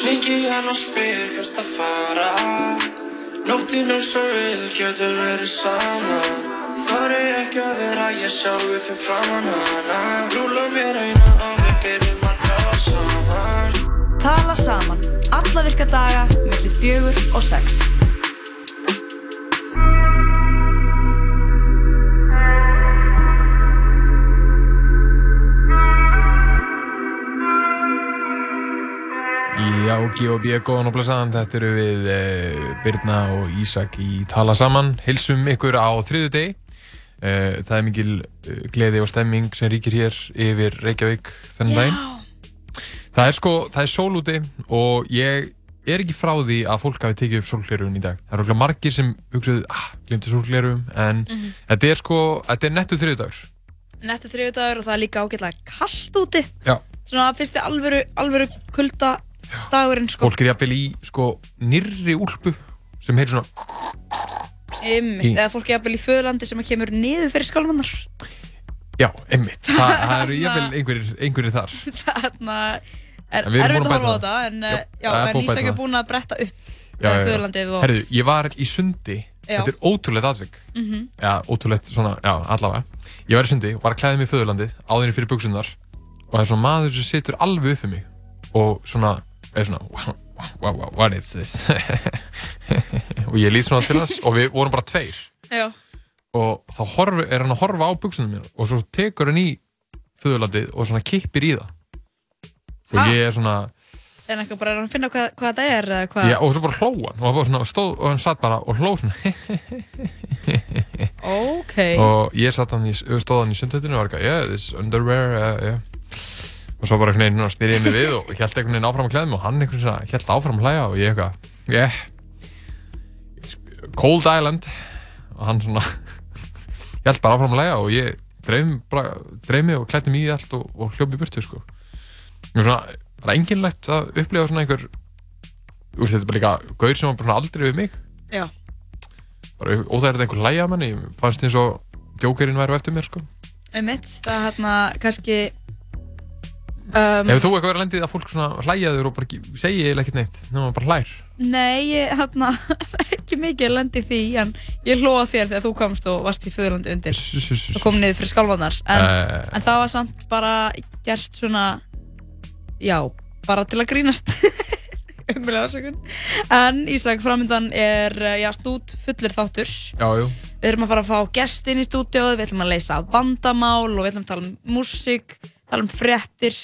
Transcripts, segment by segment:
Klingi hann og spyr hvert að fara. Nóttinn er svo vil, getur verið saman Þar er ekki að vera ég sjálfu fyrir framann hana. Rúla mér eina og við byrjum að tala saman. Tala saman, alla virka daga, mellir fjögur og sex. G.O.B. góðan og blessaðan, þetta eru við uh, Birna og Ísak í Tala Saman. Hilsum ykkur á þriðu degi. Uh, það er mikil uh, gleði og stemming sem ríkir hér yfir Reykjavík þennan daginn. Það er sko, það er sól úti og ég er ekki frá því að fólk hafi tekið upp sólglerun í dag. Það eru okkur margir sem hugsaðu, ah, glimti sólglerun, en Mhm. þetta er sko, þetta er nettu þriðdagur. Nettu þriðdagur og það er líka ágætlega kallt úti. Já. Svona fyrsti alvöru, alvöru kulda dagurinn sko. Fólk er jafnvel í sko nýrri úlpu sem heitir svona Í- eða fólk er jafnvel í föðlandi sem kemur niður fyrir skálmannar. Já, einmitt. Þa, það eru jafnvel einhverjir, einhverjir þar. Þarna er erfitt að horfa á þetta en, já, það er búin að Ísak bretta upp og... Herðu, ég var í sundi. Já. Þetta er ótrúlegt atvik. Mhm. Já, ótrúlegt svona, já, allavega. Ég var í sundi, var að klæða mig í föðurlandið, áðurinn fyrir buksunar og það er svona maður sem situr alveg upp í mig og svona, er svona, wow, wow, wow, what is this? og ég lýt svona til hans og við vorum bara tveir Já. og þá horfi, er hann að horfa á buksunum mér og svo tekur hann í föðurlandið og svona kippir í það. Og Ha? ég er svona, En eitthvað bara er hann að finna hvað, hvað þetta er eða hvað... Já, og svo bara hló hann og, hann bara svona, stóð, og hann satt bara og hló svona Ok. og ég satt hann í, stóð hann í sundhöttinu og var eitthvað, yeah, this is underwear uh, yeah. Og svo bara einhvern veginn styrði ég mig við og held einhvern veginn áfram að klæða mig og hann einhvern veginn held áfram að hlæja og ég eitthvað, yeah Cold Island og hann svona held bara áfram að hlæja og ég dreif, mig og klætti mig í allt og, og hljópi burtu sko. Mér svona, það er enginlegt að upplifa svona einhver veist, þetta bara líka gaur sem var bara aldrei við mig Já. bara óþægilegt einhver hlæja manni ég fannst eins og djókerinn væri á eftir mér sko. Einmitt, það er hérna kannski... Um, Hefur þú eitthvað verið að lendið að fólk svona hlæjaður og bara segi eiginlega ekkert neitt nema maður bara hlær Nei, ég, hérna, ekki mikið að lendi því, en ég hlóða þér þegar þú komst og varst í föðurlandi undir og kom niður fyrir skálvarnar, en, Eh. en það var samt bara gert svona, já, bara til að grínast, umlega ásökun. En Ísak, framöndan er, eh, já, stút fullur þáttur. Já, jú Við erum að fara að fá gest inn í stúdíóið, við ætlum að leysa vandamál og við ætlum að tala um músík, tala um fréttir,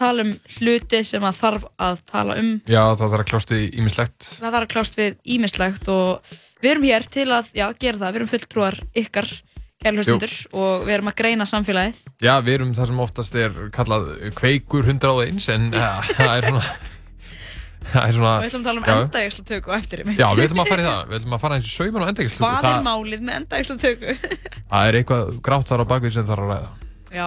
tala um hluti sem að þarf að tala um. Já, það þarf að kljást við ímislegt Það þarf að klást við ímislegt og við erum hér til að já, gera það, við erum fulltrúar ykkar kærlhustundur og við erum að greina samfélagið. Já, við erum það sem oftast er kallað kveikur 101 en ja, það er svona það er svona Og við ætlum að tala um endægislutöku á eftir einmitt. Já, við ætlum að fara í það, við ætlum að fara eins í sauman og endægislutöku Hvað er það, málið með endægislutöku? það er eitthvað grátt þar á bakvið sem þarf að ræða já.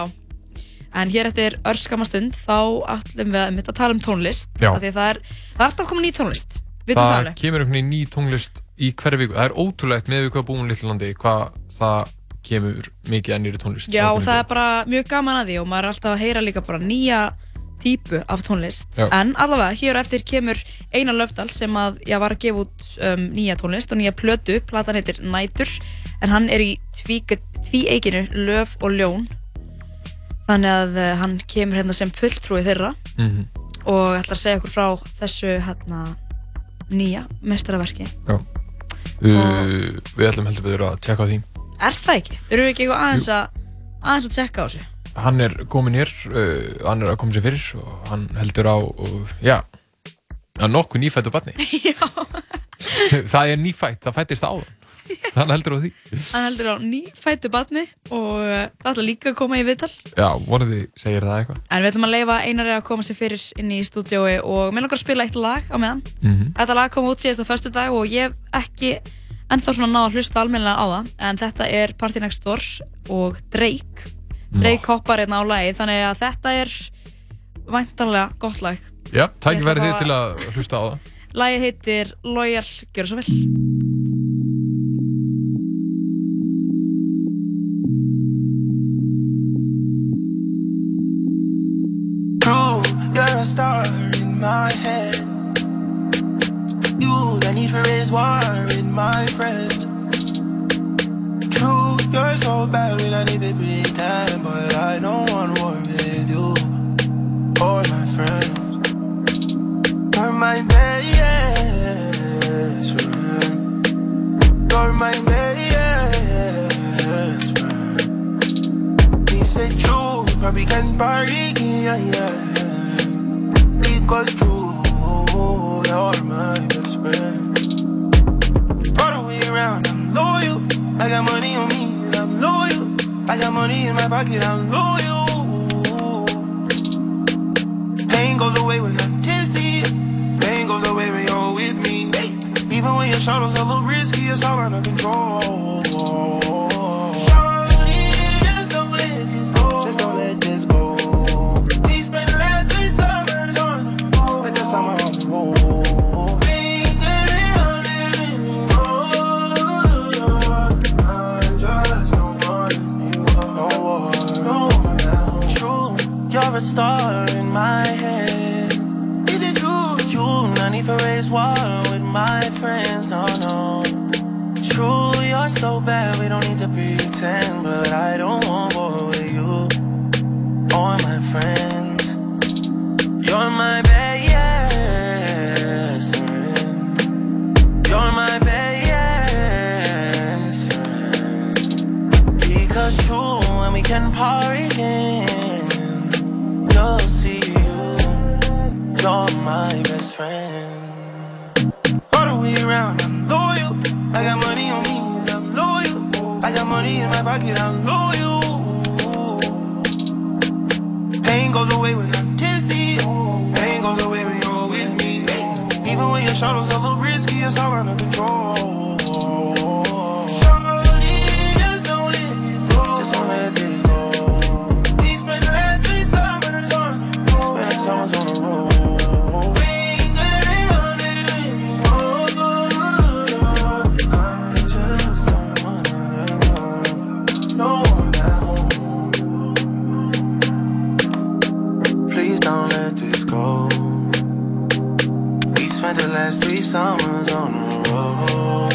En hér eftir örskamastund þá ætlum við að, einmitt að tala um tónlist. Já. af Því að það er, það er alltaf koma ný tónlist. Vitum það Það alveg. kemur einhvern veginn ný tónlist í hverju viku Það er ótrúlegt með við hvað búum Lillandi hvað það kemur mikið að nýri tónlist Já, og það er bara mjög gaman að því og maður er alltaf að heyra líka bara nýja típu af tónlist. Já. En allavega, hér eftir kemur Einar Löfdal sem að, já, var að gefa út um, nýja tónlist og nýja plötu, platan heitir Nætur, en hann er í tvíeikinu Löf og Ljón. Þannig að uh, hann kemur hérna sem fulltrúi þeirra Mhm. og ætlar að segja okkur frá þessu hérna nýja mestaraverki. Já. Uh, við ætlum heldur við að tjekka á því Er það ekki? Þurfum við ekki eitthvað aðeins að, aðeins að tjekka á þessu? Hann er komin hér, uh, hann er að koma sér fyrir og hann heldur á, uh, já, að nokkuð nýfættu barni. það er nýfætt, það fættist áðan. Hann heldur á því. Hann heldur á nýfættu batni og uh, það ætla líka að koma í viðtal. Já, vonandi segir það eitthvað. En við ætlum að leifa Einari að koma sér fyrir inn í stúdiói og mér langar að spila eitt lag á meðan. Mhm. Þetta lag kom út síðast á föstu dag og ég hef ekki ennþá svona náða að hlusta almennilega á það. En þetta er Party Next Door og Drake. Drake hoppar hérna á lagið þannig að þetta er væntanlega gott lag. Já, ætla verið þið til að hlusta á það. Lagið heitir Loyal, gjör svo vel. Star in my head. You, the need for raise war with my friends. True, you're so bad when I need to pretend, but I don't want war with you or my friends. You're my best friend. You're my best friend. He said true, probably can party, yeah, yeah. Because true, you're my best friend. All the way around, I'm loyal. I got money on me, and I'm loyal. I got money in my pocket, I'm loyal. Pain goes away when I'm tipsy. Pain goes away when you're with me. Even when your shadow's a little risky, it's all under control. A star in my head. Is it true? You not need for race war with my friends, no, no. True, you're so bad, we don't need to pretend. But I don't want war with you or my friends. You're my best friend. You're my best friend. Because true, when we can party again, You're my best friend. All the way around, I'm loyal. I got money on me, I'm loyal. I got money in my pocket, I'm loyal. Pain goes away when I'm tipsy. Pain goes away when you're with me. Even when your shadow's a little risky, it's all under control. Spent the last three summers on the road.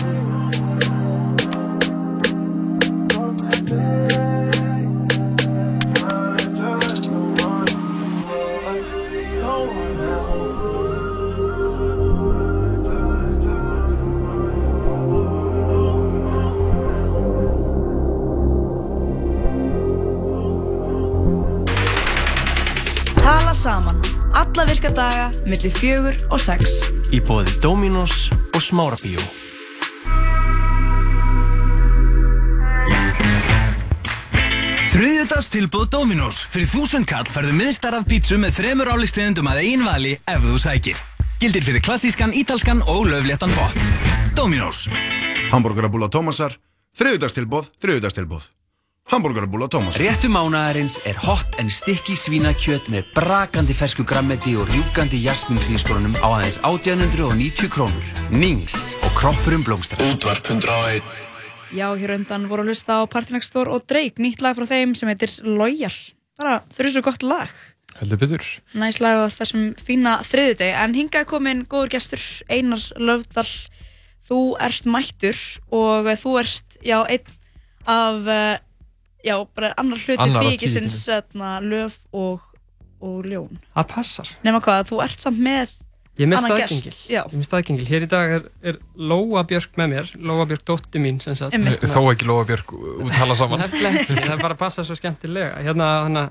Tala saman. Alla virka daga, millir fjögur og sex. Í bóði Dominos og Smárabíó. Þriðjudags tilbúð Dominos. Fyrir þúsund kall færðu miðstar af pítsu með þremur áleikstegundum að einn vali ef þú sækir. Gildir fyrir klassískan, ítalskan og löfléttan botn. Dominos. Hamburgerabúla Tómasar, þriðudagstilbóð, þriðudagstilbóð. Hamburgerabúla Tómasar. Réttu mánaðarins er hot en stikki svínakjöt með brakandi fersku grammeti og rjúkandi jasmin hrískorunum á aðeins 1890 krónur. Nings og kroppurum blómstrar. Útvarp 101 Já, hér undan voru að hlusta á Partinextor og Drake, nýtt lag frá þeim sem heitir Loyal. Bara þrjusu gott lag. Heldur betur. Næs lag á þessum fína þriðudegi. En hingað er komin góður gestur Einar Löfdal. Þú ert mættur og þú ert, já, einn af, eh, já, bara annar hluti tvíkisins löf og, og ljón. Það passar. Nefna hvað, þú ert samt með Ég er með staðgengil. Ég er með staðgengil. Hér í dag er, er Lóa Björk með mér. Lóa Björk dótti mín sem sagt. Einmitt. Þó ekki Lóa Björk úttala saman. Nefnilega ekki, það er bara að passa svo skemmtilega. Hérna, hana,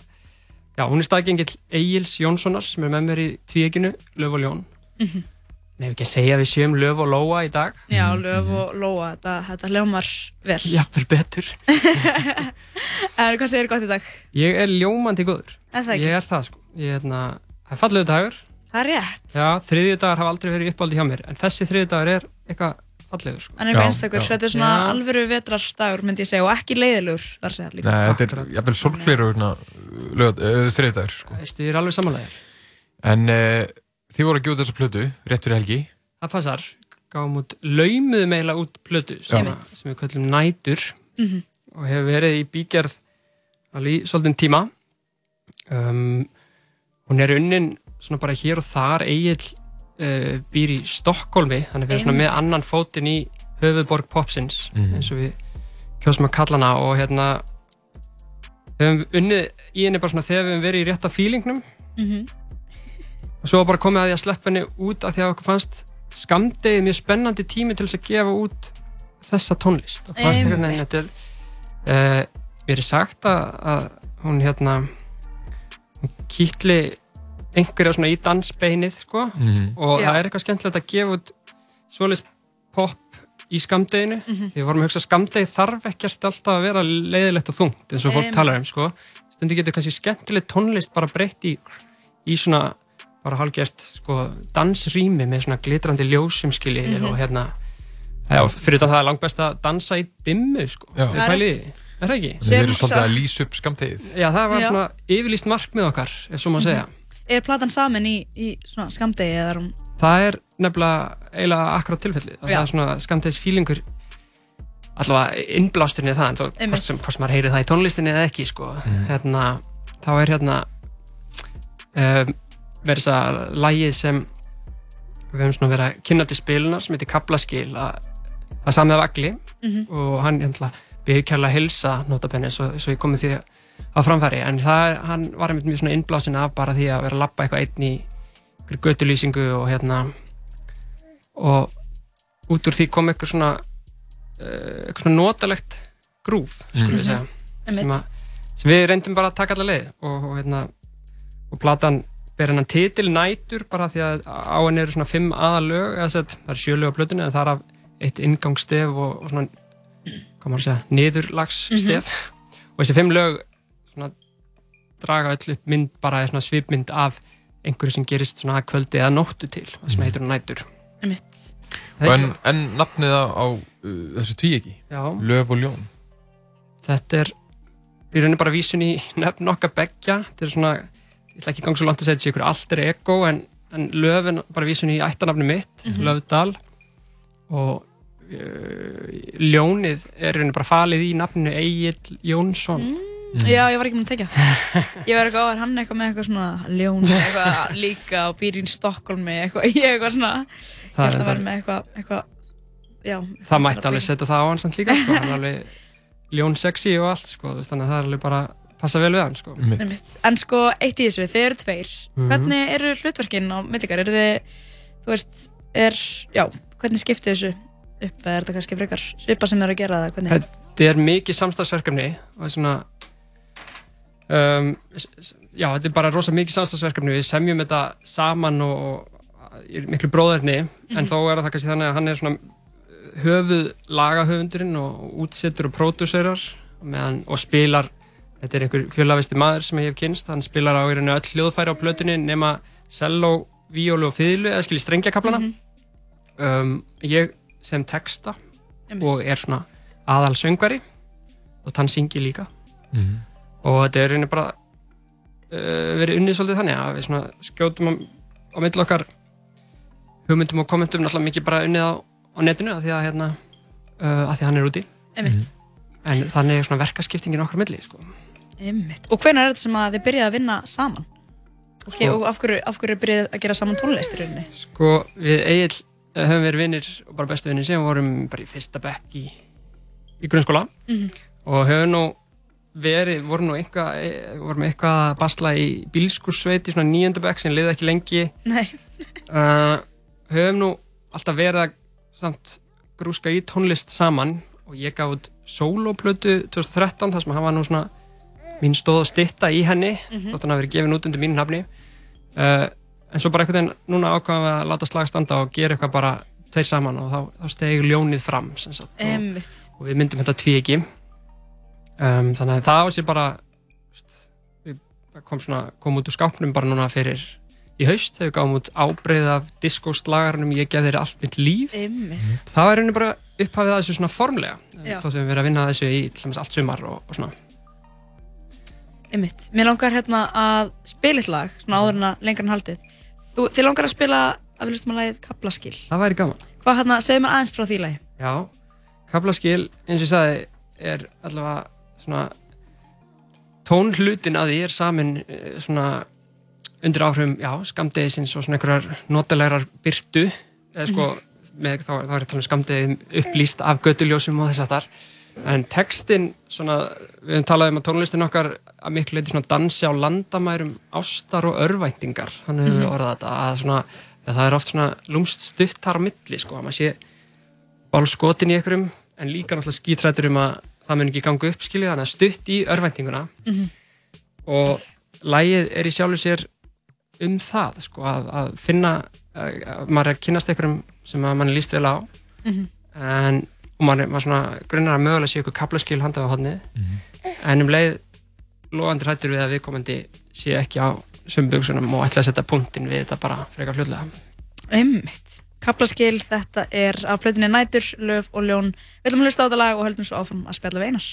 já, hún er staðgengill Egils Jónssonar sem er með mér í tvíeginu, Löf og Ljón. Mhm. Nefnir ekki að segja að við séum Löf og Lóa í dag. já, löf og lóa, þetta, þetta hljómar vel. Jafnvel betur. En hvað segir gott í dag? Ég er ljómandi góður. Er það ekki? Ég er það sko. Ég er hérna, það er fallegu dagur. Það er rétt. Já, þriðju dagar hafa aldrei verið uppáldi hjá mér. En þessi þriðju dagur er eitthvað fallegur sko. Hann er eitthvað einstakur, þetta er svona Já. alvöru vetrarstagur myndi ég segja og ekki leiðilegur þar segja líka. Nei, þetta er þið voru að gjóta þessa plötu, rétt fyrir helgi. Það passar. Gáum út laumuðum eiginlega út plötu sem, sem við kallum Nætur Mhm. og hefur verið í bígerð alveg í svolítinn tíma. Um, hún er unnin svona bara hér og þar eigin uh, býr í Stokkólmi þannig við erum svona með annan fótinn í höfuðborg popsins Mhm. eins og við kjósum að kalla hana og hérna við höfum unnið í henni bara svona þegar við höfum verið í rétta fílingnum Mhm. Og svo bara komið að því að sleppa henni út af því að okkur fannst skamdegið mjög spennandi tími til þess að gefa út þessa tónlist og fannst einhvern veginn Einmitt. þetta er uh, mér er sagt að, að hún hérna hún kýtli einhverja svona í dansbeinið sko Mhm. og Já. það er eitthvað skemmtilegt að gefa út svoleiðis pop í skamdeginu Mhm. því við vorum að hugsa að skamdegi þarf ekkert alltaf að vera leiðilegt og þungt eins og fólk Einmitt. talar um sko stundu getur kannski skemmtileg tónlist bara breytt í, í svona bara hálfgert sko dansrými með svona glitrandi ljósum skilji Mhm. og hérna já, fyrir þetta það er langt best að dansa í dimmu sko Það er pælið í rétt. því? er það ekki? Erum Sem- svolítið að lýsa upp skamtegið. Já, það var Já. svona yfirlýst markmið okkar ef svo maður segja Er platan samin í, í svona skamdegi eða er hún það er nefnilega eiginlega akkurát tilfelli það Já. er svona skamtegis fílingur allavega innblásturinn er það en þó, Einmitt. hvort, sem, hvort sem maður heyri það í tónlistinni eða ekki sko. hérna, þá er hérna um, verið þess að lægið sem við höfum svona verið að kynna til spilunar sem heitir Kaplaskil að það er samið af Agli Mhm. og hann byrði kærlega að hilsa notabenni svo, svo ég komið því á framfæri en það, hann var einmitt mjög svona innblásin af bara því að vera að lappa eitthvað einn í göttulýsingu og hérna og út úr því kom eitthvað svona uh, eitthvað svona notalegt grúf, skulum við segja sem, Einmitt. að, sem við reyndum bara að taka alla leið og, og hérna og platan ber hennan titil nætur bara því að á henni eru svona fimm aðalög eða sett, það er sjölög á plötunni en það er af eitt ingangsstef og, og svona hvað maður að segja, niðurlagsstef. Og þessi fimm lög svona draga öll upp mynd bara eða svona svipmynd af einhverju sem gerist svona að kvöldi eða nóttu til það sem heitir nætur. Einmitt. Það En, en nafnið á, á uh, þessu tvíegi, Já, Löf og Ljón. þetta er í rauninni bara vísun í nöfn okkar beggja. Þetta er svona, ég ætla ekki ganga svo langt að segja þetta sé ykkur alter ego en, en löfin bara vísun í ættanafni mitt Löfdal. Og uh, ljónið er bara falið í nafninu Egil Jónsson. Já, ég var ekki með að tekja Ég var eitthvað er hann eitthvað með eitthvað svona ljón eitthvað líka og býr í Stokkólmi eitthvað, ég eitthvað svona. Ég Það ætla að vera með eitthvað, eitthvað Já, það mætti alveg setja það á hann samt líka sko. hann er alveg ljón sexy og allt sko, þannig að það er alveg bara passa vel við hann sko. En sko, eitt í þessu, þið eru tveir Mhm. Hvernig eru hlutverkin á millikar? Eru þið, þú veist, er, já, hvernig skiptið þessu upp eða er þetta kannski frekar svipa sem þið eru að gera hvernig? þetta er mikið samstagsverkefni og það er svona um, já, þetta er bara rosa mikið samstagsverkefni við semjum þetta saman og, og í miklu bróðarni en þó er það kannski þannig að hann er svona höfuð lagahöfundurinn og útsettur og pródúserar meðan, og spilar þetta er einhver fjölavisti maður sem ég hef kynst hann spilar á rauninni öll hljóðfæri á plötunni nema cello, víólu og fiðlu eða skilji strengjakaplana um, ég sem texta og er svona aðal söngvari og hann syngi líka. Mhm. og þetta er rauninni bara uh, verið unnið svolítið þannig að við svona skjótum á, á milli okkar hugmyndum og kommentum náttúrulega mikið bara unnið á, á netinu af því að hérna uh, af því að hann er úti. En þannig er svona verkaskiptingin okkar milli sko. Einmitt. Og hvenær er þetta sem að þið byrjaði að vinna saman? Og, Sko- og af hverju, af hverju byrjaði að gera saman tónlist í rauninni? sko við Egil uh, höfum verið vinnir og bara bestu vinnir sem vorum bara í fyrsta bekk í, í grunnskóla Mhm. og höfum nú verið, vorum nú eitthvað eh, vorum eitthvað að basla í bílskursveit í svona nýjönda bekk sem liði ekki lengi Nei. uh, höfum nú alltaf verið að samt grúska í tónlist saman og ég gaf út soloplötu 2013 þar sem hann var nú svona mín stóð að stitta í henni Mhm. þótt hann hafi verið gefin út undir mínu nafni uh, en svo bara einhvern veginn núna ákvaðum við að láta slag standa og gera eitthvað bara tveir saman og þá, þá stegi ljónið fram sem sagt, og, og við myndum þetta ekki um, þannig að það á sér bara kom, svona, kom út úr skápnum bara núna fyrir í haust þegar við gáum út ábreið af diskóslagarnum ég gef þér allt mitt líf Einmitt. það var rauninni bara upphafið að þessu svona formlega Já. þóttum við verið að vinna að þessu í allt sumar og, og svona Einmitt. Mér langar hérna að spila eitt lag, svona áður en að lengra en haldið. Þú, þið langar að spila að við lustum að lagið Kaplaskil. það væri gaman Hvað hérna, segðu mér aðeins frá því lagi. Já, kaplaskil, eins og ég sagði, er allavega svona tónhlutin að því er samin eh, svona undir áhrifum, já, skamdegisins og svona einhverjar notalegar byrtu eða sko, með, þá, þá er um skamdegin upplýst af göttuljósum og þess að þar en textin, svona, við höfum talað um að tónlistin okkar að miklu leiti svona dansi á landamærum ástar og örvæntingar, þannig hefur við Mhm. orðað þetta að svona, að það er oft svona lúmst stutt þar á milli, sko, að maður sé bálskotin í einhverjum en líka náttúrulega skítrættur um að það mun ekki ganga upp, skilja, þannig að stutt í örvæntinguna Mhm. og lægið er í sjálfu sér um það, sko, að, að finna að, að maður er að kynast einhverjum sem að mann líst vel á Mhm. en, og maður, maður svona grunnar að mögulega sé ykkur kaplaskil handa á hodni en um leið loðandi hrættur við að viðkomandi sé ekki á sömbugsunum og ætla að setja punktinn við þetta bara frekar fljóðlega Einmitt. Kaplaskil, þetta er af plötinni Nætur, Löf og Ljón. Við ætlum að hlusta á þetta lag og höldum svo áfram að spjalla við einar.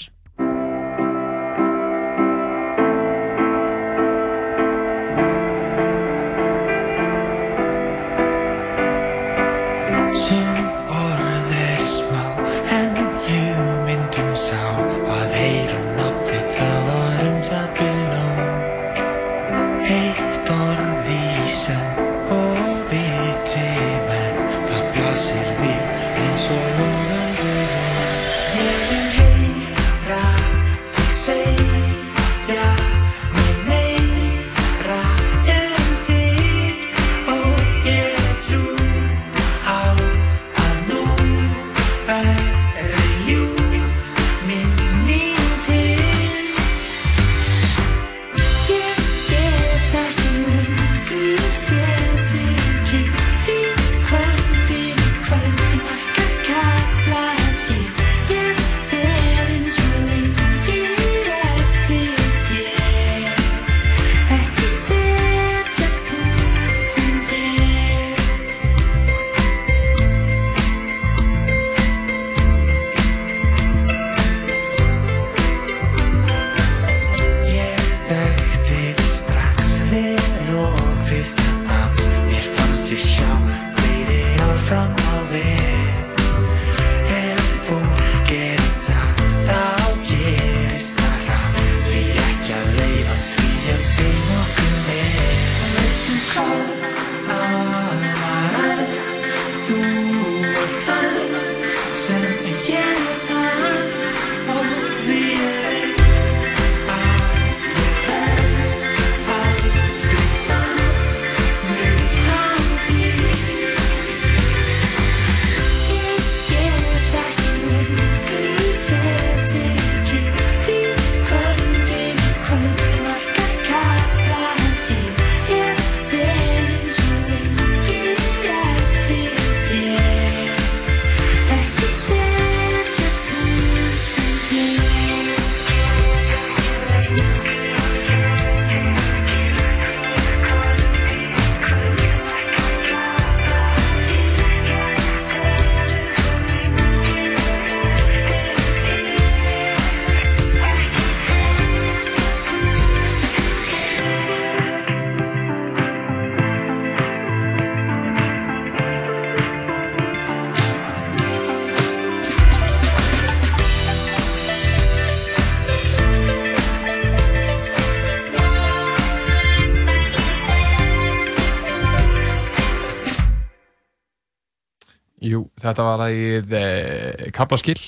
Jú, þetta var lagið eh, Kaplaskill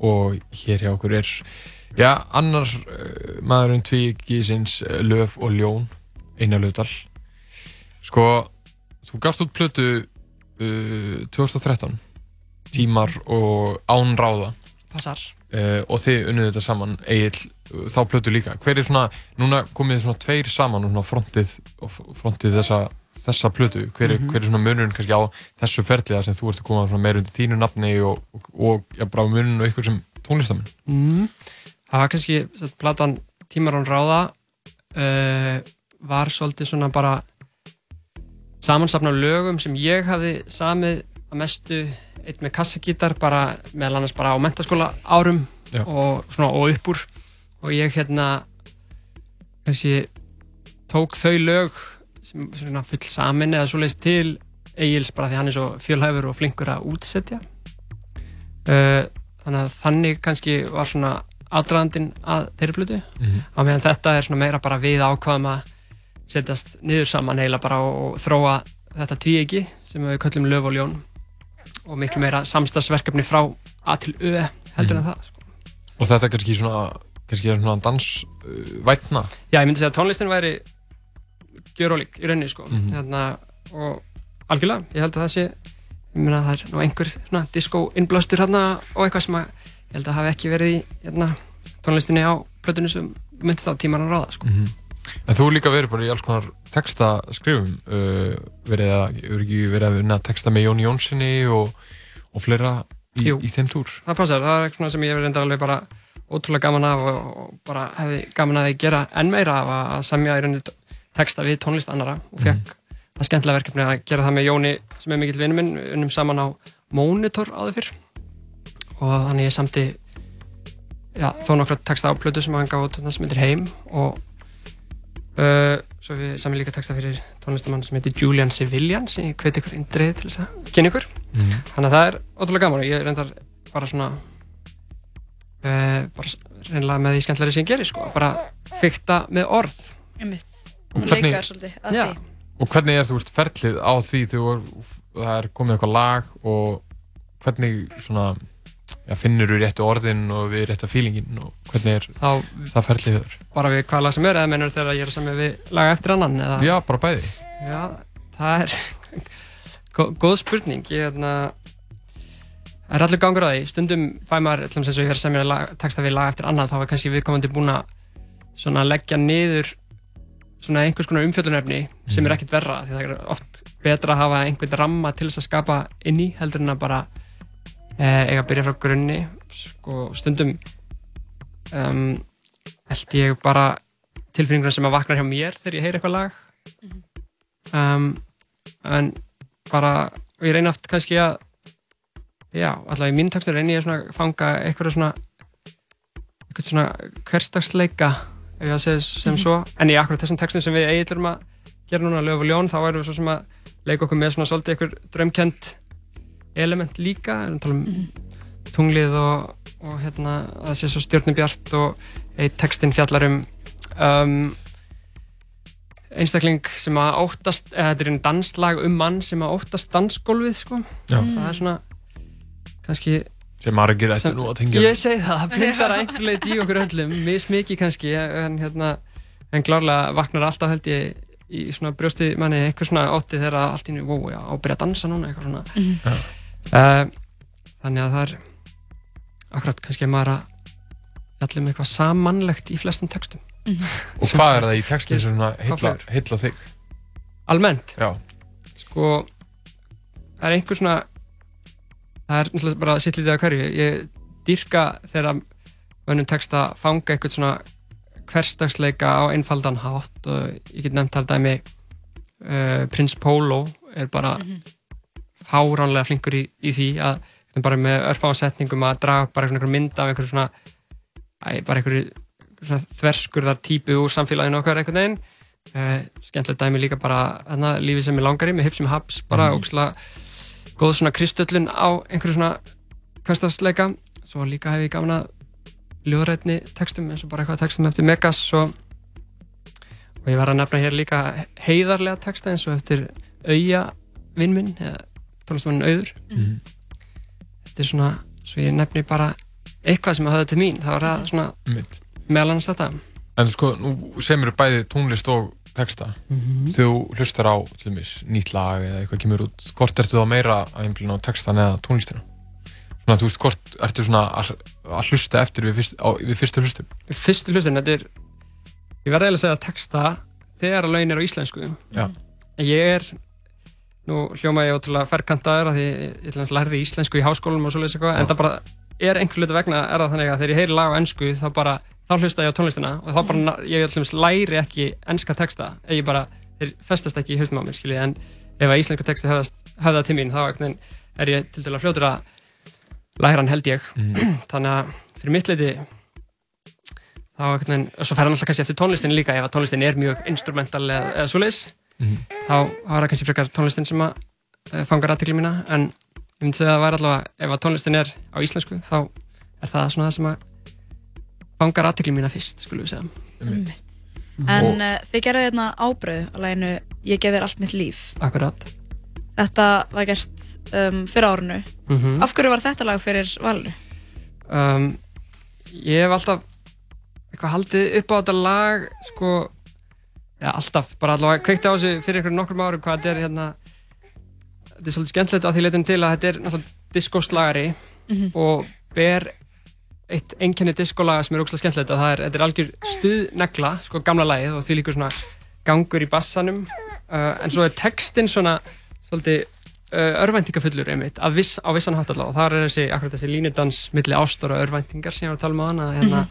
og hér hjá okkur er já, annar uh, maðurinn tvíkísins uh, Löf og Ljón Einar Löfdal Sko, þú gafst út plötu uh, 2013 Tímar og Án ráða. Passar. Og þið unnuðu þetta saman Egil, þá plötu líka. Hver er svona, núna komið þið svona tveir saman og svona frontið, frontið þessa, þessa plötu, hver er, Mhm. hver er svona munurinn kannski á þessu ferliða sem þú ert að koma meira undir þínu nafni og, og, og ja, bara munurinn og ykkur sem tónlistamenn mm. Það var kannski satt, platan Tímar án ráða uh, var svolítið svona bara samansapna lögum sem ég hafði samið að mestu eitt með kassagítar bara meðal annars bara á mentaskóla árum og svona og upp úr og ég hérna kannski tók þau lög sem full samin eða svoleiðis til Egils bara því hann er svo fjölhæfur og flinkur að útsetja uh, þannig að þannig kannski var svona aðdraðandinn að þeirri plötu Mhm. á meðan þetta er svona meira bara við ákvaðum að setjast niður saman eiginlega bara og, og þróa þetta tvíegi sem við köllum löf og ljón og miklu meira samstagsverkefni frá A til Ö heldur en það sko. Og þetta er kannski svona, kannski er svona dansvætna. Já, ég myndi segja að tónlistin væri gjörólík í rauninni sko. Mhm. hérna, og algjörlega, ég held að það sé ég meina það er nú einhver innblástur hérna og eitthvað sem að ég held að hafi ekki verið í hérna, tónlistinni á plötunni sem myndist á tíman að ráða sko. En þú líka verið bara í alls konar textaskrifum, uh, verið að, verið að vinna texta með Jóni Jónssoni og, og fleira í, í þeim túr? það passar, það er eitthvað sem ég hef reyndar alveg bara ótrúlega gaman af og, og bara hefði gaman að gera enn meira af að, semja í rauninni texta við tónlist annara og fekk það skemmtilega verkefni að gera það með Jóni sem er mikill vinnu minn, unnum saman á Monitor áður fyrr. Og þannig ég samti já, þó nokkra texta á plötu sem hann gaf út þarna sem heitir Heim. Og uh, svo við samið líka texta fyrir tónlistamann sem heitir Julian Civilian sem ég hveti ykkur indrið til þess að kynna ykkur. Mhm. þannig að það er ótrúlega gaman og ég reyndar bara svona uh, bara reynilega með því skemmtilegri sem ég gerir sko, bara fykta með orð. Einmitt. Og Og hvernig- leika þér svolítið að Já. því. Og hvernig er þú veist ferlið á því þegar það er komið eitthvað lag og hvernig svona, já, finnur þú réttu orðin og við rétta feelingin og hvernig er þá það ferlið þar? bara við hvað lag sem er eða mennur þegar ég er saman við laga eftir annan eða? Já, bara bæði. Já, það er gó- góð spurning ég hérna það er allir gangur á því, stundum fæ maður til þess að ég verið semja lag, texta við lag eftir annan þá er kannski viðkomandi búin að svona leggja niður svona einhvers konar umfjöllunefni sem er ekkert verra því það er oft betra að hafa einhvern ramma til þess að skapa inn í heldur en að bara eh, eiga að byrja frá grunni sko stundum um, held ég bara tilfinninguna sem að vaknar hjá mér þegar ég heyri eitthvað lag. Um, en bara og ég reyni oft kannski að já, alltaf í mínu textur reyni ég að fanga eitthvað svona eitthvað svona hverstagsleika ef ég að segja sem svo en í akkurat þessum textum sem við eiginlega að gera núna lög og ljón, þá erum við svo sem að leika okkur með svona svolítið eitthvað drömkend element líka, við erum að tala um tunglið og, og hérna það sé svo stjórnubjart og eitt textin fjallar um um einstakling sem að óttast, eða þetta er einn danslag um mann sem að óttast dansgólfið sko. Já. það er svona kannski Sem margir ættu nú að tengja ég segi það, það blindar að einhver leit í okkur öllum mismikið kannski en, hérna, en klárlega vaknar alltaf held ég í svona brjósti manni einhver svona ótti þegar allt í nú, wow, já, á að byrja að dansa núna eitthvað svona. Mhm. uh, þannig að það er akkurat kannski er maður að fjalla um eitthvað samanlegt í flestum textum. Og hvað er það í textinu sem svona heilla, Hvað heilla þig? almennt? Já. sko það er einhver svona það er náttúrulega bara sitt lítið að hverju. Ég dýrka þegar mönnum tekst að fanga eitthvað svona hverstagsleika á einfaldan hátt og ég get nefnt þar dæmi uh, Prins Pólo er bara fáránlega flinkur í, í því að að bara með örfásetningum að draga bara einhver mynd af einhverju svona æ, bara einhverju svona þverskurðar típu úr samfélaginu okkar einhvern veginn. Uh, skemmtilegt dæmi líka bara hana, lífi sem ég langar í með Hipsim Habs bara Mhm. ógslag góð svona kristöllun á einhverju svona hverstasleika svo líka hef ég gaman að ljóðrætni textum eins og bara eitthvað textum eftir Megas og, og ég verð að nefna hér líka heiðarlega texta eins og eftir auja vinn minn eða tónlistamannin auður. Mhm. þetta er svona, svo ég nefni bara eitthvað sem að höfða til mín, þá er það svona meðal annars þetta. En sko, nú semur bæði tónlist og texta. Mhm. Þegar þú hlustar á til dæmis, nýtt lag eða eitthvað kemur út, hvort ertu þá meira að einblina á textan eða tónlistina? Svona, þú veist, hvort ertu svona að, að hlusta eftir við, fyrst, á, við fyrstu hlustum? fyrstu hlustin, þetta er ég verði að segja texta þegar að laun er á íslensku Já. en ég er nú hljóma ég ótrúlega ferkantaður af því ég lærði íslensku í háskólum og eitthvað, en það bara er einhver hlutu vegna er það þannig að þegar ég heyri lag á ennsku þá bara, þá hlusta ég á tónlistina og þá bara, ég dæmis læri ekki ennska texta, ef ég bara þeir festast ekki í haustum á mér, skiljið, en ef að íslensku texti höfða til mín þá er ég til dæla fljótur að læra hann held ég þannig að fyrir mitt leiti þá og svo fer hann alltaf kannski eftir tónlistin líka ef að tónlistin er mjög instrumental eða, eða svoleiðis Mhm. þá er það kannski frekar tónlistin sem að uh, fangar aðtekli mína en ég myndi segja að það væri allavega ef að tónlistin er á íslensku þá er það svona það sem að fangar aðtekli mína fyrst skulum við segja. En Og- uh, þið gerðu hérna ábröð á læginu Ég gef þér allt mitt líf. Akkurat. Þetta var gert um, fyrir árinu. Mhm. Af hverju var þetta lag fyrir valinu? um, Ég hef alltaf eitthvað haldið upp á þetta lag sko ja, alltaf, bara allavega kveikti á þessu fyrir einhverjum nokkrum árum hvað þetta er hérna þetta er svolítið skemmtilegt að því leitum til að þetta er náttúrulega diskoslagari Mhm. og ber eitt einkenni diskolaga sem er ógslag skemmtilegt að það er, þetta er algjör stuðnegla sko gamla lagið og því líkur svona gangur í bassanum. Uh, en svo er textin svona svolítið uh, örvæntingafullur einmitt að viss, á vissan hátt allavega. Og þar er þessi, akkurat þessi línudans milli ástóra og örvæntingar sem ég var að tala um á hana hérna,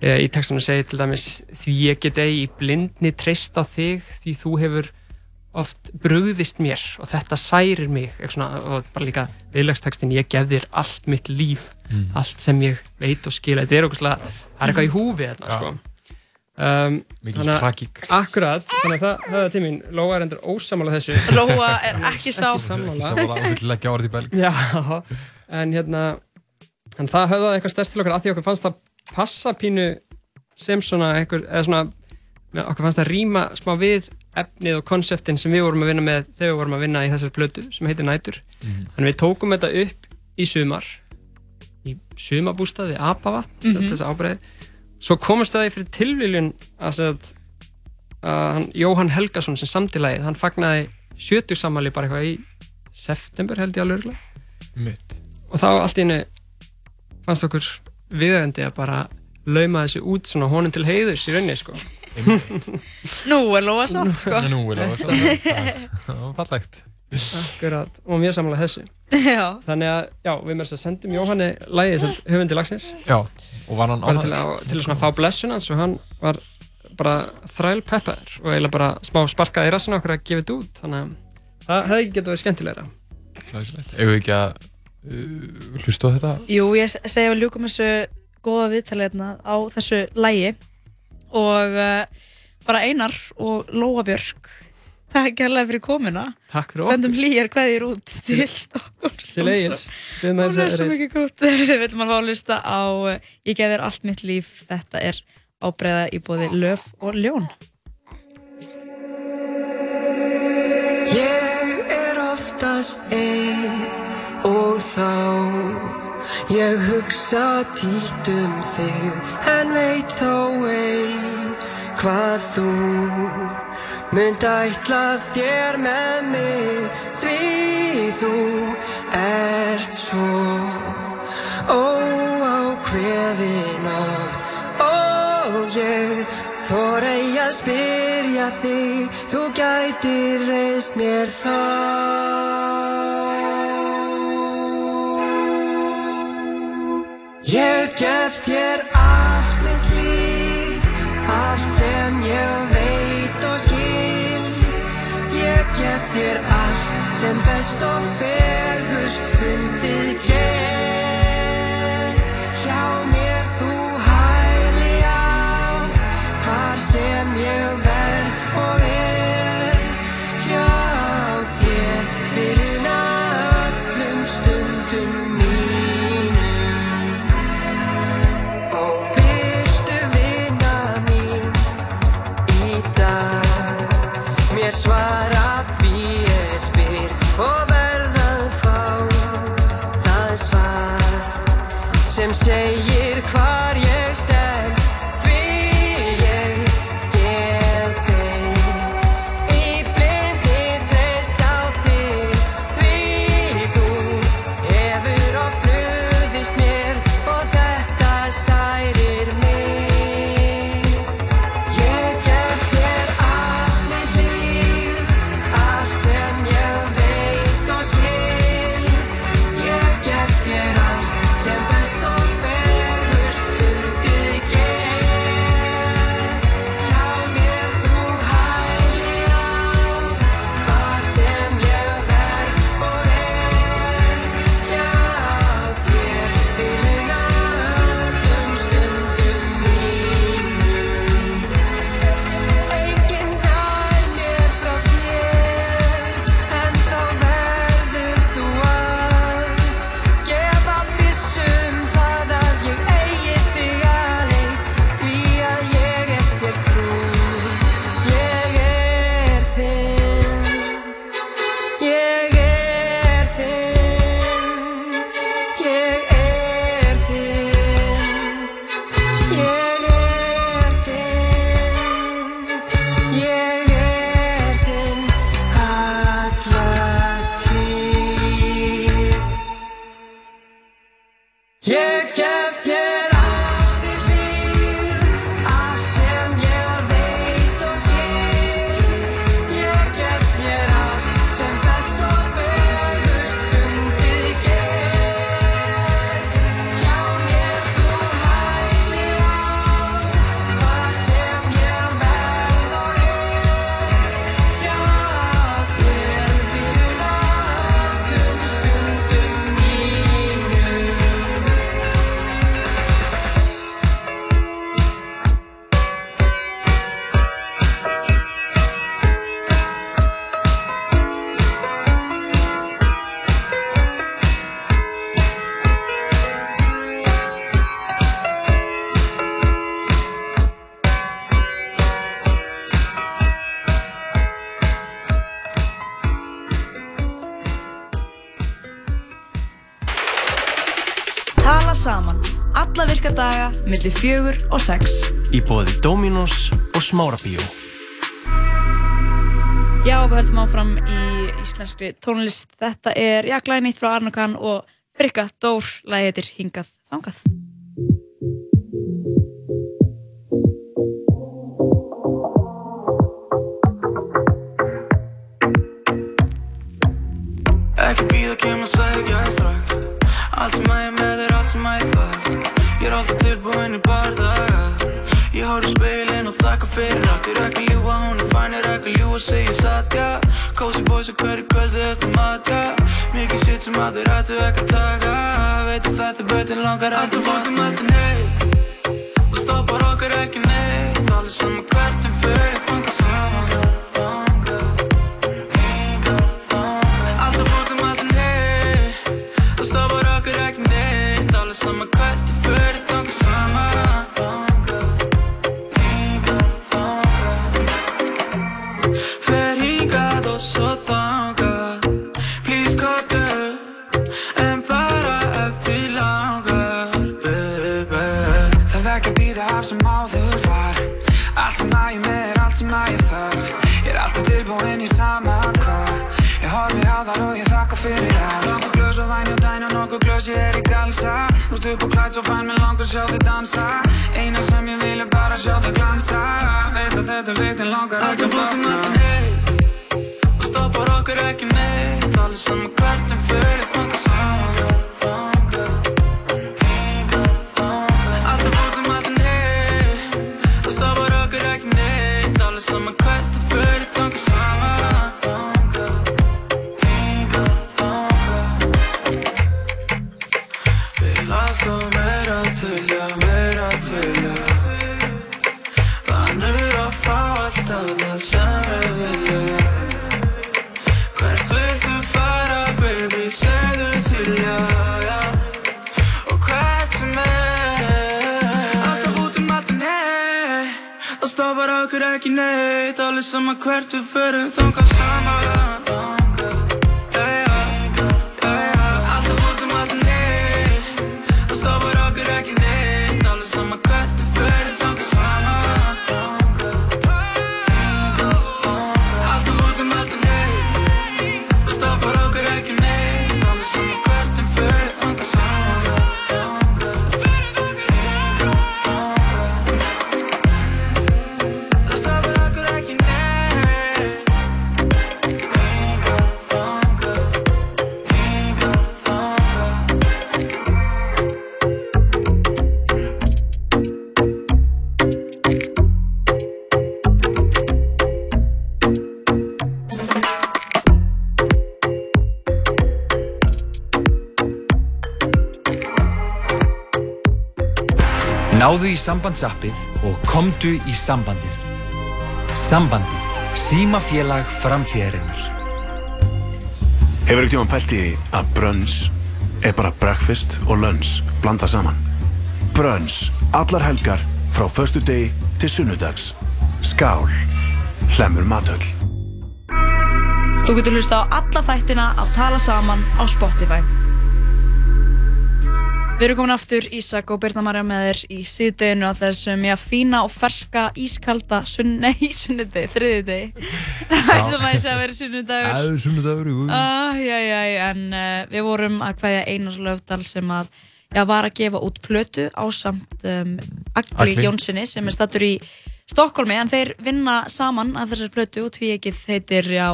e, í textunum segir til dæmis því ég get eigi í blindni treyst á þig því þú hefur oft brugðist mér og þetta særir mig eitthvað svona, og bara líka viðlagstekstin ég gef þér allt mitt líf Mm. allt sem ég veit og skil þetta er okkur það er eitthvað í húfi þarna Já. sko. um, Mikil þannig að- tragík. akkurat, þannig að það höfða til mín Lóa er endur ósamála þessu Lóa er ekki. Já, en hérna en það höfðaði eitthvað stert til okkur að því okkur fannst það passa pínu sem svona eða svona okkur fannst það rýma smá við efnið og konseptin sem við vorum að vinna með þegar við vorum að vinna í þessar plötu sem heitir Nætur. Mhm. en við tókum þetta upp í sumar í sumabústaði Apavatn mm Mhm. þessi ábreið svo komast það fyrir tilviljun að, að, að hann, Jóhann Helgason sem samtilegið, hann fagnaði 70 sammali bara eitthvað í september held ég alveg og þá allt í henni fannst okkur viðeigandi að bara lauma þessu út svona honum til heiðus í rauninni sko Nú er Lóa sátt sko Nú er Lóa sátt. Það var fallegt. Akkurat, og mjög samlega þessu Já. Þannig að, já, við að sendum Jóhanni lægið sem höfundi lagsins Já, og var hann bara til ánægður? að, til að fá blessun hans og hann var bara þræl peppaður og eiginlega bara smá sparkaði í rassinu okkur að gefa þetta út þannig að það hefði ekki getað verið skemmtilegra Glæsilegt. Ef við ekki að uh, hlusta á þetta? Jú, ég s- segi að við ljúkum þessu góða viðtalið hérna á þessu lægi og uh, bara Einar og Lóa Björk. Takk kærlega fyrir komuna. Takk fyrir okkur. Sendum hlýjar kveðjur út til Stokkons Til með Hún er svo mikið grútt. Við viljum að fá að hlusta á uh, Ég gef þér allt mitt líf. Þetta er ábreiða í bóði löf og ljón. Ég er oftast ein og þá Ég hugsa títt um þig en veit þó ei hvað þú mynd ætla þér með mig því þú ert svo óákveðin oft. Og ég þor ei að spyrja þig þú gætir reist mér þá Ég gef þér allt mitt líf allt sem ég veit og skil. Ég gef þér allt sem best og fegurst fundið millir fjögur og sex. Í bóði Dominos og Smárabíó. Já, við höldum áfram í íslenskri tónlist. Þetta er Jaklæði nýtt frá Arnokan og Frikka Dór, lagi heitir Hingað Þangað. Ekki býða kem að segja strax Allt sem að ég með er allt sem að Ég tilbúinn í bardaga Ég horf í speilin og þakka fyrir allt. Ég er ekki ljúa, hún er fæn, er ekki ljúa, segja satt, já Cozy boys og hverju kvöldi eftir mat, já Mikið shit sem að þeir ættu ekki að taka. Veit að þetta betur langar Alltaf bóttum alltaf neitt? Og stoppar okkur ekki neitt? Allir saman hvert um fyrir þangað saman. Alltaf bóttum alltaf neitt? Og stoppar okkur ekki neitt? Allir saman hvert ert upp og klætt svo fæn með langar sjá þig dansa. Eina sem ég vil er bara sjá þig glansa Veit að þetta vitin langar ekki að blokna Og stoppar okkur ekki neitt Allir saman hvert um fyrir þangað saman okkur ekki neitt Allir saman hvert við förum þangað saman sambandsappið og komdu í sambandið. Sambandið. Símafélag framtíðarinnar. Hefur ekkert tíma pælt í að brunch er bara breakfast og lunch blanda saman? Brunch, allar helgar frá förstu degi til sunnudags. Skál, hlemur matöll. Þú getur hlusta á alla þættina að tala saman á Spotify. Við erum komin aftur, Ísak og Birna Marja með þér í síðdeginu á þessum já, fína og ferska, ískalda, sunn, nei, sunnudegi, þriðjudegi. Það er svo næst að vera sunnudagur. Æðu sunnudagur, jú. Ah, já, já, en uh, við vorum að hvaðja Einars Löfdal sem að já, var að gefa út plötu á samt um, Agli Agli. Jónssoni sem er stattur í Stokkólmi en þeir vinna saman að þessar plötu og tvíegið heitir já,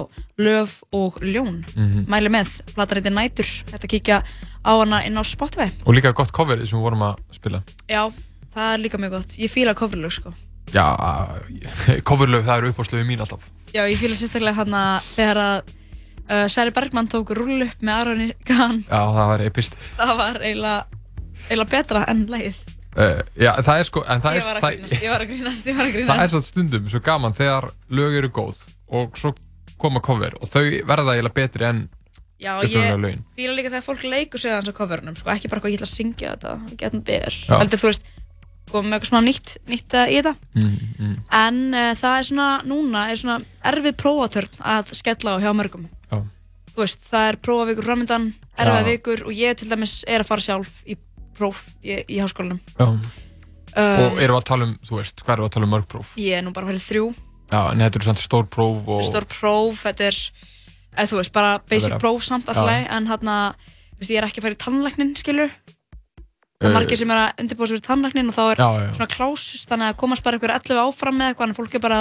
Löf og Ljón. Mhm. Mæli með, platan heitir Nætur. Þetta kíkja á hana inn á Spotify. Og líka gott coverið sem við vorum að spila. Já, það er líka mjög gott. Ég fíla coverlög sko. Já, coverlög það eru uppáslögu mín alltaf. Já, ég fíla sérstaklega hann að þegar að uh, Sværi Bergmann tók rúll upp með Aroni Kahn Já, það var epist. það var eiginlega betra enn lagið. Uh, já, það er sko, en það Ég er, var að grínast, ég var að grínast, ég var að það er grínast. svona stundum svo gaman þegar lög eru góð og svo koma cover og þau verða eiginlega betri en Já, upprunalega ég lögin. fíla líka þegar fólk leikur sér hans á coverunum, sko, ekki bara hvað ég ætla að syngja þetta, getum beður. Já. Heldur þú veist, komum með eitthvað svona nýtt, nýtt uh, í þetta. mm, mm, En uh, það er svona, núna er svona erfið prófatörn að skella á hjá mörgum. Já. Þú veist, það er prófavíkur framöndan, erfið Já. vikur og ég til dæmis er að fara sjálf í próf í, í háskólanum. Um, og við að tala um, þú veist, hvað við að tala um mörg próf? Ég er nú bara fyrir þrjú. Já, en þetta eru samt stór próf og... Stór próf, þetta er eða þú veist, bara basic próf samt alltaf en hérna, ég er ekki að fara í tannlæknin skilur það er Eh, margir sem er að undirbúa sig fyrir tannlæknin og þá er Já, já. svona klásus þannig að komast bara ykkur 11 áfram með eitthvað en fólk er bara,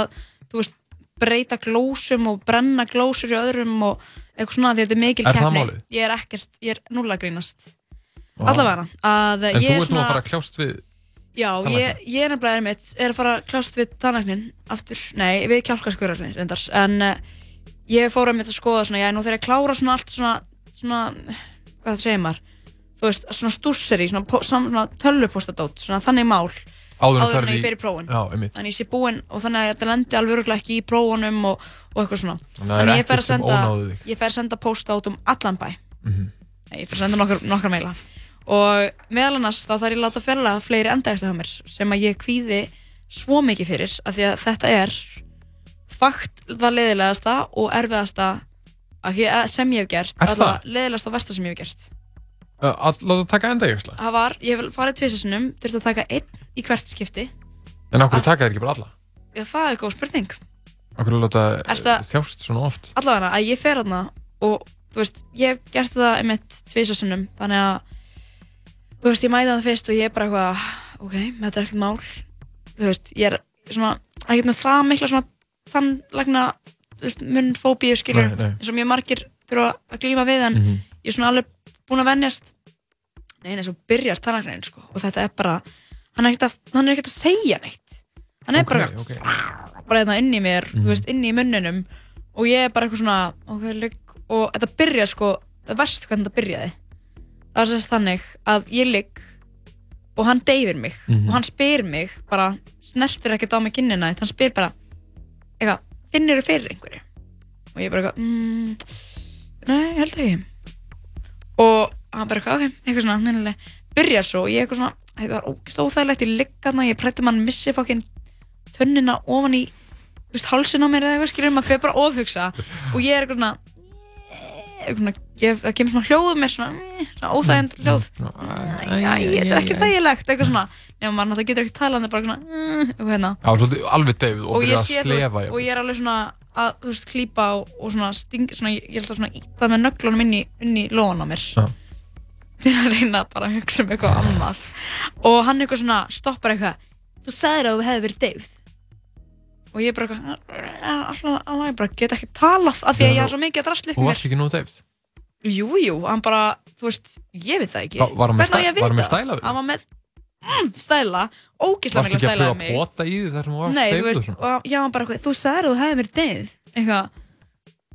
þú veist breyta glósum og brenna glósur í öðrum og eitthvað svona því að þetta er mikil Er það keppni. málið? ég er ekkert, ég er núla að grínast Vá. allavega að En ég þú er ert nú að fara að kljást við... Já, ég, ég er nefnilega einmitt, er að fara að klást við tannlæknin aftur, nei, við kjálkaskurarnir reyndar, en uh, ég fór einmitt að skoða svona, já, nú þegar ég klára svona allt svona, svona, hvað það segir maður, þú veist, svona stússeri, svona, svona tölvupostadót, svona þannig mál, Áður en en ég í- fer í einmitt. Þannig ég sé búinn og þannig að þetta lendi alveg örugglega ekki í prófunum og, og eitthvað svona. Þannig að það er ég fer að senda, ónáði þig. ég fer að senda posta út um allan bæ. Mhm. Nei, ég fer að senda nokkur, nokkar meila og meðal annars þá þarf ég að láta fjarlæga fleiri endægstu hjá mér sem að ég kvíði svo mikið fyrir af því að þetta er fakt það leiðilegasta og erfiðasta að sem ég hef gert Er það? leiðilegasta versta sem ég hef gert Uh, Að láta taka enda jöksla? það var, ég hef farið tvisasunum þurfti að taka einn í hvert skipti En okkur taka þér ekki bara alla? já það er góð spurning Okkur láta Er það- þjást svona oft? allavega að ég fer aðna og þú veist, ég hef gert það einmitt tvisasunum þannig að þú veist, ég mæði það fyrst og ég er bara eitthvað ok, þetta er ekkert mál þú veist, ég er svona ekkert með það mikla svona tannlækna þú veist, munnfóbíu skilur Nei, nei. eins og mjög margir þurfa að glíma við en Mhm. ég er svona alveg búin að venjast nei, nei, svo byrjar tannlæknin sko og þetta er bara, hann er ekkert að, hann er ekkert að segja neitt hann er Ok, bara ok. bara hérna inn í mér, Mhm. þú veist, inn í munninum og ég er bara eitthvað svona ok, ligg, og þetta byrja sko það er verst hvernig þetta byrjaði það er sérst þannig að ég ligg og hann deyfir mig Mhm. og hann spyr mig bara, snertir ekkert á mig kinnina þitt, hann spyr bara eitthvað, finnir þú fyrir einhverju? Og ég bara eitthvað mm, nei, held ekki. Og hann bara eitthvað, ok, eitthvað svona nefnilega, byrjar svo og ég eitthvað svona það var ógeðslega óþægilegt, ég ligg þarna ég prætti mann missi fokkin tönnina ofan í þú veist, hálsin á mér eða eitthvað skilur maður fyrir bara ofhugsa. Og ég er eitthvað svona það kemur svona hljóð um mér svona, svona óþægind hljóð. Æ, þetta er ekki þægilegt, eitthvað svona. Nema maður náttúrulega getur ekki talað, það er bara svona "Mm", eitthvað hérna. Já, svolítið alveg deyfð og byrja að slefa og ég er alveg svona að, þú veist, klípa og, og svona sting, svona, ég held að svona íta með nöglunum inn í, í lóan á mér. Já. til að reyna bara að hugsa um eitthvað annað. Og hann eitthvað svona stoppar eitthvað þú sagðir að þú hefði verið deyfð og ég bara eitthvað alltaf, alltaf, ég bara get ekki talað af því að ég er svo mikið að drasla upp Þú í varst mér. ekki nú deyfð? jú, jú, hann bara, þú veist, ég veit það ekki. Va- var hann með stæ- var hann með stæla hann var með mm, stæla, ógislega Varst mikla ekki að stæla pröfa að pota í því þar sem þú varst Nei, og veist, og já, hann bara þú sagðir að þú hefði verið deyð, eitthvað,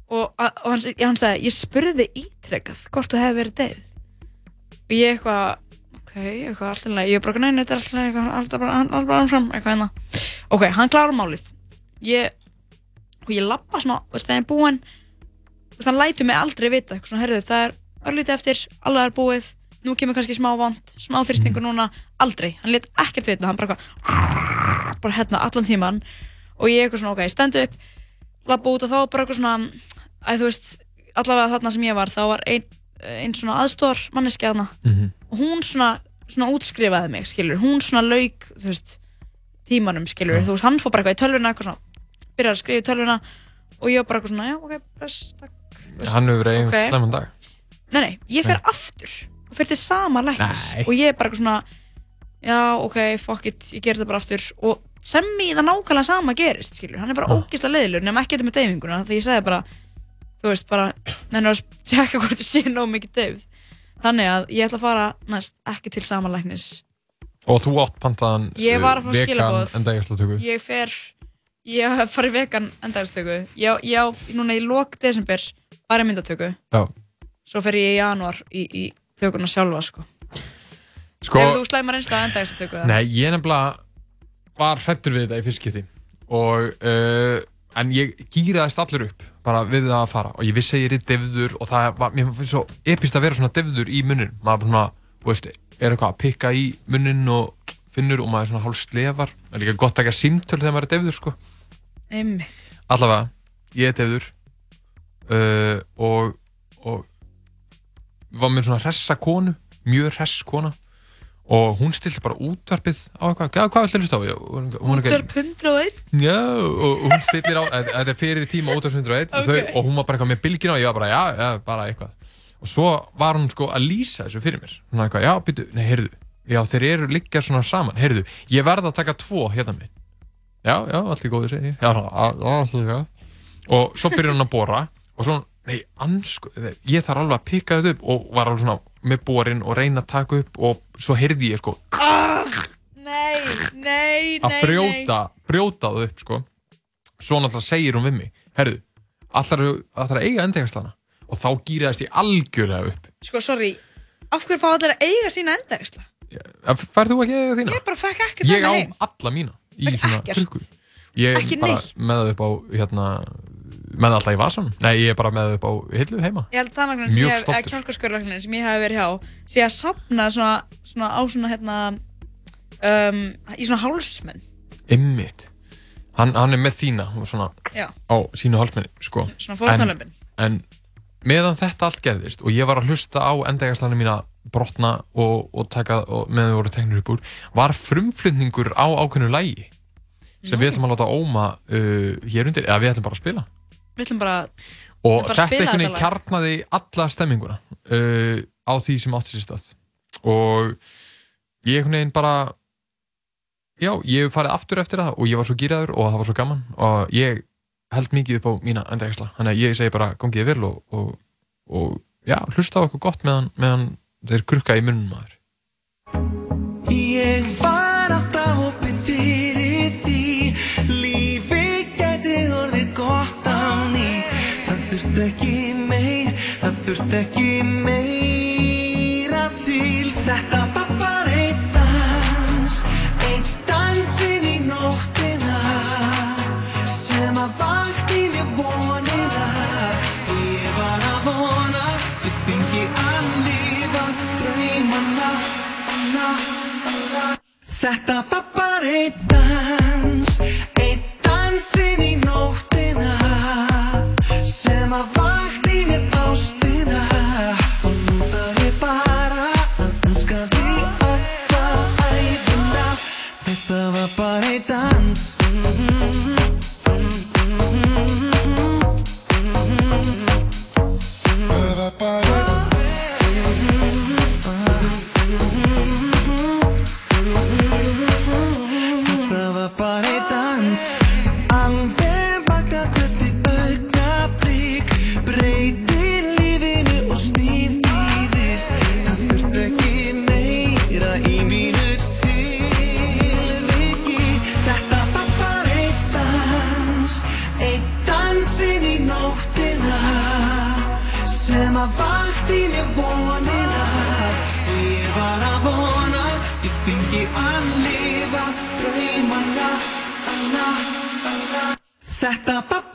og, og hann, já, hann sagði, ég spurði ítrekkað hvort þú hefði verið deyð, og ég eitthvað, ok, eitthvað, alltaf ég bara, neina, þetta er alltaf leið, eitthvað, alltaf bara, alltaf bara áfram, eitthvað hérna, ok, hann klárar málið, ég, og ég lappa svona, veist, það er búinn, þú veist, hann lætur mig aldrei vita, eitthvað svona, herðu, það er örlítið eftir, alveg er búið, nú kemur kannski smá vond, smá þrýstingur núna, aldrei, hann let ekkert vita, hann bara eitthvað, bara hérna allan tíman og ég eitthvað svona, ok, stendu upp labba út og þá bara eitthvað svona að þú veist, allavega þarna sem ég var þá var ein, ein svona aðstóðar manneskja þarna. Mhm. og hún svona, svona útskrifaði mig, skilur hún svona lauk, þú veist tímanum, skilur, þú veist, hann fór bara eitthvað í tölvuna eitthvað svona, byrjaði að skrifa í tölvuna og ég var bara eitthvað svona, já, ok, bless, takk. Hann hefur verið einhvern slemman dag. Nei, nei, ég fer aftur og fer til sama læknis og ég er bara eitthvað svona já, ok, fuck it, ég ger þetta bara aftur. Og sem í það nákvæmlega sama gerist skilur, hann er bara Já. ógislega leiðilur nema ekki þetta með deyfinguna, því ég sagði bara þú veist, bara, menn að tjekka hvort það sé nóg mikið deyfð. Þannig að ég ætla að fara næst ekki til sama læknis. Og þú átt pantaðan Ég var að fá vegan skilaboð. endægjaslatöku ég fer, ég hef farið vegan endægastöku, ég, ég á núna í lok desember bara í myndatöku. Já. svo fer ég í janúar í, í tökuna sjálfa sko. Sko, Hefur þú slæmar einslega endægastöku? nei, ég nefnilega var hrættur við þetta í fyrstskipti og uh, en ég gýraðist allur upp bara við það að fara. Og ég vissi að ég er devður og það var, mér finnst svo epist að vera svona devður í munnin maður svona, veist, er eitthvað að pikka í munnin og finnur og maður er svona hálf slefar. Það er líka gott að ekki að símtöl þegar maður er devður sko Einmitt. allavega, ég er devður uh, og og var með svona hressa konu mjög hress kona og hún stilti bara útvarpið á eitthvað, "Já, hvað ætlar hlusta á? Ég- Útvarp 101 Já, og og hún stillir á, þetta þetta er fyrir tíma útvarp 101 og, þau, og hún var bara eitthvað með bylgina og ég var bara, já, já, bara eitthvað. Og svo var hún sko að lýsa þessu fyrir mér. Hún var eitthvað, já, býtu, nei, heyrðu já, þeir eru liggja svona saman, heyrðu ég verð að taka tvo hérna minn já, já, allt í góðu segi ég. já, "Á- á, í góðu og svo byrjar hún að bora og svo, nei, ansko ég þarf alveg að pikka þetta upp og var alveg svona með borin og reyna að taka upp og svo heyrði ég sko Nei, nei, nei að brjóta, brjóta það upp sko. svo náttúrulega segir hún við mig herru, allar, allar að eiga endegjaslana og þá gýraðist ég algjörlega upp. Sko, sorry Af hverju fá allir að eiga sína endaðisla? færð þú ekki þína? Ég bara fekk ég á þannig heim alla mína í Fekk svona ekkert? trukku ég Ekki er bara neitt? með það upp á hérna, með það alltaf í vasanum nei, ég er bara með það upp á hillu heima Ég held að tannlæknirinn sem Mjög ég hef, eða stoltur. kjálkaskörlæknirinn sem ég hef verið hjá sé að sapna svona, svona á svona hérna um, í svona hálsmenn ymmit hann, hann er með þína svona, Já. á sínu hálsmenni sko. Svona fórnarlömbin. en, meðan þetta allt gerðist og ég var að hlusta á endegjaslanu mína brotna og, og taka og meðan við voru teknir upp úr var frumflutningur á ákveðnu lægi sem við ætlum að láta óma uh, hér undir, eða við ætlum bara að spila. Við ætlum bara og Við bara þetta einhvern veginn kjarnaði alla stemminguna uh, á því sem átti sér stað. Og ég einhvern veginn bara já, ég farið aftur eftir það og ég var svo gýraður og það var svo gaman. Og ég held mikið upp á mína endægisla þannig að ég segi bara gangið vel og, og, og já, hlusta á eitthvað gott meðan, meðan þeir krukka í munnum maður Ég var Þetta Þetta var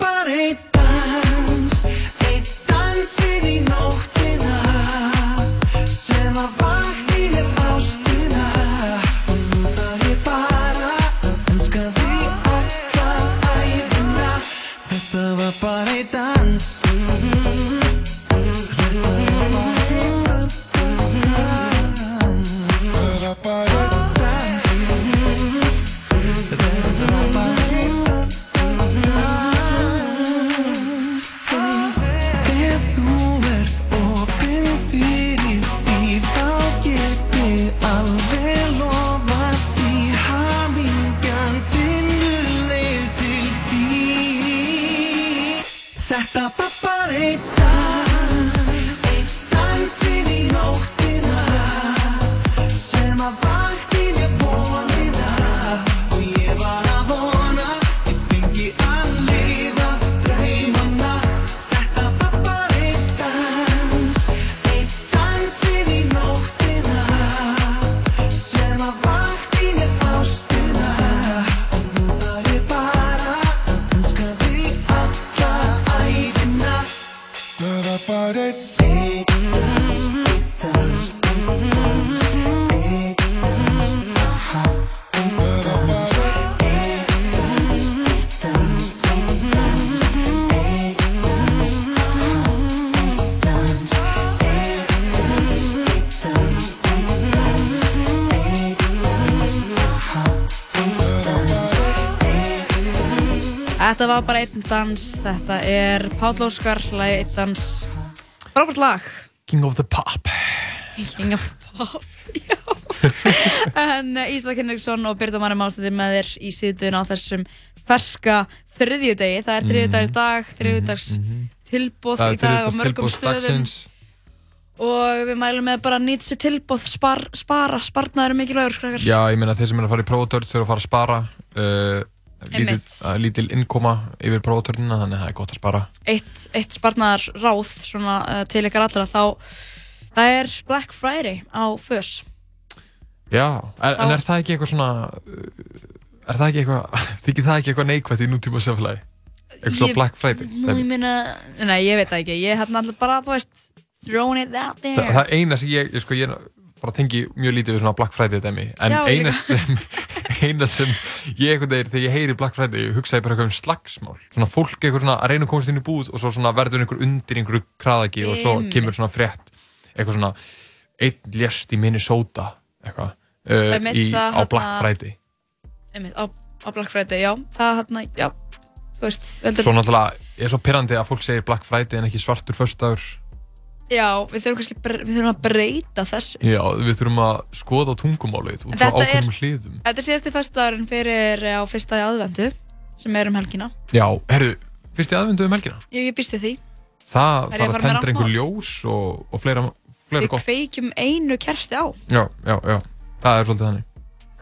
bara einn dans, þetta er Páll Óskar, lagi einn dans, frábært lag. King of the Pop. King of Pop, já. en uh, Ísak Henriksson og Birta Mari Málstættir með þér í síðan á þessum ferska þriðjudegi. Það er þriðjudagur í dag, þriðjudags tilbúð Mhm, Það í dag á mörgum stöðum. dagsins. Og við mælum með bara nýtt sér tilbúð, spar, spara, sparnaður er mikilvægur. Já, ég meina þeir sem er að fara í prófutörn þurfa að fara að spara. Uh, lítil, lítil innkoma yfir prófutörnina, þannig að það er gott að spara. eitt, eitt sparnar ráð svona, uh, til ykkar allra þá það er Black Friday á FÖS Já, er, en Þá- er það ekki eitthvað svona, er það ekki eitthvað, þykir það ekki eitthvað neikvægt í nútíma samfélagi? Eitthvað svona Black Friday? Nú ég minna, nei ég veit það ekki ég hérna alltaf bara, þú veist throwing it out there Það, það eina sem ég, ég, sko, ég bara tengi mjög lítið við svona Black Friday dæmi. En Já, ég eina sem, eina sem ég einhvern veginn þegar ég heyri Black Friday ég hugsaði bara eitthvað um slagsmál. Svona fólk eitthvað svona að reyna að komast inn í búð og svo svona verður einhver undir einhverju kraðaki og svo kemur svona frétt. Eitthvað svona einn lést í Minnesota eitthvað uh, í, á Black hérna- Friday. Einmitt, á, á Black Friday, já. Það hérna, já. Þú veist, svo náttúrulega er svo pyrrandi að fólk segir Black Friday en ekki svartur föstudagur já, við þurfum kannski við þurfum að breyta þessu já, við þurfum að skoða tungumálið út frá er- ákveðnum hliðum þetta er síðasti festudagurinn fyrir eh, á fyrsta í aðvendu sem er um helgina já, herru, fyrst í aðvindu um helgina ég, ég býst við því, Það Er þarf að tendra einhver ljós og, og fleira, fleira við gott. kveikjum einu kerti á Já, já, já. Það er svolítið þannig.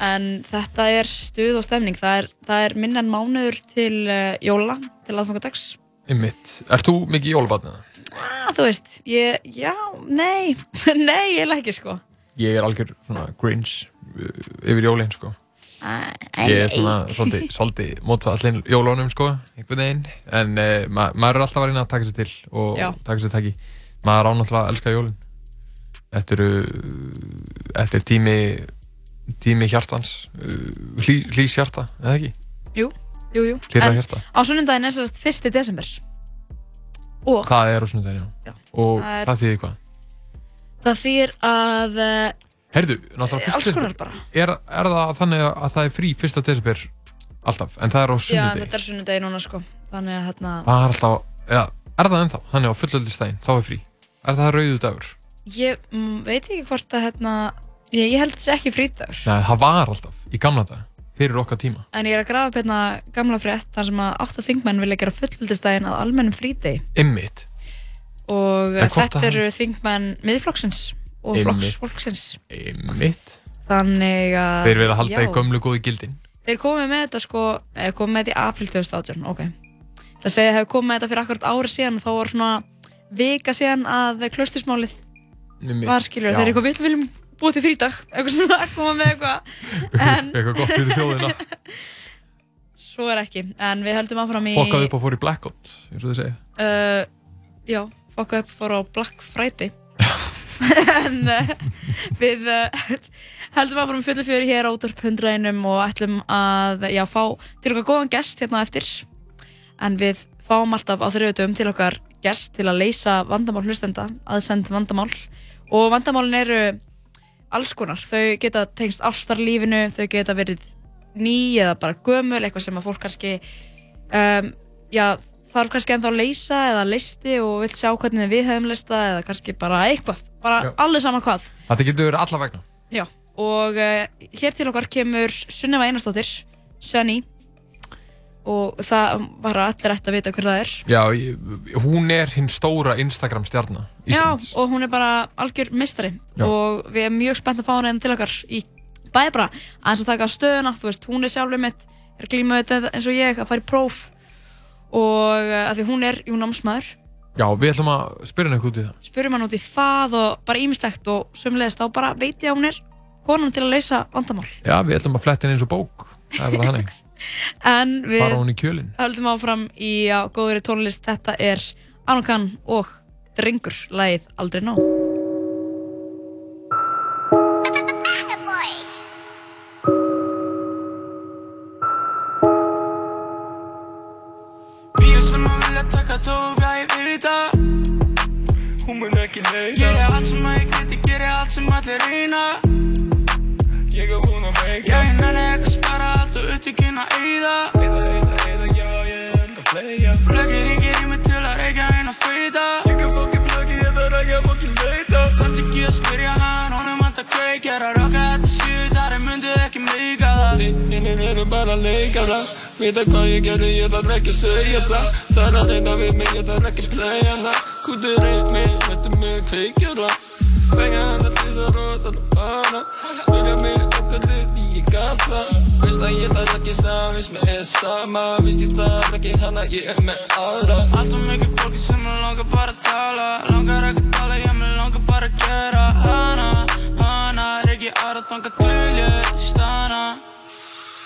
En þetta er stuð og stemning. Það er, það er minna en mánuður til uh, jóla, til aðfangadags. Einmitt. Ert þú mikið í jólabatnið? Ah, þú veist, ég, já, nei, nei, ég ekki sko. Ég er algjör svona grinch uh, yfir jólinn, sko. Ah, Ég er svona svolítið, svolítið mótvað allir jólónum, sko, einhvern veginn. En uh, ma maður er alltaf að reyna að taka sér til og Já. taka sér taki. Maður á náttúrulega að elska jólinn. Þetta eru, þetta er tími, tími hjartans, uh, hlý, hlýs hjarta, eða ekki? Jú, jú, jú. Hlýra En hjarta. á sunnundaginn er sérst 1. desember. Og Það er á sunnudaginn, já. Já. Og Það er- það þýðir hvað? það þýr að, uh, Herðu, náttúrulega alls fyrst bara. er, er það þannig að það er frí fyrsta desember alltaf, en það er á Já, sunnudegi þetta er sunnundagi núna sko. Þannig að hérna, það er alltaf, eða, er það ennþá þannig á fullöldistæðin, þá er frí er það rauðu dagur? ég mm, veit ekki hvort að hérna, ég, ég held að þetta sé ekki frítagur. Nei, það var alltaf í gamla dag fyrir okkar tíma En ég er að grafa upp hérna gamla frétt þar sem að átta þingmenn vilja gera fullvildistægin að almennum frídegi. Ymmit, og þetta eru þingmenn miðflokksins og Einmitt. flokks fólksins ymmit þannig að þeir að halda já, í gömlu góði gildin þeir komið með þetta sko eða komið með þetta í april 2018 ok það segja að hefur komið með þetta fyrir akkurat ári síðan og þá var svona vika síðan að klaustismálið Einmitt. var skilur Já. þeir eru eitthvað viljum búið til frídag eitthvað svona að koma með eitthvað. En eitthvað gott fyrir þjóðina. Svo er ekki en við höldum áfram í fokkað upp og fór í blackout, eins og þið segja uh, já, fokkað upp fór á Black Friday. En uh, við uh, heldum að fórum fullu fjöri hér á útvarp 101 og ætlum að já, fá til okkar góðan gest hérna eftir. En við fáum alltaf á þriðutum til okkar gest til að leysa vandamál hlustenda aðsend vandamál. Og vandamálin eru alls konar, þau geta tengst ástarlífinu, þau geta verið ný eða bara gömul, eitthvað sem að fólk kannski um, já, þarf kannski ennþá að leysa eða listi og vill sjá hvernig við hefum lista eða kannski bara eitthvað, bara Já. allir saman hvað. Þetta getur verið alla vegna. Já, og uh, hér til okkar kemur Sunneva Einarsdóttir, Sunny og það var allir ætti að vita hver það er. Já, hún er hinn stóra Instagram stjarnar Íslands. Já, og hún er bara algjör mistari Já. og við erum mjög spennt að fá hana hérna til okkar í bæði bara aðeins að taka stöðuna, þú veist, hún er sjálfur mitt er glímaði þetta eins og ég að fara í próf. Og uh, að því hún er jú námsmaður, já, við ætlum að spyrja henni eitthvað út í það. Spurum hann út í það og bara ímislegt og sömulegist þá bara veit ég að hún er konan til að leysa vandamál. Já, við ætlum að fletta henni eins og bók. Það er bara þannig, en við fara hún í kjölinn. höldum áfram í á, góðri tónlist. Þetta er Anokan og Drengur lagið Aldrei nóg. Bíu sem að vilja taka tóka í vita Hún mun ekki neita. Geri allt sem að ég geti, geri allt sem allir reyna. Ég er hún að Já, veika ég nenni ekki en að eyða Blöggir í gerími til að reykja en að feyta Ég kan fokkin blöggi eða reykja fokkin leita Þart ekki að spyrja hann, honum hann það kveik Er að röka þetta síð, þar er myndið ekki meika það Þinninn eru bara leikara Vita hvað ég gerði, ég þarf ekki að segja það Það er að reyna við mig, ég þarf ekki að playa það Kútir í mig, þetta er mjög kveikjara Þegar hann er tísar og það er bara Vilja mig okkar liði ég gat það Veist að ég þarf ekki samvist með er sama Vist ég þarf ekki hana, ég er með aðra. Alltaf mikið fólki sem mig langar bara að tala. Langar ekki að tala, ég mig langar bara að gera. Hana Hana er ekki aðra þanga til ég stana.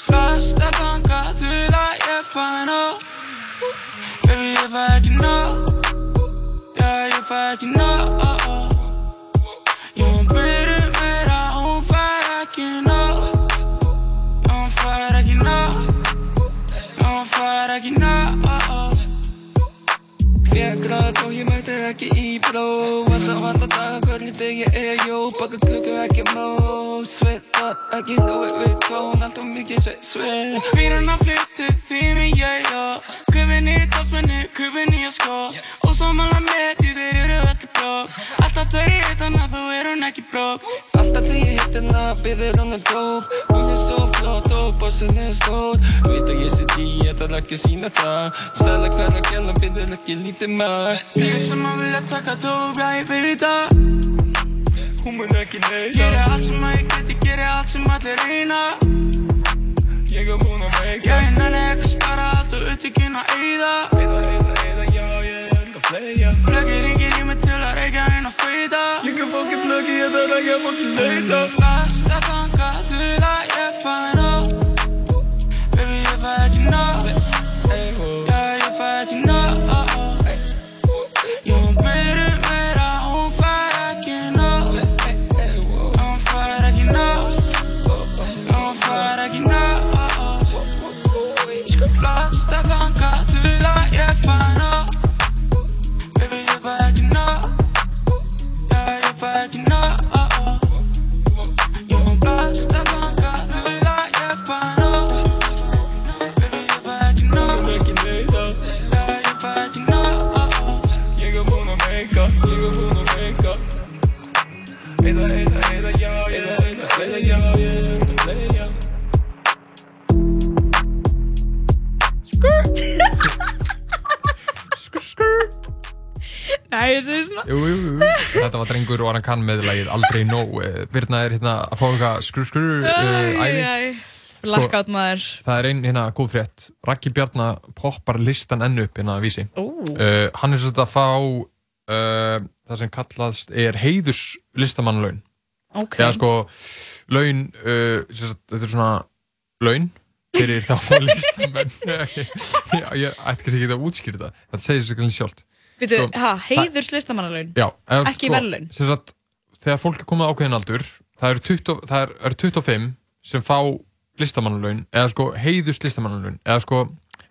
Best að þanga til að ég fæ nóg. Baby ég fæ ekki nóg. Já ég fæ ekki nóg hún fær ekki nóg Fekk rætt og ég mætti ekki í próf Alltaf alltaf daga hvernig degi er jó Baka köku ekki mót Sveitar ekki Louis Vuitton Alltaf mikið sveit sveit Bílarna flyttu því mig ég og í dálsmenni, köpin í að skó. Og mála með því þeir eru öllu brók Alltaf þau heit hana þá er hún ekki brók Alltaf þegar ég hitt hennar byrðir hún að dóp Hún er svo flott og bossin er stór. Veit að ég sitt í, ég þarf ekki að sína það. Sæla hver að gæla byrðir ekki lítið maður. Ég sem að vilja taka dóp, já ég byrði það Hún mun ekki neita Geri allt sem að ég geti, geri allt sem allir reyna. Ég er búinn að Já veika ég nenni ekki að spara allt og upptökin að eyða. Eða, eða, eða, já, ég er að playa Plöggir ringir í mig til að reykja inn á feita Ég kan fokkin pluggi, ég þarf ekki að fokkin leita Best að þanga til að ég fæ Segi svona Jú, jú, jú. Þetta var drengur og hann kann með lagið Aldrei nóg. Eh, Birna er hérna að fá eitthvað skrur skrur uh, æði. Æj, blackout maður Það er einn hérna góð frétt. Raggi Bjarnar poppar listan enn upp hérna að vísi. Uh, hann er svolítið að fá uh, það sem kallast er heiðurs listamannlaun. Ok. Eða sko, laun, uh, þetta er svona laun fyrir þá listamenn. Ég ætti kannski ekki að útskýra þetta. Þetta segir sér kannski sjálft. Býtu, Sko, ha, heiðurs listamannalaun Já, Ekki sko, verðlaun? sem sagt, Þegar fólk er komið ákveðin aldur það eru 20, það er, er 25 sem fá listamannalaun eða sko heiðus listamannalaun eða sko,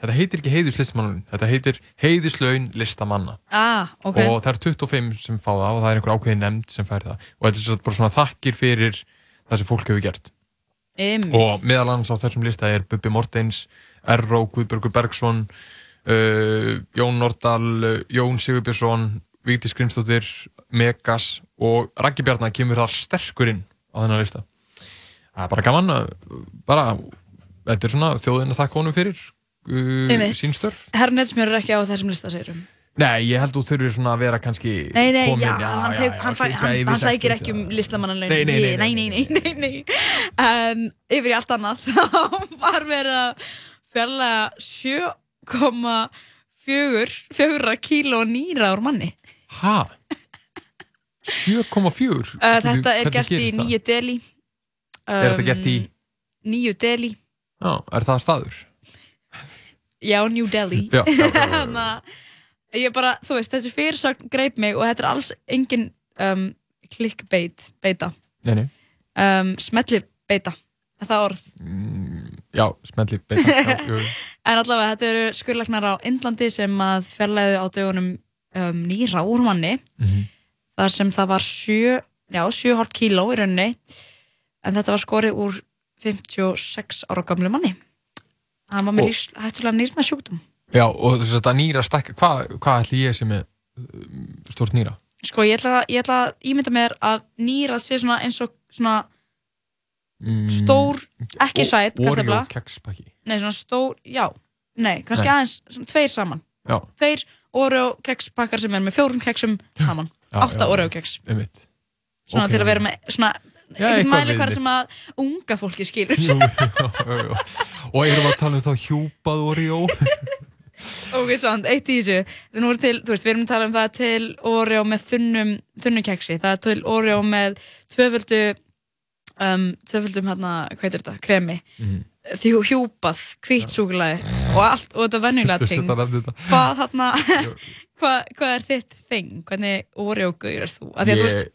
þetta heitir ekki heiðus listamannalaun þetta heitir heiðuslaun listamanna. Ah, ok. Og það eru 25 sem fá það og það er einhver ákveðin nefnd sem fær það. Og þetta er svo bara svona þakkir fyrir það sem fólk hefur gert. Einmitt. og meðal annars á þessum lista er Bubbi Mortens, Erró, Guðbjörgur Bergson uh, Jón Nordal uh, Jón Sigurbjörnsson Vigdís Grímsdóttir, Megas og Raggi Bjarnar kemur það sterkur inn á þennan lista. Það er bara gaman að bara, þetta er svona þjóðin að þakka honum fyrir uh, Einmitt. sín störf. Herrnetsmjör er ekki á þessum lista, segir um Nei, ég held þú þurfir svona að vera kannski Nei, nei, komin, já, hann, tek, hann, sirka hann, yfir hann sækir 60, ekki um listamannalaun. Nei, nei, nei, nei, nei. En yfir í allt annað. Þá var verið að fjarlæga 7,4 kíló nýra úr manni Hæ? 7,4? Uh, Þetta er gert í? Nýju Delhi Er þetta gert í, Nýju Delhi já, er það staður? Já, New Delhi. Þannig að ég bara, þú veist, þessi fyrirsögn greip mig og þetta er alls engin um, clickbait beita Nei, nei, um, smelli beita það orð? já, smelli beita já. En allavega, þetta eru skurlæknar á Indlandi sem að fjarlæðu á dögunum um, nýra úr manni Mhm. þar sem það var 7 já, 7,5 kíló í rauninni en þetta var skorið úr 56 ára gamlu manni hann var með hættulega nýrna sjúkdóm Já, og þess að þetta nýra stakka, hvað hva ætli ég sem er um, stórt nýra? Sko, ég ætla, ég ætla að ímynda mér að nýrað sé svona eins og svona Mm, stór, ekki Ó- sæt, kartöfla. Oreo kekspakki. Nei, svona stór, já, nei, kannski Nei. aðeins, svona tveir saman. Já. Tveir Oreo kekspakkar sem er með fjórum keksum saman. Já, Átta já, Oreo keks. Einmitt. Svona Ok. til að vera með, svona, Já, einhvern eitthvað mæli viðmið. sem að unga fólki skilur. Jú, jú, jú, jú. Og erum við að tala um þá hjúpað Oreo? ok, sant, eitt í þessu. Nú er til, þú veist, við erum að tala um það til Oreo með þunnum, þunnum keksi. Það er til Oreo með tvöföldu, um, tvöföldum hérna, hvað heitir þetta, kremi. Mhm. Því hjúpað, hvítt súkulæði og allt, og þetta venjulega ting. Þetta þetta. Hvað þarna, hvað, hvað er þitt þing? Hvernig Oreo-gauður er þú? Af því að þú veist,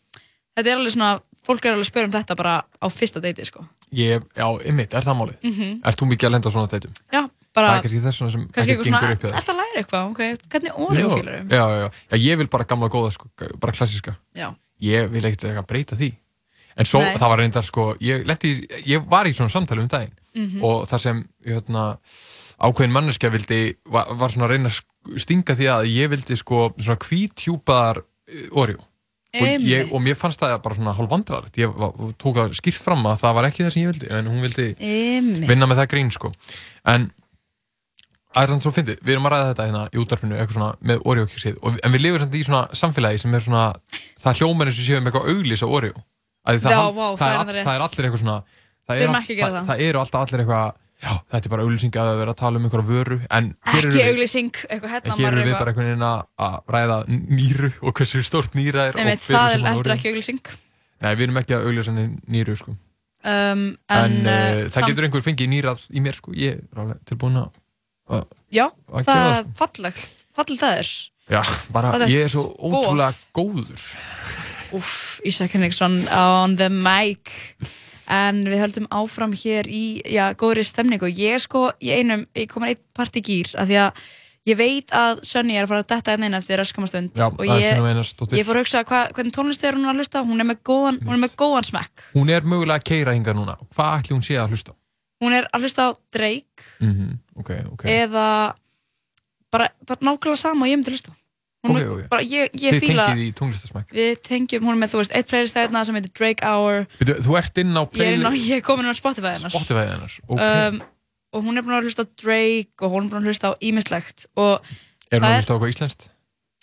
þetta er alveg svona, fólk er alveg að spyrja um þetta bara á fyrsta deiti, sko. Ég, já, einmitt, er það málið? Mhm. Ert þú mikið að lenda á svona teitum? Já, bara, Það er kannski þess sem kannski ekki gengur upp hjá þér. ert að læra eitthvað, ok, hvernig Oreo Já, fílar Já, já, já. Ég vil bara gamla góða, sko, bara klassíska. Já. Ég vil ekkert eitthvað breyta því. En svo, Nei. það var reyndar, sko, ég í- ég var í svona samtali um daginn Mhm. og það sem, hérna, ákveðin manneskja vildi, var, var svona að reyna að stinga því að ég vildi, sko, svona hvítjúpaðar uh, Oreo. Og, ég, og mér fannst það bara svona hálf vandrarlegt. Ég var, tók það skýrt fram að það var ekki það sem ég vildi, en hún vildi Einmitt. vinna með það grín, sko. En Það er sann svo fyndið, við erum að ræða þetta hérna í útdarpinu eitthvað svona með Oreo-keksið og- en við lifum samt í svona samfélagi sem er svona það hljómar eins og séum eitthvað auglís á Oreo Að það, Já, hal- vá, það, það er er all, það er allir eitthvað svona það, er erum all- eru alltaf allir eitthvað já, þetta er bara auglýsing að vera að tala um einhverja vöru Ekki auglýsing, eitthvað hérna hér erum við bara einhvern veginn að- ræða nýru og hversu stórt nýra er Nei, það er Oreo. ekki auglýsing. Nei, við erum ekki að auglýsa nýru sko. Um, en, en, uh, það getur einhver fengið nýrað í mér sko. ég er alveg tilbúin að Já, að það er fallegt, fallegt það er. Já, bara ég er svo ótrúlega góður Úff, Ísak Henriksson on the mic. En við höldum áfram hér í, já, góðri stemningu. Ég er sko í einum, ég kom að einn part í gýr, af því að ég veit að Sunny er að fara að detta einn inn eftir öskamastund. Og ég, ég fór að hugsa, hva, hvernig tónlist er hún að hlusta? Hún er með góðan, hún er með góðan smekk. Hún er mögulega að keira hingað núna Hvað ætli hún sé að hlusta? Hún er að hlusta á Drake Mm Ok, ok eða bara, það er nákvæmlega sama og ég myndi hlusta á. Hún Ok, er ok. bara, ég, ég fíla við tengjum, hún er með, þú veist, eitt playlist þarna sem heitir Drake Hour Þú, þú ert inn á er, playlist ég er komin á Spotify hennar Spotify hennar Ok um, og hún er búin að hlusta á Drake og hún er búin að hlusta á ímislegt Er hún það að hlusta á eitthvað íslenskt?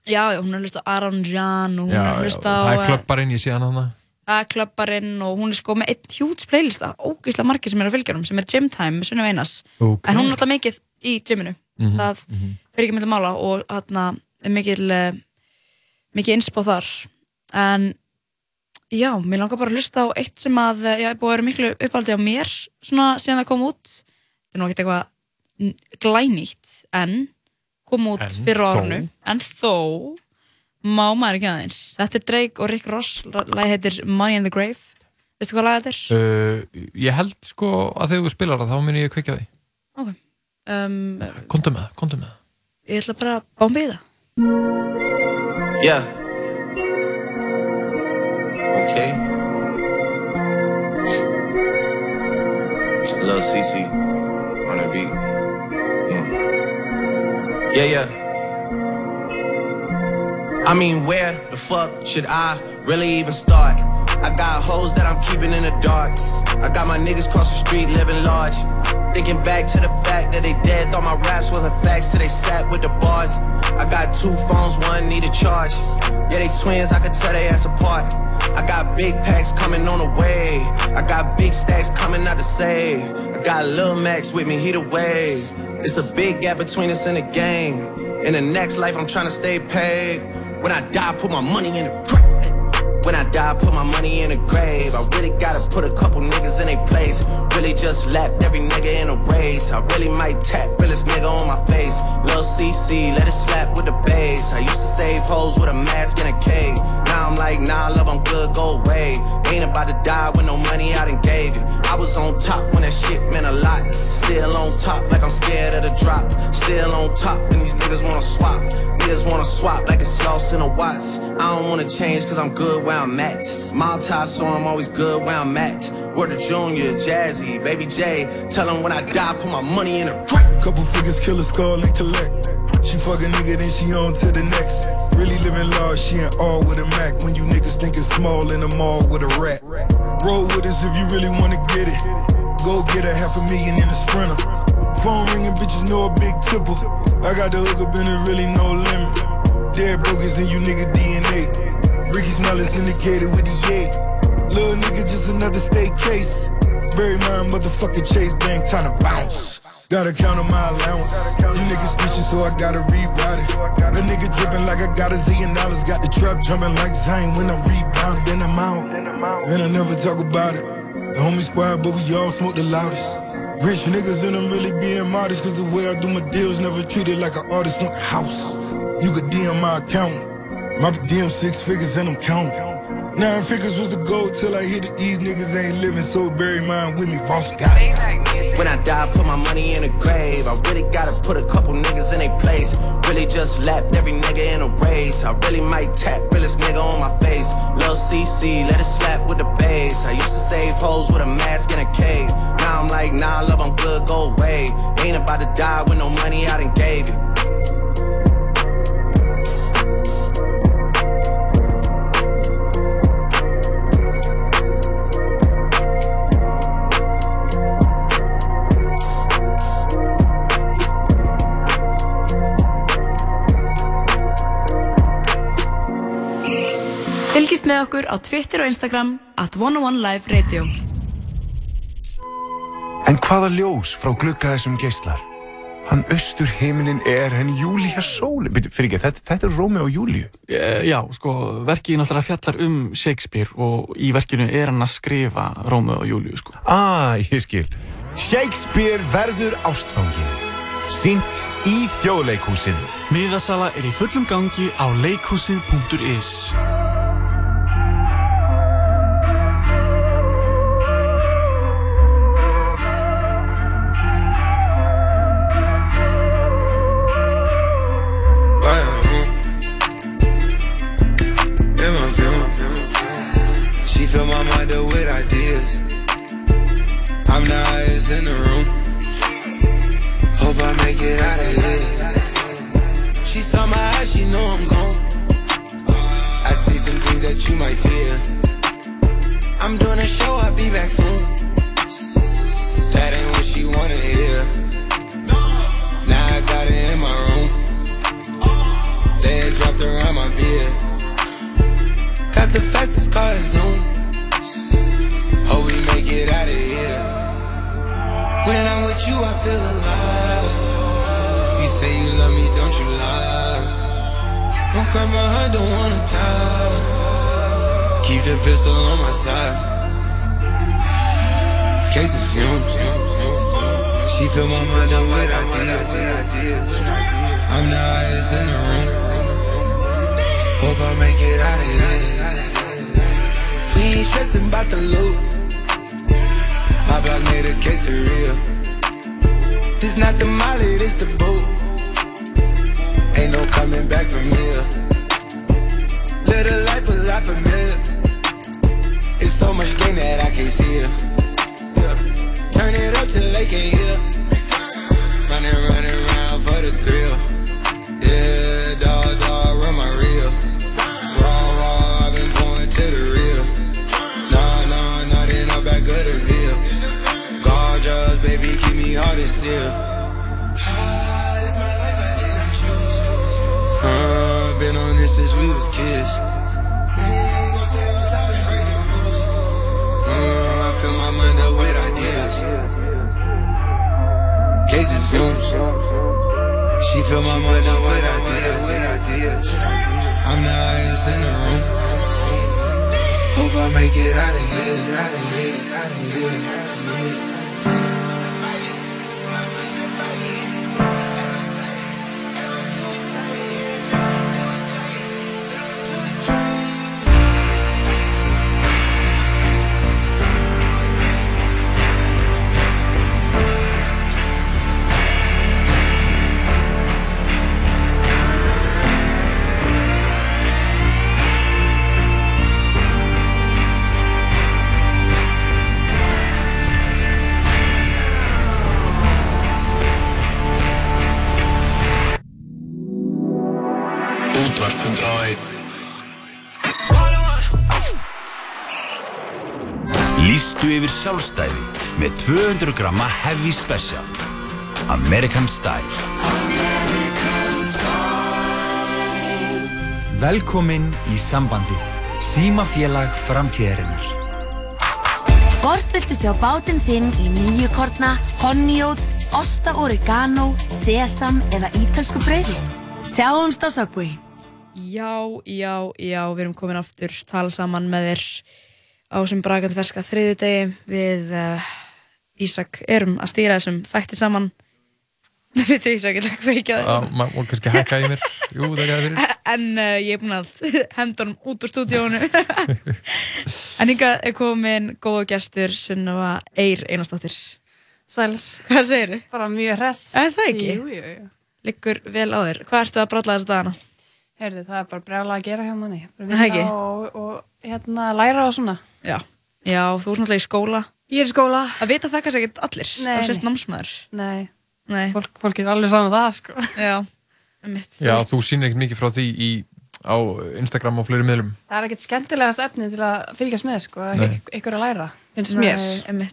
já, hún er að hlusta á Aron Jan og hún er að hlusta á það er eh, klubbarinn, ég sé hann hana að klubbarinn og hún er sko með einn hjúts playlista ógeðslega margir sem er að fylgja hún sem er Gym Time með Sunni Veinas Ok. en hún er alltaf mikið í gyminu Mhm, það mhm. fyrir ekki myndi mála og er mikil uh, mikið inspo þar. En já, mér langar bara að hlusta á eitt sem að eh, já, er búið að vera miklu uppvaldi á mér svona síðan það kom út. Þetta er ekkert eitthvað glænýtt en kom út En fyrir þó. árunu en þó má maður ekki aðeins. Þetta er Drake og Rick Ross lagi heitir Money in the Grave. Veistu hvað lag þetta er? uh, Ég held sko að þegar þú spilar það þá muni ég kveikja því. Ok. Um, Kondu með það, ég ætla bara að bámbi í það Yeah. Okay. Lil CC on the beat. Mm. Yeah, yeah. I mean, where the fuck should I really even start? I got hoes that I'm keeping in the dark. I got my niggas cross the street living large. Thinking back to the fact that they dead, thought my raps wasn't facts, so they sat with the bars. I got two phones, one need a charge. Yeah, they twins, I could tell they ass apart. I got big packs coming on the way. I got big stacks coming out to save. I got Lil Max with me, he the wave. It's a big gap between us in the game. In the next life, I'm trying to stay paid. When I die, put my money in the grave. When I die, put my money in a grave. I really gotta put a couple niggas in their place. Really just lapped every nigga in a race. I really might tap realest nigga on my face. Lil CC, let it slap with the bass. I used to save hoes with a mask and a cave. Now I'm like, nah, love, I'm good, go away. Ain't about to die with no money I done gave you. I was on top when that shit meant a lot. Still on top like I'm scared of the drop. Still on top and these niggas wanna swap. Niggas wanna swap like it's sauce in a Watts. I don't wanna change cause I'm good where I'm at. Mob tie, so I'm always good where I'm at. Word to Junior, Jazzy, Baby J. Tell Tell 'em when I die, put my money in a grave. Couple figures, kill a skull and collect. She fuck a nigga, then she on to the next. Really living large, she ain't all with a Mac. When you niggas thinking small in the mall with a rat. Roll with us if you really wanna get it. Go get a half a million in a sprinter. Phone ringing, bitches know a big tipple. I got the hook up and it really no limit. Dead brokers in you nigga DNA. Ricky Smell is indicated with the yay. Little nigga, just another state case. Bury my motherfucking Chase Bank, time to bounce. Gotta count on my allowance. You niggas snitching, so I gotta rewrite it. A nigga dripping like I got a zillion dollars. Got the trap jumping like Zane when I rebound. Then I'm out, and I never talk about it. The homie squad, but we all smoke the loudest. Rich niggas and I'm really being modest, cause the way I do my deals never treated like an artist want the house. You could DM my account. My DM six figures and I'm counting. Nine figures was the goal till I hit it. These niggas ain't living, so bury mine with me. Ross got it. When I die, put my money in a grave. I really gotta put a couple niggas in their place. Really just lapped every nigga in a race. I really might tap realest nigga on my face. Lil CC, let it slap with the bass. I used to save hoes with a mask and a cave. Now I'm like, nah, love, I'm good, go away. Ain't about to die with no money I done gave you. Með okkur á Twitter og Instagram at 101 Live Radio. En hvaða ljós frá glugga þessum geislar? Hann austur heiminin er henni Júlía sólin. Fyrir ekki, þetta, þetta er Rómi og Júlíu. Eh, Já, sko, verkið náttúrulega fjallar um Shakespeare og í verkinu er hann að skrifa Rómeo og Júlíu, sko. Ah, ég skil. Shakespeare verður ástfangin. Sýnt í þjóðleikhúsinu. Miðasala er í fullum gangi á leikhúsið.is. yfir sjálfstæði með 200 gramma Heavy Special. American Style. Velkomin í sambandið. Símafélag framtíðarinnar. Hvort viltu sjá bátinn þinn í nýju korna, honeyót, osta oregano, sesam eða ítalsku brauði? Sjáumst á Subway. Já, já, já, við erum komin aftur, tala saman með þér á sem brakandi ferska þriðu degi við uh, Ísak erum að stýra þessum þætti saman. Veit ég Ísak, ég ætla að kveika Já, það. maður má kannski hækka í mér. Jú, er. En uh, ég er búin að henda honum út úr stúdíónu. en hingað er komin góða gestur Sunnova Eir Einarsdóttir. Sæls. Hvað segir þið? Bara mjög hress. Er það ekki? Jú, jú, jú. Liggur vel á þér. Hvað ertu að bralla þessa dagana? Heyrðu, það er bara brjálega að gera hjá manni. Bara Það ekki? vinna og, og hérna læra og svona. Já. Já, þú ert náttúrulega í skóla. Ég er í skóla. Það vita það kannski ekkert allir. Nei, Það sést námsmaður. Nei. Nei. Fólk, fólk er alveg saman það, sko. Já, mitt. Já, þú sýnir ekkert mikið frá því í, á Instagram og fleiri miðlum. Það er ekkert skemmtilegast efni til að fylgjast með, sko. Ykkur að læra, finnst mér. Nei,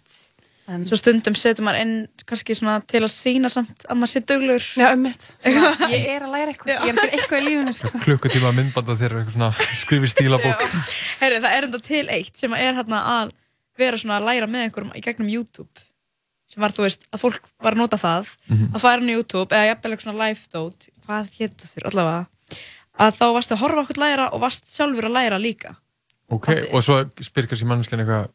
emitt. Svo stundum setur maður inn kannski svona til að sína samt að maður sé duglegur. Já, emitt. Ég er að læra eitthvað. Ég er að gera eitthvað í lífunu, sko. Klukkutíma myndbanda svona skrifir stílabók. Herri, það er enda til eitt sem er hérna að vera svona að læra með einhverjum í gegnum YouTube. Sem var, þú veist, að fólk var að nota það, Mhm. að fara inn á YouTube eða jafnvel eitthvað svona live dot, hvað hétta þér allavega, að þá varstu að horfa okkur læra og varst sjálfur að læra líka. Ok, og svo spyr kannski mannskinn eitthvað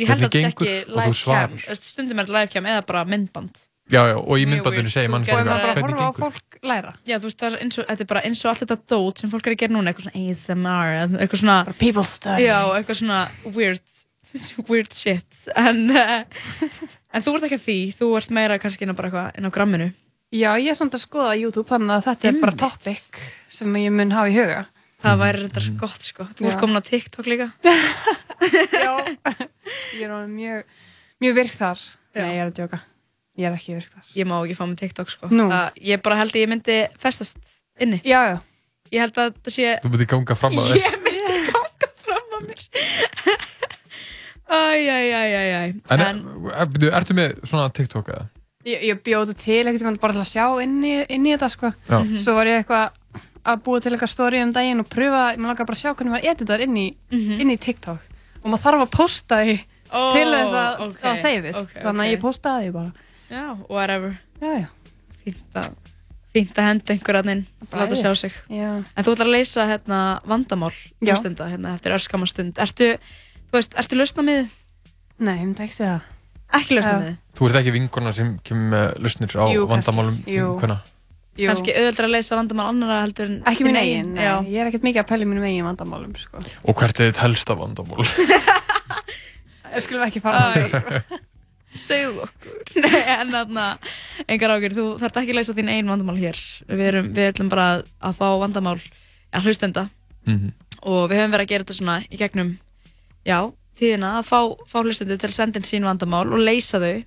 Ég held að þetta ekki og þú live cam, svarar. Þú veist, stundum er þetta live cam eða bara myndband. Já, já, og í myndbandinu segir Þú mannskinn getur eitthvað bara hvernig Horfa á fólk læra. Já, þú veist, það er eins og, þetta er bara eins og allt þetta dót sem fólk er að gera núna, eitthvað svona ASMR, eitthvað svona... People study. Já, eitthvað svona weird, weird shit, en, uh, en þú ert ekki að því, þú ert meira kannski inn á bara eitthvað inn á gramminu. Já, ég er samt að skoða YouTube, þannig að þetta er bara topic sem ég mun hafa í huga. Það væri þetta gott, sko. Þú ert Já. komin á TikTok líka. Ég er mjög, mjög virk þar. Já. Nei, ég er að djóka. Ég er ekki virk þar. Ég má ekki fá mig TikTok, sko. Nú. Það, ég bara held að ég myndi festast inni. Já, já. Ég held að það sé... Þú myndir ganga fram að þér. Ég myndi ganga fram að mér. Æj, æj, æj, æj, æj. En, en byrju, ertu með svona TikTok eða? Ég, ég bjóði til ekkert tímann bara til að sjá inn í, inn í þetta, sko. Já. Mhm. Svo var ég eitthvað að búa til eitthvað story um daginn og pröfa, ég langar bara að sjá hvernig maður editar inn í, inn í TikTok. Og maður þarf að posta í Mhm. Ó, til þess að, ok, að safeist. ok, Þannig að ég postaði því bara. Já, whatever. Já, já. Fínt að, fínt að henda einhverjarn inn og láta sjá sig. Já. En þú ætlar að leysa hérna vandamál Já. hlustenda hérna eftir örskama stund. Ertu, þú veist, ertu lausna með þið? Nei, ég myndi ekki segja það. Ekki lausna þið? Þú ert ekki vinkona sem kemur með lausnir á Jú, kannski. vandamálum Jú. vinkona. Jú. Kannski auðvitað að leysa vandamál annara heldur en Ekki mín eigin, nei. Já. Ég er ekkert mikið að pæla í mínum eigin vandamálum, sko. Og hvert er þitt helsta vandamál? Við skulum ekki fara á það, sko. Segðu okkur. Nei, en þarna, engar ágjör, þú þarf ekki að leysa þín einn vandamál hér. Við, erum, við ætlum bara að, fá vandamál að hlustenda Mhm. og við höfum verið að gera þetta svona í gegnum, já, tíðina að fá, fá hlustendur til að senda inn sín vandamál og leysa þau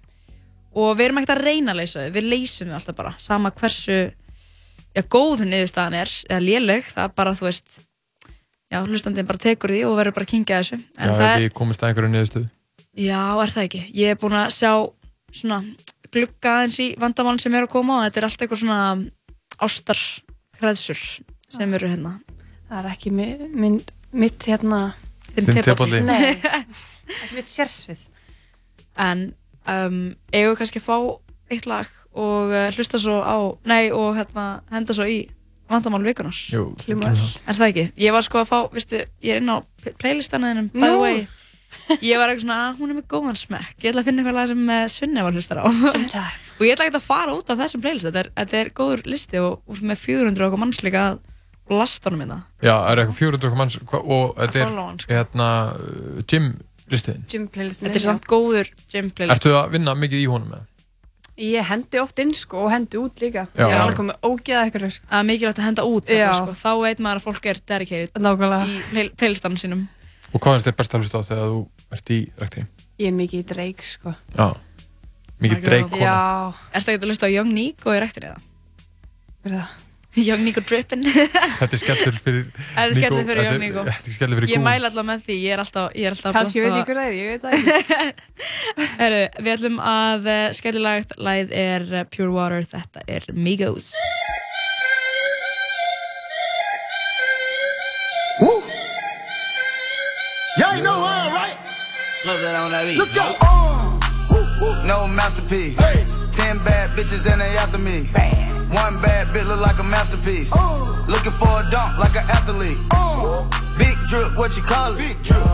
og við erum ekkert að reyna að leysa þau, við leysum þau alltaf bara, sama hversu já, góð niðurstaðan er, eða léleg, það er bara, þú veist já, hlustandinn bara tekur því og verður bara að kingja þessu Já, en það er, við komumst að einhverju niðurstöðu. Já, er það ekki. Ég er búin að sjá svona glugga aðeins í vandamálinn sem er að koma og þetta er allt eitthvað svona ástarkræðsur sem eru hérna. Það er ekki mi, minn, mitt hérna... Þinn Þinn tebolli. tebolli. Nei, ekki mitt sérsvið. En um, eigum við kannski að fá eitt lag og uh, hlusta svo á, nei og hérna henda svo í vandamál vikunar. Jú, Hljómar. Er það ekki? Ég var sko að fá, veistu, ég er inn á p- playlistana þennum, by the Nú. way. Ég var eitthvað svona, "Ah, hún er með góðan smekk. Ég ætla að finna eitthvað lag sem uh, Svinni var hlustar á. og ég ætla ekki að fara út af þessum playlist. Þetta er, þetta er góður listi og, og með 400 okkar manns líka að lasta honum hérna. Já, það er eitthvað 400 okkar manns hva- og þetta er follow hann, sko. hérna uh, gym listiðin. Gym playlistin. Þetta er samt góður gym playlist. Ertu að vinna mikið í honum með? Ég hendi oft inn sko og hendi út líka. Já. Ég er alveg komið ógeða eitthvað sko. Það er mikilvægt að henda út Já. bara, sko. Þá veit maður að fólk er dedicated Nákvæmlega. í play playlistanum sínum. Og hvað finnst þér best að hlusta á þegar þú ert í rektinni? Ég er mikið í dreik sko. Já, mikið dreik kona. Já. Ertu ekki að hlusta á Young Nico í rektinni eða? Er það? Young Nico Drippin Þetta er skellur fyrir Þetta er skellur fyrir Young Nico Þetta er skellur fyrir Ég Gúm. mæla alltaf með því, ég er alltaf, ég er alltaf að Kannski veit ég hver það er, ég veit það ekki. Herru, við ætlum að uh, skellilagt læð er uh, Pure Water, þetta er Migos Y'all know I'm right. Love that on that beat. Let's go. No masterpiece. Ten bad bitches and they after me. One bad bitch look like a masterpiece. Looking for a dunk like an athlete. Big drip, what you call it? Big drip.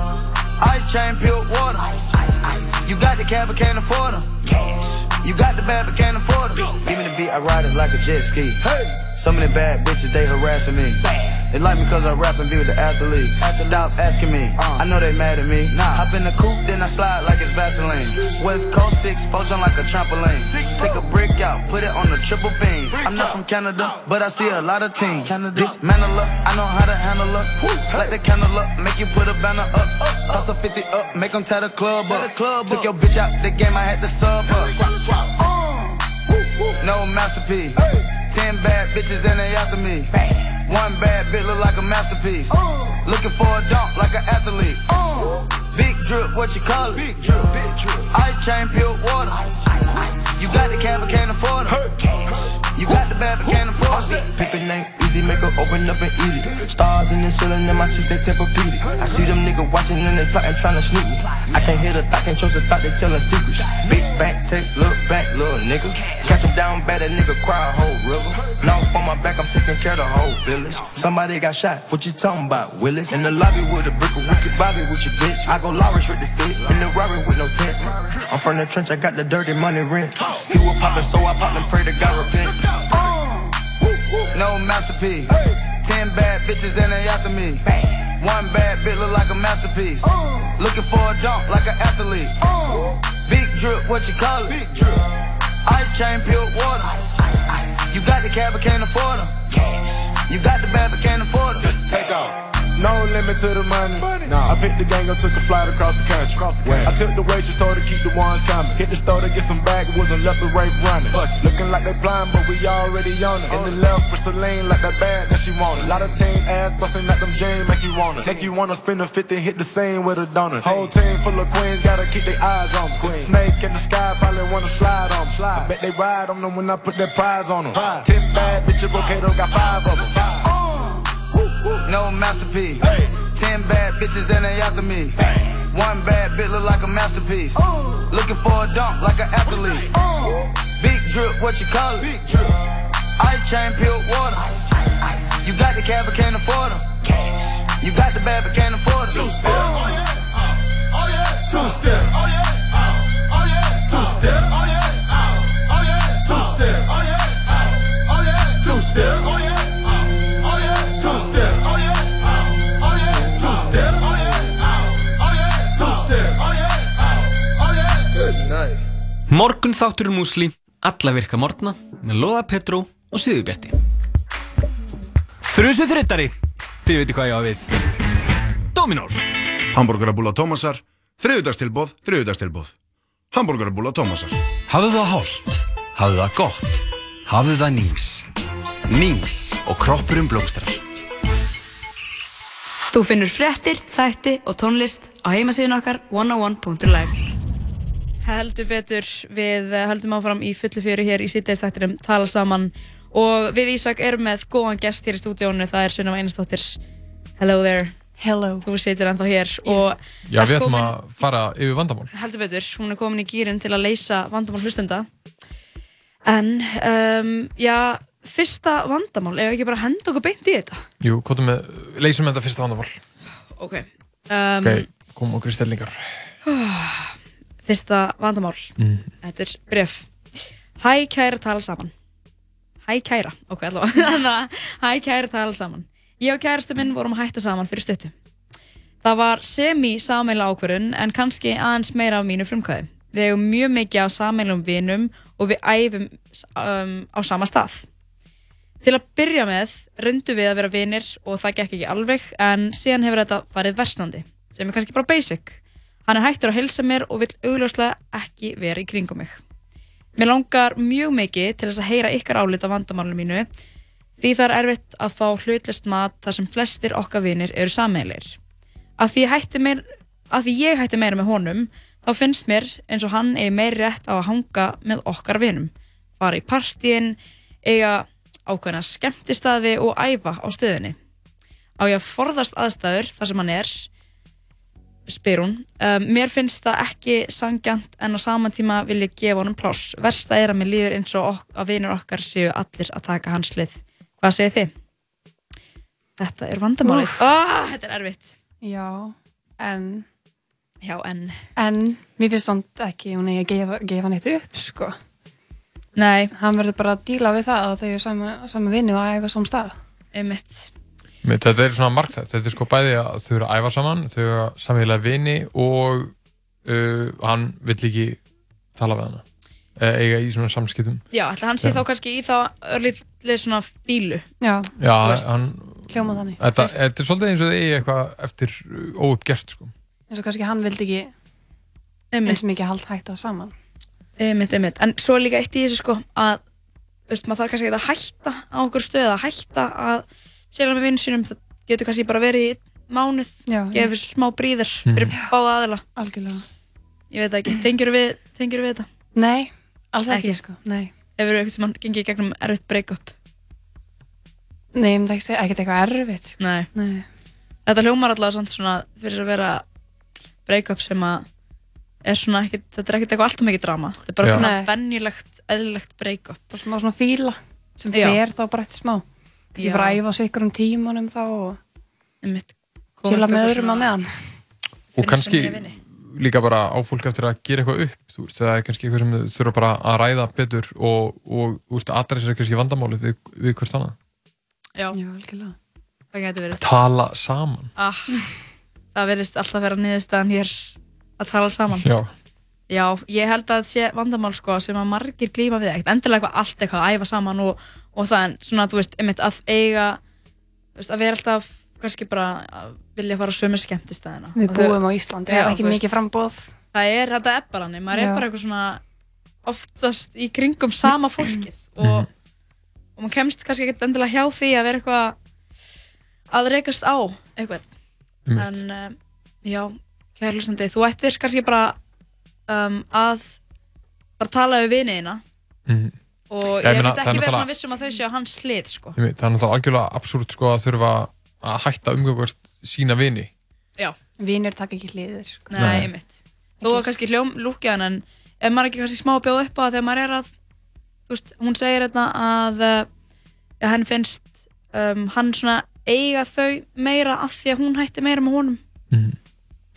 Ice chain, pure water. Ice, ice, ice. You got the cab, but can't afford them. Cash. You got the bad, but can't afford it. Give me the beat, I ride it like a jet ski. Hey. Some of the bad bitches, they harassing me. They like me cause I rap and be with the athletes. Stop asking me, I know they mad at me. Nah. Hop in the coupe, then I slide like it's Vaseline. West Coast 6, poach on like a trampoline. Six, Take a brick out, put it on the triple beam. I'm not from Canada, but I see a lot of teams. Dismantle up, I know how to handle up. Light the candle up, make you put a banner up. Toss a 50 up, make them tie the club up. Took your bitch out the game, I had to sub up. No masterpiece. Ten bad bitches and they after me. One bad bitch look like a masterpiece. Looking for a dunk like an athlete. Big drip, what you call it? Big drip, big drip. Ice chain, pure water. Ice, ice, ice. You got the cab, but can't afford it. Cash. You got the bad, but can't afford it. The name easy, make her open up and eat it. Stars in the ceiling, in my seats, they Tempur-Pedic. I see them niggas watching and they plotting, trying to sneak me. I can't hear the thought, can't trust the thought, they telling secrets. Big back, take, look back, little nigga. Catch him down bad, that nigga cry a whole river. Now for my back, I'm taking care of the whole village. Somebody got shot, what you talking about, Willis? In the lobby with a brick of wicked Bobby with your bitch. I go Lawrence with the fit, in the Rari with no tent. I'm from the trench, I got the dirty money rent. He was poppin', so I popped and pray to God repent. No masterpiece. Ten bad bitches and they after me. One bad bitch look like a masterpiece. Looking for a dunk like an athlete. Big drip, what you call it? Big drip. Ice chain, pure water. Ice, ice, ice. You got the cab, but can't afford them. Cash. You got the bad, but can't afford them. Take off. No limit to the money. Nah, I picked the gang up, took a flight across the country. I took the waitress, told her keep the ones coming. Hit the store to get some backwoods and left the rape running. Fuck. Looking like they blind, but we already on it. In the left with Celine, like that bag that she wanted. A lot of teams ass busting like them jeans, make you wanna. Make you wanna spin a 50, hit the same with a donut. Whole team full of queens, gotta keep their eyes on them. Snake in the sky, probably wanna slide on them. I bet they ride on them when I put that prize on them. Ten bad bitches, Bocato got five of them. No masterpiece. Ten bad bitches and they after me. One bad bitch look like a masterpiece. Looking for a dunk like an athlete. Big drip, what you call it? Big drip. Ice chain, pure water. Ice, ice, ice. You got the cab, but can't afford them. Cash. You got the bad, but can't afford them. Two step. Oh yeah. Uh, oh yeah. Two step. Oh yeah. Uh, oh, uh, oh, oh yeah. Two step. Oh yeah. Oh yeah. Two step. Oh yeah. Oh yeah. Two step. Oh yeah. Night. Morgun þáttur músli, alla virka morgna með Lóða Petró og Sýðubjarti. Þrjusu þrittari, þið veitir hvað ég á við. Dominós. Hamburgerabúla Tómasar, þriðudagstilbóð, þriðudagstilbóð. Hamburgerabúla Tómasar. Hafðu það holdt, hafðu það gott, hafðu það nings. Nings og kroppurum blómstrar. Þú finnur fréttir, þætti og tónlist á heimasíðun okkar 101.life Heldur betur, við höldum áfram í fullu fjöru hér í síðdeistættinum tala saman. Og við Ísak erum með góðan gest hér í stúdíónu, það er Sunnum Einarsdóttir. Hello there. Hello. Þú situr ennþá hér og Já, við ætlum að fara yfir vandamál. heldur betur, hún er komin í gýrin til að leysa vandamál hlustenda. En um, já, fyrsta vandamál. Ef við ekki bara henda okkur beint í þetta? Jú, hvað með, leysum þetta fyrsta vandamál. ok, um, Ok, komum okkur í stellingar. Fyrsta vandamál. Mm. þetta er bref hæ kæra tala saman. Hæ kæra, ok allavega. Hæ kæra tala saman. Ég og kærastu minn vorum að hætta saman fyrir stuttu. Það var semi-sameila ákvörðun en kannski aðeins meira af mínu frumkvæði. Við eigum mjög mikið af sameilum vinum og við æfum um, á sama stað. Til að byrja með rundum við að vera vinir og það gekk ekki alveg en síðan hefur þetta farið versnandi sem er kannski bara basic hann er hættur að hilsa mér og vill augljóslega ekki vera í kringum mig mér langar mjög mikið til þess að heyra ykkar álit af vandamálinu mínu Því það er erfitt að fá hlutlist mat þar sem flestir okkar vinir eru sameilir. Að því, meir, að því ég hætti meira með honum, þá finnst mér eins og hann eigi meiri rétt á að hanga með okkar vinum. Fara í partíin, eiga ákveðna skemmtistaði og æfa á stöðinni. Á ég að forðast aðstæður þar sem hann er, spyr hún. Um, mér finnst það ekki sangjant en á saman tíma vil ég gefa honum pláss. Versta er að mér líður eins og ok að vinur okkar séu allir að taka hans lið. Hvað segir þið? Þetta er vandamálið. Oh, þetta er erfitt. Já, en Já, en En mér finnst samt ekki hún að gefa, gefa neitt upp, sko Nei Hann verður bara að díla við það að þau eru sama, sama vinnu og æfa saman stað Einmitt Mitt, þetta er svona margt þetta er sko bæði að þau eru að æfa saman þau eru að samfélaga vini og uh, hann vill ekki tala við hana eiga í svona samskiptum Já, ætla hann sé þá kannski í þá örlítið svona fílu. Já, Já, hann Hljóma þannig. Þetta, þetta er svolítið eins og þau eigi eitthvað eftir óuppgert sko eins og kannski hann vildi ekki Einmitt. eins mikið hald hægt það saman Einmitt, einmitt. En svo er líka eitt í þessu sko að veist, maður þarf kannski ekki að hætta á okkur stöð að hætta að sérlega með vinn sínum það getur kannski bara verið í mánuð Já, gefið já. smá bríðir fyrir báða aðila Algjörlega Ég veit ekki, tengjur við, tengjur við þetta? Nei, alls ekki, sko, nei Hefur þú eitthvað sem hann gengið gegnum erfitt break-up? Nei, ég myndi ekki segja, ekkert eitthvað erfitt sko. Nei. Nei. Þetta hljómar allavega svona fyrir að vera break-up sem að er svona ekkert, þetta er ekkert eitthvað allt og mikið drama Þetta er bara svona Nei. venjulegt, eðlilegt break-up Bara smá svona fíla sem fer þá bara eftir smá kannski bara æfa á sig ykkur um tímanum þá og Koma með öðrum á eitthvað meðan. Og kannski líka bara á fólk eftir að gera eitthvað upp þú veist, það er kannski eitthvað sem þau þurfa bara að ræða betur og, og þú veist, adressera kannski vandamálið við, við hvert annað. Já, Já algjörlega. Það getur verið. Tala saman. Ah, Það verðist alltaf vera niðurstaðan hér að tala saman. Já. Já, ég held að það sé vandamál sko sem að margir glíma við ekkert. Endilega eitthvað allt eitthvað að æfa saman og, og það en svona, þú veist, einmitt að eiga þú veist, að vera alltaf kannski bara að vilja fara sömu skemmtistæðina. Við Og þau- búum á Íslandi, það er ekki mikið frambóð Það er, þetta er bara hann, maður Já. er bara eitthvað svona oftast í kringum sama fólkið og, og maður kemst kannski ekkert endilega hjá því að vera eitthvað að reykast á eitthvað. En um, já, kæri hlustandi þú ættir kannski bara um, að bara tala við viniðina Mhm. og ég ég er ekki vera svona vissum að þau séu á hans hlið sko. Ég það er náttúrulega algjörlega absúrt sko að þurfa að hætta umgöngast sína vini Já. Vinir taka ekki hliðir sko. Nei, Nei. einmitt Þú var kannski hljóm lúkjaðan en ef maður ekki kannski smá að bjóða upp á það þegar maður er að þú veist, hún segir hérna að ja, henn finnst um, hann svona eiga þau meira af því að hún hætti meira með honum Mhm.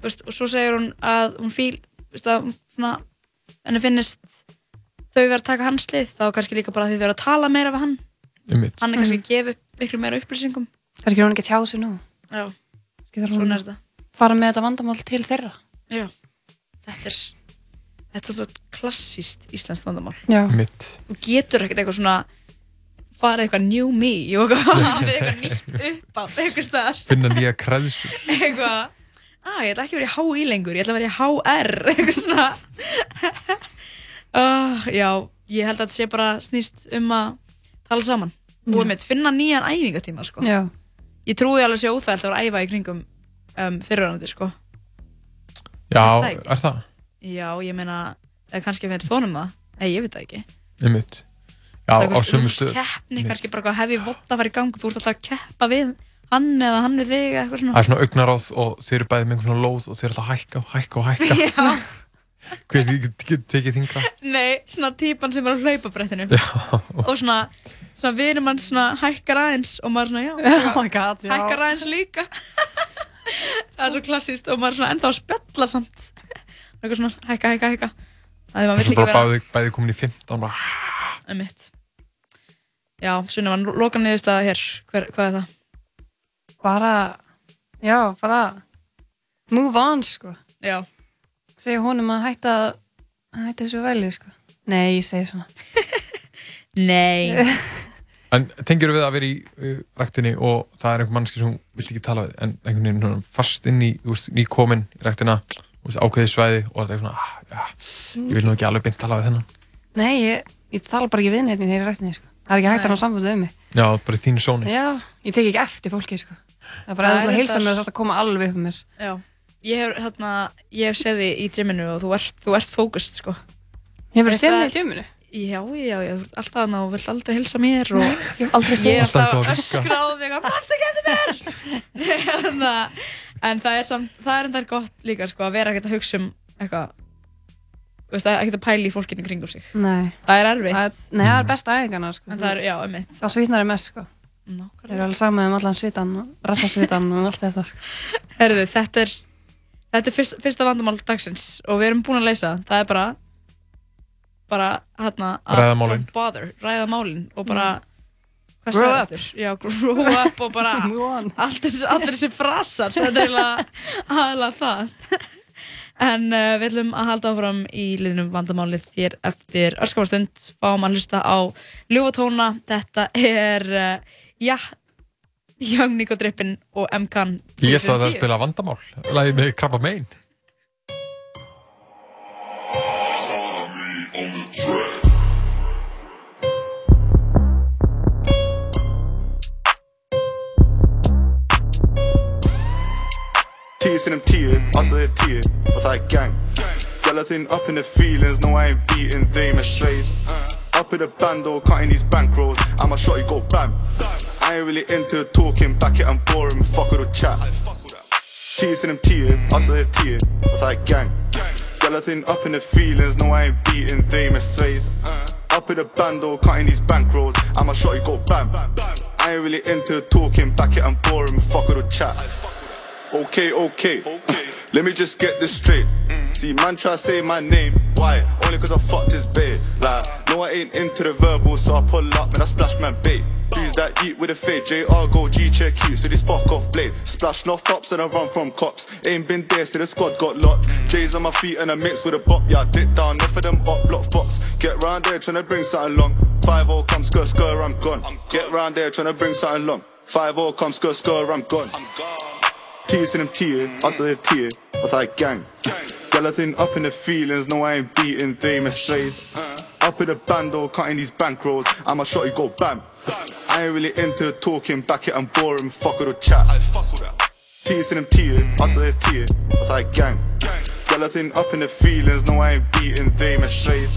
Þú veist, og svo segir hún að hún fíl þú veist, að hún svona henni finnst þau vera að taka hans lið þá kannski líka bara því þau eru að tala meira við hann. Einmitt. hann er kannski að gefa upp miklu meira upplýsingum. Kannski er hún ekki að tjá sig nú. Já, svona er þetta. fara með þetta vandamál til þeirra. Já, þetta er þetta er svona klassíst íslenskt vandamál. Já. Mitt. þú getur ekkert eitthvað svona farið eitthvað new me og eitthvað hafið eitthvað nýtt upp á eitthvað staðar. Finna nýja kreðsur. Eitthvað að ég ætla ekki að vera í HÍ lengur ég ætla að vera í HR eitthvað svona uh, já, ég held að þetta sé bara snýst um að tala saman og Já. um eitt finna nýjan æfingatíma sko. Já. ég trúi alveg sé óþægilt að vera að æfa í kringum um, fyrirvæðandi sko. Já, Er það er það? já, ég meina eða kannski finnst þónum það Nei, ég veit það ekki Einmitt. Já, Það er á eitthvað sömu lúmsk stöð keppni, kannski bara hefði vott að fara í gang þú ert alltaf að keppa við hann eða hann við þig eða eitthvað Það svona er svona augnaráð og þeir eru bæðið með einhvern svona lóð og þeir eru alltaf að hækka og hækka og hækka. Já, Hver því getur tekið þingra nei, svona típan sem er á hlaupabrettinu. Já. og svona, svona vinur mann svona hækkar aðeins og maður svona, já, Oh my god, já. hækkar aðeins líka. Það er svo klassíst og maður er svona ennþá að spjalla samt. Eitthvað svona hækka, hækka, hækka. Það er maður bara vera bæðið, bæðið komin í 15 bara, Einmitt. Já, svona var loka niðurstaða hér, Hver, hvað er það? Bara já, bara move on sko Já. segja honum að hætta að hætta þessu velju sko nei, ég segi svona Nei En tengir við að vera í uh, ræktinni og það er einhver mannski sem þú vilt ekki tala við en einhvern veginn svona fast inn í, þú veist, nýkomin í ræktina, þú veist, ákveðið svæði og það er svona, ah, já, ég vil nú ekki alveg beint tala við þennan. nei, ég, ég tala bara ekki við neitt þegar ég er rættinni sko Það er ekki hægt að ná sambandi um mig. Já, bara í þínu sóni. Já, ég tek ekki eftir fólki, sko. Það er bara Það að þú er að reyndar- mér og þetta koma alveg upp um mér. Já. Ég hef, hérna, ég hef séð þig í gyminu og þú ert, þú ert fókust, sko. Hefurðu Þetta séð mig er- í gyminu? Já, já, já, þú alltaf þarna og vilt aldrei hilsa mér og ég hef aldrei séð Ég er þig. Alltaf að á þig og mannst ekki eftir mér Hérna, En það er samt, það er endar gott líka, sko, að vera ekkert að hugsa um eitthvað Þú veist, ekkert að pæla í fólkinu kringum sig Nei. Það er erfitt Það er, nei, það er besta æfingarna, sko. En það er, já, um mitt Það svitnar er mest, sko. Nákvæmlega. Þeir eru alveg saman um allan svitan og rassasvitan og allt þetta, sko. Herðu, þetta er Þetta er fyrst, fyrsta vandamál dagsins og við erum búin að leysa það. Það er bara bara hérna að Ræða málin. don't bother, ræða málin og bara hvað Grow sagði up. aftur? Já, grow up og bara allir, þessi- allir þessi frasar þetta er aðalega það en uh, við ætlum að halda áfram í liðnum vandamálið þér eftir örskamastund fáum að hlusta á ljúfatóna þetta er uh, já Young Nico Drippin og M-Kan Ég ætla að það spila vandamál. Læði með krabba megin. Tíu sinnum tíu, alltaf er tíu og það er gang. Gæla þinn up in the feelings, no I ain't beating þeim er sveið Up in the bando, cutting these bankrolls. I'ma shot you go bam I ain't really into the talking, back it I'm boring, fuck with the chat. Tíu sinnum tíu, alltaf er the og það er gang. Þinn up in the feelings, no I ain't beating er sveið Up in the bando, cutting these bankrolls I'ma shot you go bam I ain't really into the talking, back it I'm boring, fuck with the chat. Okay, okay. Let me just get this straight. See, man try say my name. Why? Only cause I fucked his babe. Like, no, I ain't into the verbal, so I pull up and I splash my bait. Who's that eat with a fade? JR go G check you, so this fuck off blade. Splash no fops and I run from cops. Ain't been there, so the squad got locked. J's on my feet and I mix with a bop. Yeah, dip down, enough of them up block fox. Get round there tryna bring something long. 5 0 come skr skr, I'm gone. Get round there tryna bring something long. 5 0 come skr skr, I'm gone. Tíu sinnum tíu, alltaf er tíu og það er gang Gæla þinn up in the feelings, no I ain't beating þeim er sveið Up in the bando, cutting these bankrolls I'ma shot you go bam. I ain't really into the talking, back it I'm boring, fuck with the chat. Tíu sinnum tíu, alltaf er tíu og það er gang. Gæla þinn up in the feelings, no I ain't beating þeim er sveið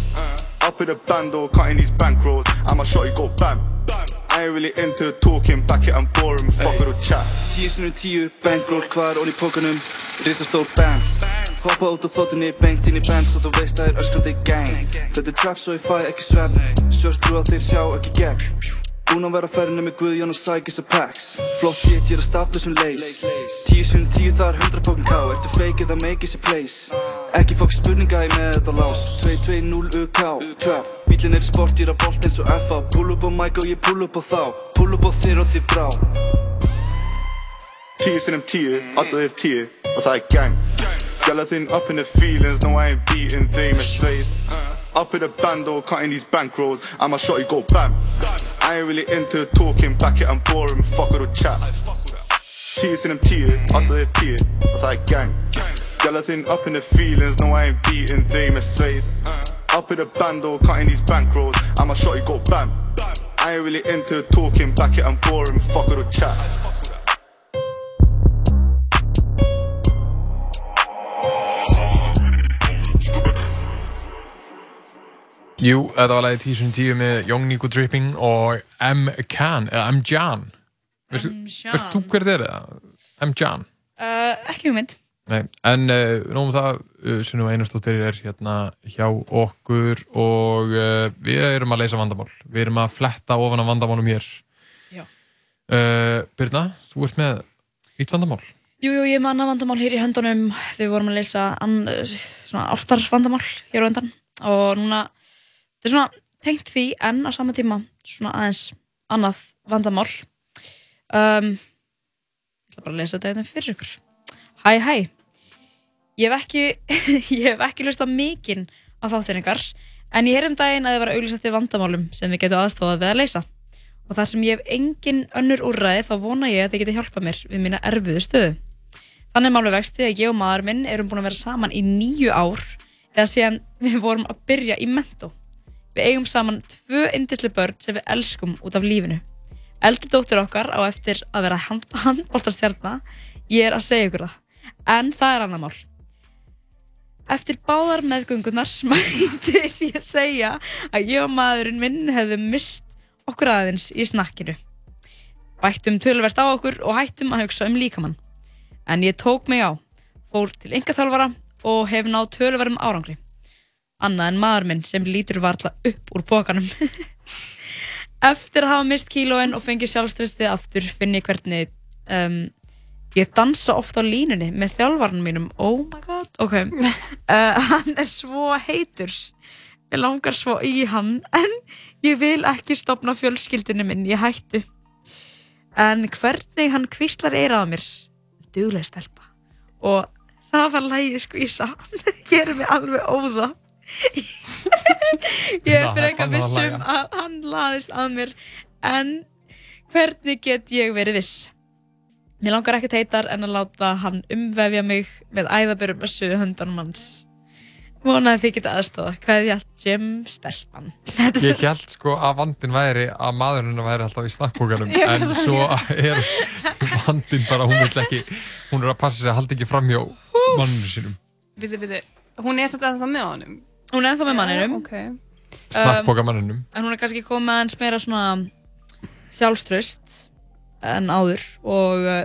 Up in the bando, cutting these bankrolls I'ma shot you go bam I ain't really into the talking, back it I'm boring, fuck with the chat. Tíu sinnum tíu, bankroll, hvað er onni í pókanum? Risastór bands Hoppa út á þóttinni, beint inn í bands og þú veist að það er öskrandi gang. Þetta er trap svo ég fæ ekki svefn Svört trú að þeir sjá ekki gegn Búinn að vera á ferðinu með Guðjón og Sækis og Pax. Flott shit, ég er að stapla sem leys Tíu sinnum tíu, það er hundra fókin ká Ertu fake eða make is a place. Ekki fokk spurninga, ég með þetta lás. 2-2-0 UK, trap. Bílinn er sport, ég er að bolt eins og FA Pull up á mic og ég pull up á þá. Pull up á þér og þið brá. Tíu sinnum tíu, alltaf er tíu og það er gang. Gæla þinn up in the feelings, no I ain't beating þeim er sveið Up in the bando, cutting these bankrolls. I'ma shot you go bam I ain't really into talking, back it I'm boring, fuck with the chat. Tíu in tíu, alltaf er tíu tear, það er gang. Þinn up in the feelings, no I ain't beating er sveið Up in the bando, cutting these bankrolls I'ma shot you go bam I ain't really into the talking, back it I'm boring, fuck with the chat Jú, þetta var lagið 10.10 með Young Nico Dripping og M-Can, eða M-Jan. Veistu þú hver þetta er? M-Jan. uh, ekki hugmynd Nei, en uh, nógum það, uh, Sunnum Einarstóttir er hérna hjá okkur og uh, við erum að leysa vandamál. Við erum að fletta ofan af vandamálum hér. Já. Uh, Birna, þú ert með nýtt vandamál. Jú, jú, ég manna vandamál hér í höndunum við vorum að leysa ástarvandamál hér á undan og núna, þetta er svona tengt því en á sama tíma svona aðeins annað vandamál um, ég ætla bara að lesa þetta fyrir ykkur Hæ, hæ Ég hef ekki, ég hef ekki hlustað mikinn á þáttinningar en ég heyrðum daginn að þið var að auglýsa eftir vandamálum sem við getum aðstofað við að leysa og þar sem ég hef engin önnur úrræði þá vona ég að þið geti hjálpað mér við mína erfiðu stöðu. Þannig er málið vexti að ég og maður minn erum búin að vera saman í nýju ár eða síðan við vorum að byrja í mentó. Við eigum saman tvö yndisli börn sem við elskum út af lífinu. Eldri dóttir okkar á eftir að vera hand, handbóltastjarna. Ég er að segja ykkur það. En það er annar mál. Eftir báðar meðgöngunar smættist ég að segja að ég og maðurinn minn hefðum mist okkur aðeins í snakkinu. Bættum tölvert á okkur og hættum að hugsa um líkamann. En ég tók mig á, fór til yngaþjálfara og hef náð tölverðum árangri. Annað en maður minn sem lítur varla upp úr pókanum. Eftir að hafa mist kílóin og fengið sjálfstressið aftur finn ég hvernig um, ég dansa ofta á línunni með þjálfarnum mínum. Oh my god, ok. Uh, hann er svo heitur. Ég langar svo í hann en ég vil ekki stopna fjölskyldinu minn, ég hættu. En hvernig hann kvíslar eirað á mér, duglega stelpa. Og það var lægið skvísa, gerir mig alveg óða. Ég er fyrir eitthvað vissum að hann laðist að mér, en hvernig get ég verið viss? Mér langar ekkert heitar en að láta hann umvefja mig með æðabörum og suðu hundanum hans. Vonaði þið geta aðstofa. Hvað er Jim Stelpan? Þetta er Ég held sko að vandin væri að maðurinn væri alltaf í snakkbókanum Já, en svo er vandin bara, hún vil ekki, hún er að passa sig að halda ekki fram hjá manninu sínum. Biti, biti, hún er svolítið ennþá með honum. Hún er ennþá með manninum. Ok. Snakkbókamanninum. En hún er kannski komið eins meira svona sjálfströst en áður og uh,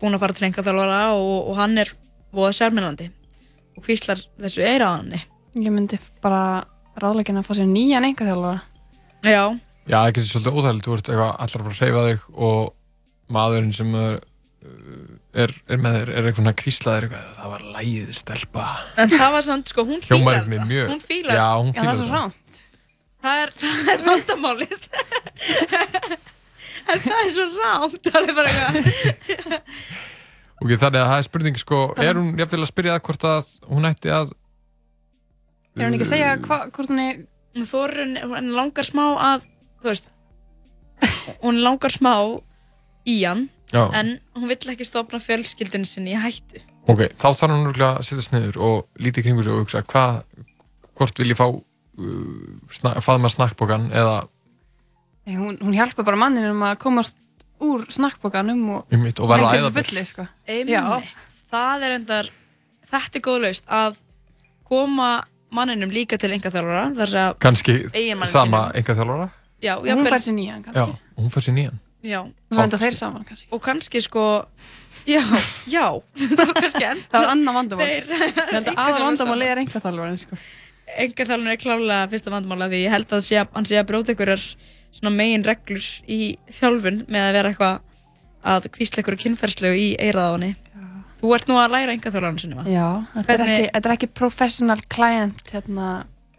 búin að fara til engaþjálfara og, og hann er voða sérmennandi og hvíslar þessu eira á hann. Ég myndi bara ráðleggina að fá sér nýjan engaþjálfara. Já. Já, ekki þessi svolítið óþægilegt, þú ert eitthvað allar að fara að hreyfa þig og maðurinn sem er, er, er með þér er eitthvað svona kvíslaðir eitthvað, það var lægið stelpa. En það var samt, sko, hún einhvern veginn mjög- Hún fílar Já, hún Já, það er fílar svo það. rámt. Það er, það er vandamálið. en það er svo rámt. Það er bara eitthvað. Ok, þannig að það er spurning sko, er hún jafnvel að spyrja það hvort að hún ætti að Er hún ekki að segja hva, hvort hún er... Þorun, hún langar smá að, þú veist, hún langar smá í hann, Já. en hún vill ekki stopna fjölskyldinu sinni í hættu. Ok, þá þarf hún örugglega að setjast niður og lítið kringu sig og hugsa hvað, hvort vil ég fá uh, faðma snakkbókan eða Nei, Hún, hún hjálpa bara manninum að komast úr snakkbókanum og, Einmitt, og verða æðaber. fulli, sko. Það er endar, þetta er góð laust að koma manninum líka til engaþjálfara, þar sem að kannski sama sínum. enga þjálfara. Já, Og hún fær sér nýjan, Já, og hún fær sér nýjan. Já. Og svo enda þeir saman, kannski. Og kannski sko, já, já, það var kannski enda. Það var annað vandamál. Þeir, Ég held að aðal vandamál er engaþjálfarinn, sko. Engaþjálfun er klálega fyrsta vandamála því ég held að sé, hann sé að bróta einhverjar svona megin reglur í þjálfun með að vera eitthvað að kvísla einhverju kynferðslegu í eirað á henni. Þú ert nú að læra engaþjálfarinn sinni, va? Já, þetta er, ekki, þetta er ekki professional client, hérna,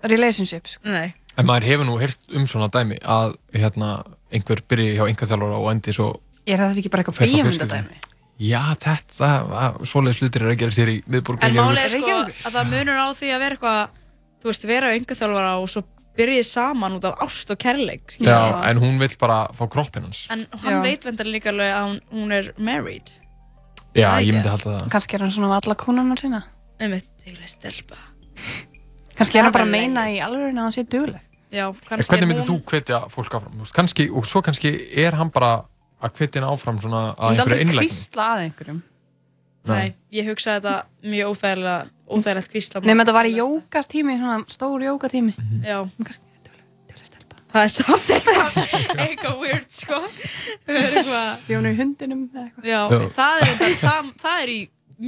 relationship, sko. Nei. En maður hefur nú heyrt um svona dæmi að hérna, einhver byrji hjá enga þjálfara og endi svo Er þetta ekki bara eitthvað bíómyndadæmi? Já, þetta, svoleiðis hlutir er að gera sér í miðborg En málið er sko að það munur á því að vera eitthvað, þú veist, vera engaþjálfara og svo byrjið saman út af ást og kærleik. skilur. Já, en hún vill bara fá kroppin hans En hann Já. veit vendar líka alveg að hún, hún er married. Já, ég myndi halda það Kannski er hann svona með alla kúnarnar sína. Einmitt, ég leist stelpa. Kannski er hann bara að meina í alveg að hann sé dugleg. Já, kannski hvernig er myndir þú hvetja fólk áfram? Þú Kannski, og svo kannski er hann bara að hvetja henni áfram svona að Hún er einhverja aldrei innlegni kvísla að einhverjum. Nei, ég hugsaði þetta mjög óþægilega, óþægilegt kvíslan. Nefnum þetta var í jógatími, svona stór jógatími. Já. Það er samt eitthvað, eitthvað weird, sko. Það er hún er í hundinum eða eitthvað. Já, Já. það er, þetta, það, það er í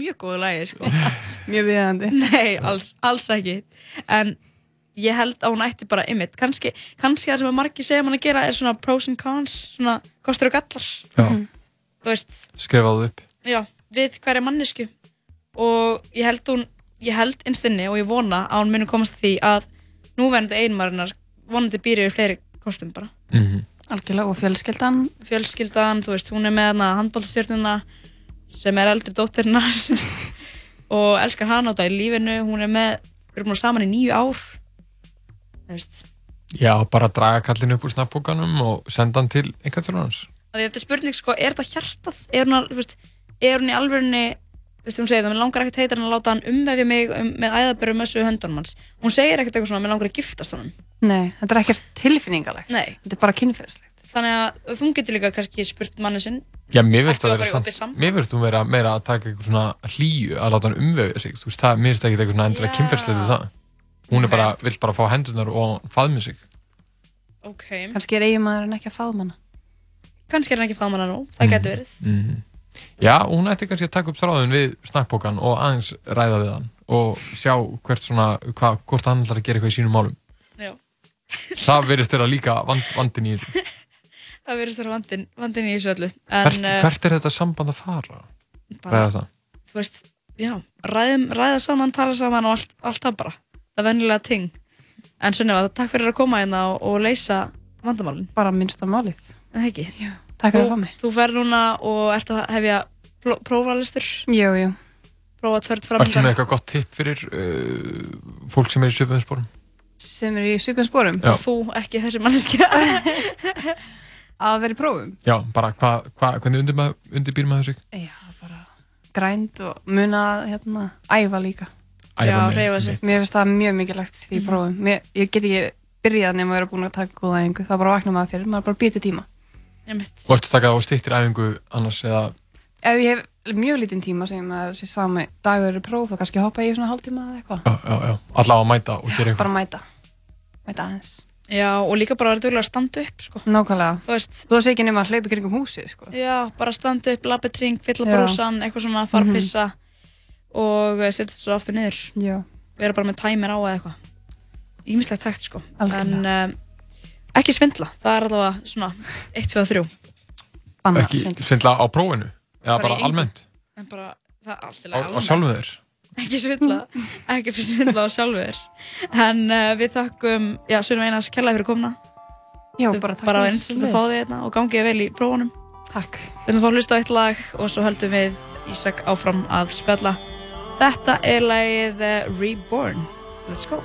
mjög góðu lægi, sko. Mjög viðandi. Nei, alls, alls ekki. En ég held að hún ætti bara ymmit. Kanski, kannski það sem að margir segja mann að gera er svona pros and cons, svona kostur og gallar. Já. Þú veist, Skrifaðu upp já, við hverja mannesku. Og ég held hún, ég held innstinni og ég vona að hún muni komast að því að núverandi einmarinnar vonandi býr yfir fleiri kostum bara. Mhm. Algjörlega, og fjölskyldan. Fjölskyldan, þú veist, hún er með hana handbóltastjörnuna sem er eldri dóttirinnar og elskar hana á þetta í lífinu. Hún er með, við erum saman í nýju ár. Þú veist, Já, bara draga kallinu upp úr snabbókanum og senda hann til einhvern þjálfara hans þetta er spurning, sko, er þetta hjartað? Er hún, að, þú veist, er hún í alvörunni veistu, hún segir það, mér langar ekkert heitar en að láta hann umvefja mig um, með æðaböru mössu höndunum hans. Hún segir ekkert eitthvað svona, mér langar að giftast honum. Nei, þetta er ekkert tilfinningalegt. Nei. Þetta er bara kynferðislegt. Þannig að þú getur líka kannski spurt manni sinn, Já, mér Ertu það að mér finnst þú vera meira að taka eitthvað svona hlýju að láta hann umvefja sig, þú veist, það, mér finnst ekki eitthvað svona endilega Já. Hún er Ok. bara, vill bara fá hendunar og faðmi sig. ok, Kannski er eiginmaðurinn ekki að faðmanna. kannski er hann ekki faðmanna nú, það getur verið. Mm. Já, og hún ætti kannski að taka upp þráðun við snakkbókan og aðeins ræða við hann og sjá hvert svona, hva, hvort hann ætlar að gera eitthvað í sínum málum. Já. Það verðist vera líka vand, vandin í þessu. Það verður þess vandin, vandin í þessu öllu. Hvert, En, eh, hvert er þetta samband að fara? Bara- Ræða það. þú veist, já, ræðum, ræða saman, tala saman og allt, allt það bara. Það venjulega ting. En Sunneva, takk fyrir að koma hérna og, og leysa vandamálin. Bara minnsta málið. En ekki? Já, takk fyrir að mig. Þú fer núna og ert að hefja pró- prófalistur. Jú, jú. Prófa tvört Ertu með eitthvað gott tipp fyrir uh, fólk sem er í söfumspórum? Sem er í. Og þú, ekki þessi manneskja. að vera í prófum. Já, bara hva, hva, hvernig undirbýr maður sig? Já, bara grænt og muna að hérna, æfa líka. Æfa Já, mig, hreyfa sig. Mér finnst það mjög mikilvægt því mm prófum. Mér, ég get ekki byrjað nema að vera búin að taka góða æfingu. Það er bara að vakna maður fyrir, maður er bara að býta tíma. Og ertu að taka á stýttir æfingu annars eða Ef ég hef mjög lítinn tíma sem er sér sami dagur er próf, þá kannski hoppa ég í svona hálftíma eða eitthvað. já, já, já, allavega að mæta og gera Bara eitthvað? mæta. Mæta aðeins. Já, og líka bara að vera að standa upp, sko. Nákvæmlega. Þú veist. Þú veist ekki nema að hlaupa kringum húsið, sko. Já, bara standa upp, lappa tring, fylla Já. brúsan, eitthvað svona, fara að Mhm. pissa og eh, setja svo aftur niður. Já. Vera bara með tæmir á eða eitthvað. Ímislegt hægt, sko. Algjörlega. En um, ekki svindla, það er allavega svona 1, 2 og 3. Bannað Ekki svindla. svindla á prófinu? Eða Bara bara almennt? En bara, það er allt í Á, á almennt. sjálfu þér? Ekki svindla, ekki fyrir svindla á sjálfu þér. En uh, við þakkum, já, Sunum Einars, kellaði fyrir komuna. Já, bara takk Bara einstaklega að fá þig hérna og gangi þér vel í prófunum. Takk. Við höfum fá að hlusta á eitt lag og svo höldum við Ísak áfram að spjalla. Þetta er lagið eh, Reborn. Let's go.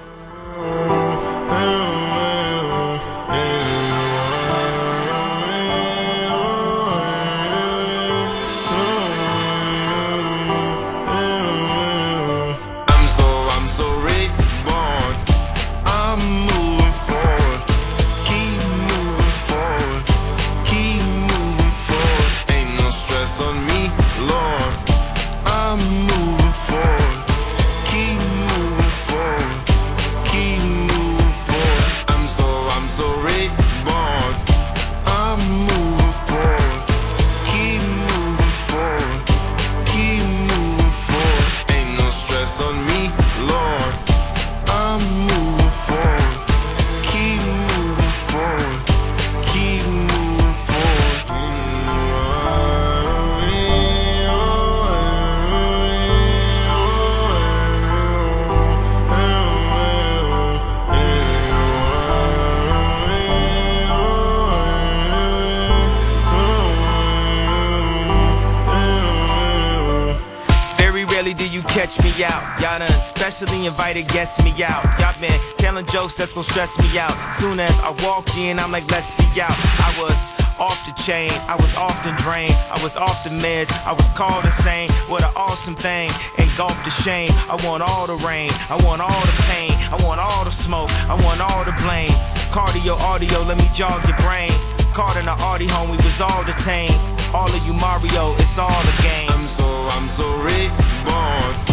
Catch me out. Y'all done specially invited guests me out. Y'all been telling jokes that's gonna stress me out. Soon as I walk in, I'm like, let's be out. I was off the chain, I was often drained, I was off the meds, I was called insane. What an awesome thing, engulfed the shame. I want all the rain, I want all the pain, I want all the smoke, I want all the blame. Cardio, audio, let me jog your brain. Caught in the Audi home, we was all detained. All of you Mario, it's all a game. I'm so, I'm so reborn.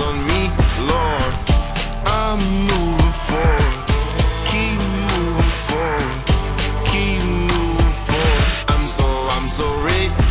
On me, Lord. I'm moving forward. Keep moving forward. Keep moving forward. I'm so, I'm so.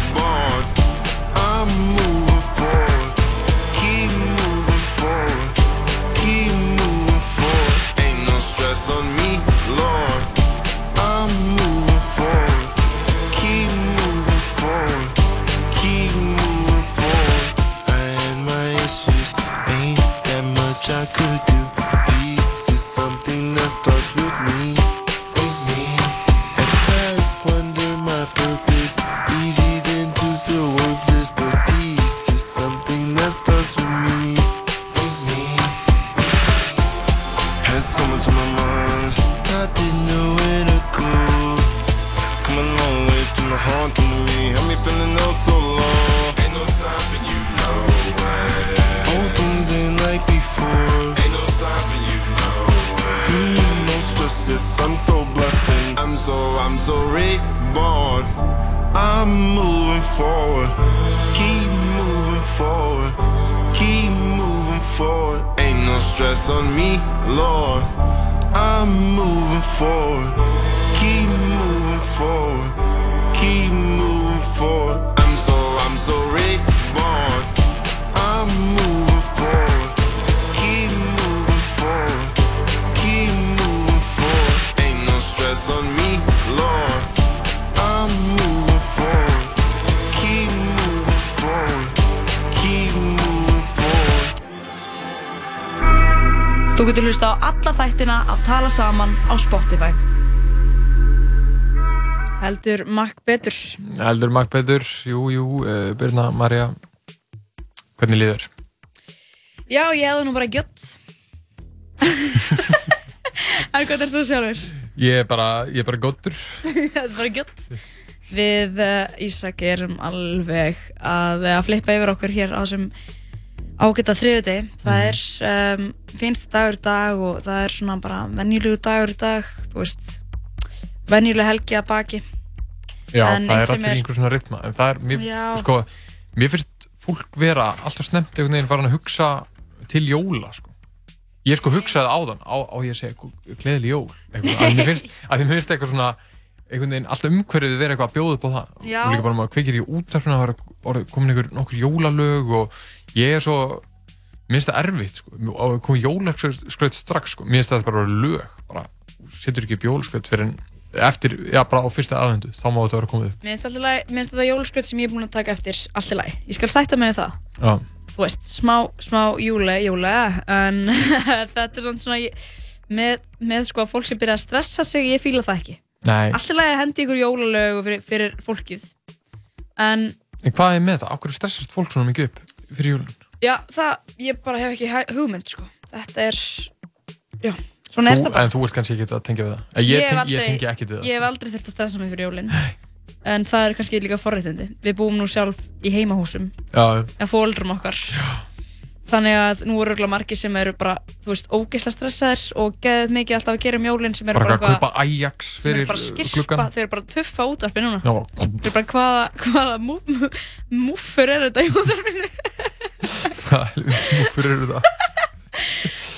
Saman á Spotify. Heldur makk betur. Eldur Magbetur, jú, jú, uh, Birna, Marja, hvernig líður? Já, ég hefði nú bara gött. en hvað er þú sjálfur? Ég er bara, ég er bara góttur. Það er bara gött. Við uh, Ísak erum alveg að, að flippa yfir okkur hér á þessum ágæta þriðudegi. Það er um, finnst dagur í dag og það er svona bara venjulegu dagur í dag, þú veist, venjuleg helgi að baki. Já, En það er allir er- einhver svona rytma, en það er, mér, Já. sko, mér finnst fólk vera alltaf snemt einhvern veginn farin að hugsa til jóla, sko. Ég sko hugsaði áðan, á, á ég að segja, gleðileg jól, eitthvað, að mér finnst, að mér finnst eitthvað svona, einhvern veginn, alltaf umhverfið vera eitthvað að bjóða upp á það. Já. Og líka bara maður kveikir í útarfina, það orðið- komin einhver nokkur jólalög og ég er svo, mér finnst það erfitt, sko, komið jólaskraut strax, sko, mér finnst það bara lög, bara, setur ekki upp jólaskraut fyrir en eftir, já, bara á fyrsta aðvendu, þá má þetta vera komið upp. Mér finnst þetta jólaskraut sem ég er búin að taka eftir allt í lagi. Ég skal sætta við það. Já. Þú veist, smá, smá júle, júle, en þetta er svona svona, ég- með, með sko að fólk sem byrja að stressa sig, ég fíla það ekki. Lagi að hendi ykkur jólalög fyrir, fyrir fólkið. En En hvað er með þetta? Akkur stressast fólk svona mikið upp fyrir jólun? já, það, ég bara hef ekki hugmynd, sko. Þetta er, já, svona er það bara. en þú ert kannski ekki að tengja við það. Ég, aldrei- ég tengi ekkert við það. sko. Ég hef aldrei þurft að stressa mig fyrir jólinn. En það er kannski líka forréttindi. Við búum nú sjálf í heimahúsum. Já, já. Að fóldrum okkar. Já. Þannig að nú eru örugglega margir sem eru bara, þú veist, ógeðslega stressaðir og geðið mikið alltaf að gera um jólinn sem eru Bara bara, eitthvað að kaupa Ajax fyrir bara gluggan. þeir eru bara tuffa útvarpi núna. Já. Þeir eru bara hvaða, hvaða mú, mú, múffur er þetta í útvarpinu? Hvað helvits múfur eru það?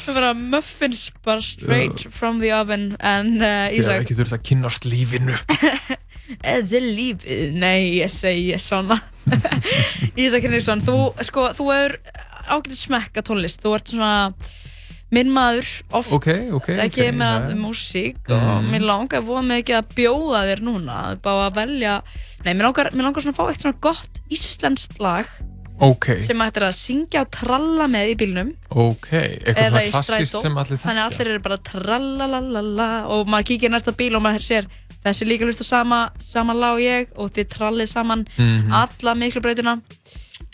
Það er bara muffins bara straight from the oven en uh, Ísak, ekki þurft að kynnast lífinu. þetta er lífið, nei ég segi svona. Ísak Henriksson, þú, sko, þú hefur ágætið smekka tónlist, þú ert svona minn maður oft. Ok, ok, það ok, kemur að já, já. músík og Mhm. mér langar að voða mikið að bjóða þér núna, bara að velja nei, mér langar, mér langar svona að fá eitt svona gott íslenskt lag sem hættir að syngja og tralla með í bílnum. Eða í strætó. þannig að allir eru bara trallalalala og maður kíkir næsta bíl og maður sér þessi líka hlust á sama, sama lag og ég og þið trallið saman Mhm. alla miklu breytina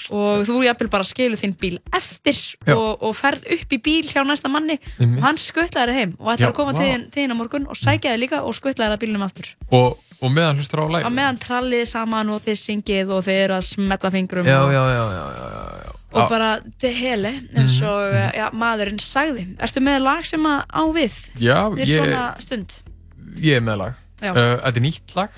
og þú jafnvel bara skilur þinn bíl eftir og, og ferð upp í bíl hjá næsta manni Einmitt. og hann skuttlaði þér heim og ætlar að koma til þín á morgun og sækja þér líka og skuttlaði þér að bílnum aftur Og, og meðan hlustur á læg. á meðan trallið saman og þið syngið og þið eru að smetta fingrum Já, og, já, já, já, já, já, já. og bara til hele eins Mhm, og mm já, maðurinn sagði Ertu með lag sem að á við? Já, Við ég- svona stund Ég er með lag. Uh, þetta er nýtt lag.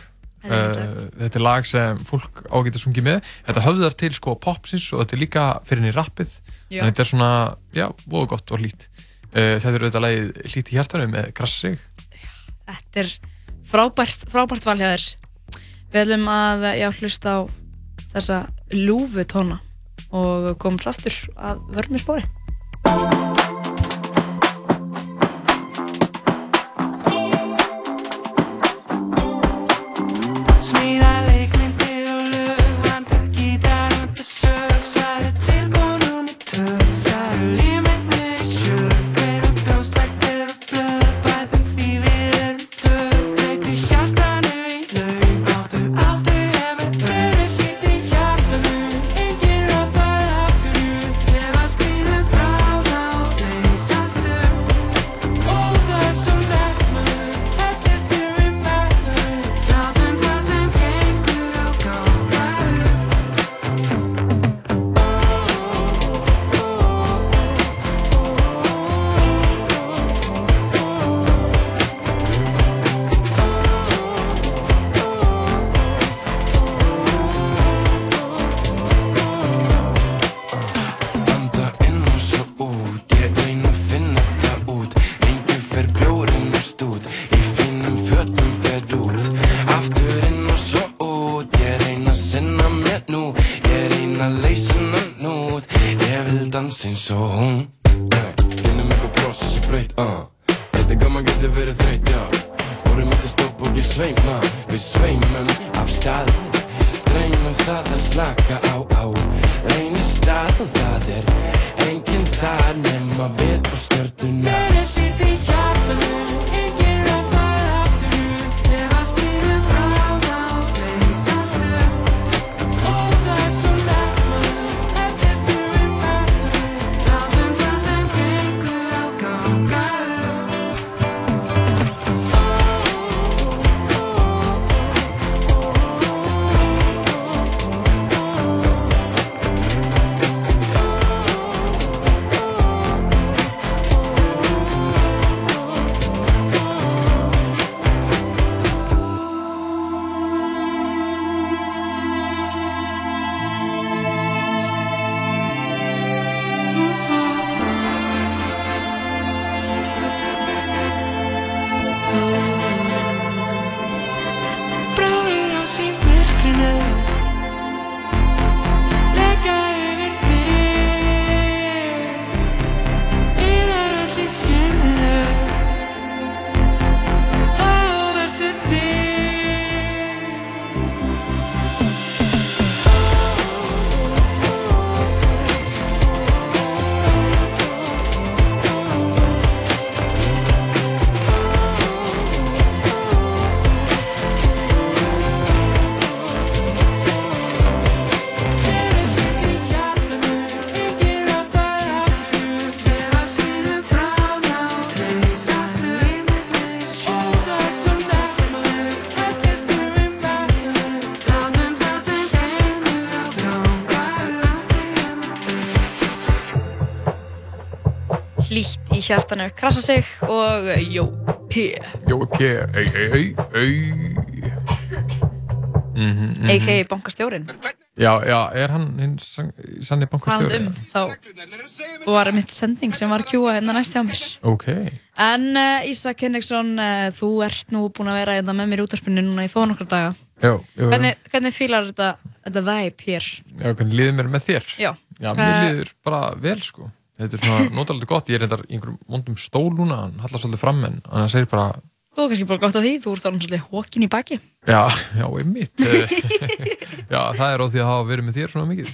Uh, þetta er lag sem fólk ágætt að sungi með. Þetta höfðar til sko popsins og þetta er líka fyrir henni rappið. Já. En þetta er svona, já, voða gott og hlýtt. Uh, þetta er auðvitað lagið hlýtt í hjartanum með Grassig. Þetta er frábært, frábært val hjá þér Við ætlum að já, hlusta á þessa lúfu tóna og komum svo aftur að vörmi spóri hjartanu, krasa sig og jó, p. Jói P. Ei, ei, ei, ei. Mhm, mhm. A.k.a. bankastjórin. Já, já, er hann hinn sang- sanni bankastjóri? Talandi um, þá var mitt sending sem var kjúa hérna næst hjá mér. Ok. En uh, Ísak Henriksson, uh, þú ert nú búinn að vera hérna með mér í útvarpinu núna í þó nokkra daga. Já, já. Hvernig, hvernig fílar þetta, þetta vibe hér? Já, hvernig líður mér með þér? Já. Já, mér Eh, líður bara vel, sko. Þetta er svona notalega gott. Ég er reyndar í einhverjum vondum stól núna, hann hallar svolítið fram en hann segir bara, Þú er kannski bara gott að því, þú ert alveg svolítið hókin í baki. já, já, einmitt. Já, það er á því að hafa verið með þér svona mikið.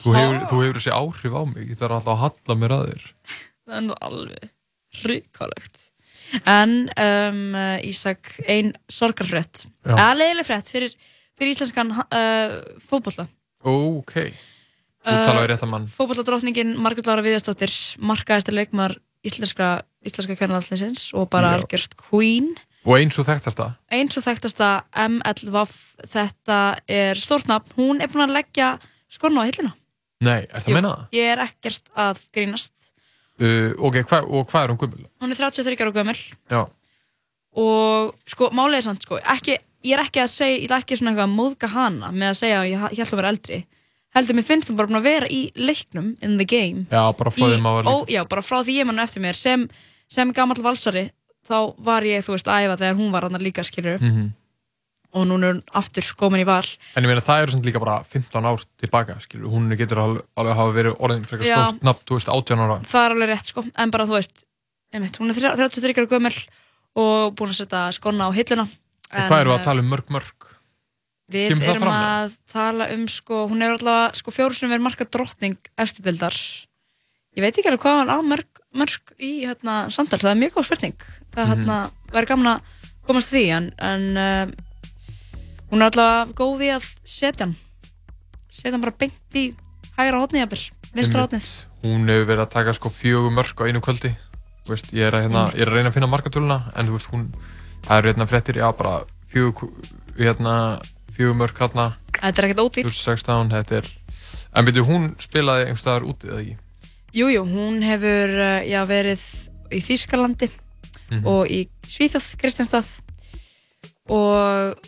Þú hefur, þú hefur þessi áhrif á mig, ég þarf alltaf að halla mér að þér. Það er nú alveg hrikalegt. En um, Ísak, ein. Eða leiðileg frétt fyrir, fyrir íslenskan uh, fótbolla. Ok. Þú Uh, talaði rétt að mann. Fótbolladrottningin Margrét Lára Viðarsdóttir markaðistir leikmar íslenska, íslenska kvennalandsliðsins og bara algjörst queen. Og eins og þekktast það. Eins og þekktasta MLVF, þetta er stórt nafn, hún er búin að leggja skonna á hilluna. Nei, er það að meina það? Ég er ekkert að grínast. Uh, ok, hva, og hvað er hún gummul? Hún er 33 ára gömul Já. og sko, málið er samt sko, ekki, ég er ekki að segja, ég er ekki svona eitthvað að móðga hana með að segja að ég ég held að vera eldri. Heldur, mér finnst hún bara að vera í leiknum, in the game. Já, bara Í- að ó. Já, bara frá því ég mann eftir mér sem, sem gamall valsari þá var ég, þú veist, að æfa þegar hún var hann líka, skilur Mhm. og núna er hún aftur komin í val En ég meina það eru svona líka bara 15 ár tilbaka, skilur, hún getur alveg, alveg hafa verið orðin frekar stórt nafn, þú veist, 18 ára. það er alveg rétt, sko, en bara, þú veist einmitt, hún er þrjá- 33 ára gömul og búin að setja skonna á hilluna En hvað eru að tala um mörg mörg? Við Kemur erum að tala um, sko, hún er allavega, sko, fjóru sem verið marka drottning eftirdildar. Ég veit ekki alveg hvað hann á mörg, mörg í, hérna, samtal, það er mjög góð spurning. Það, Mhm. hérna, væri gaman að komast því, en, en uh, hún er allavega góð í að setja hann. Setja hann bara beint í hægra hótni, jafnvel, vinstra hótnið. Hún hefur verið að taka sko fjögur mörg á einu kvöldi. Þú veist, ég er að, hérna, ég er að reyna að finna markatöluna, en þú veist, hún, það eru hérna fréttir, já, bara fjögur, hérna, fjögur mörg hérna. Þetta er ekkert ódýrt. 2016, þetta er, en byrju, hún spilaði einhvers staðar úti, eða ekki? Jú, jú, hún hefur, uh, já, verið í Þýskalandi Mhm. og í Svíþjóð, Kristjanstað og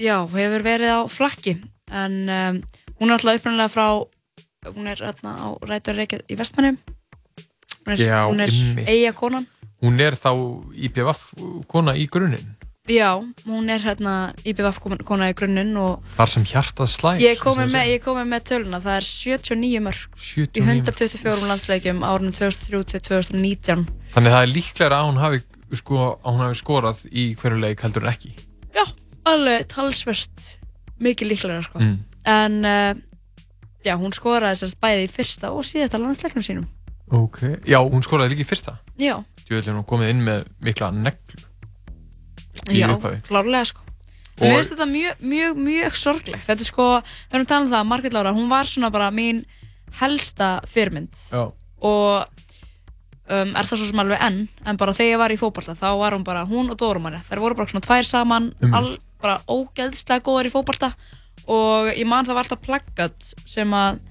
já, hefur verið á flakki en um, hún er alltaf upprænilega frá hún er hérna á rætur reykjað í vestmannum hún er, Já, hún er eiga konan Hún er þá IPVF kona í grunninn. Já, hún er hérna IBVF kona í grunninn og Þar sem hjartað slæm. ég kom með, kom með töluna, það er 79 mörg 79 í 124 landsleikjum árunum 2003 til 2019. Þannig það er líklega að hún hafi, sko, að hún hafi skorað í hverju leik heldur en ekki. Alveg talsvert mikið líklega sko. Mm. En uh, já, hún skoraði sérst bæði í fyrsta og síðasta landsleiknum sínum. Ok. Já, hún skoraði líka í fyrsta. Já, Djöðlega hún komið inn með mikla neglu. Já, klárlega sko. Mér finnst þetta mjög, mjög, mjög sorglegt. Þetta er sko, við erum talað um það, Margrét Lára, hún var svona bara mín helsta fyrirmynd Já. og um, er það svo sem alveg enn, en bara þegar ég var í fótballta þá var hún bara, hún og Dórumanni, þær voru bara svona tvær saman, Einmitt. all, bara ógeðslega góðar í fótballta og ég man það var alltaf plaggat sem að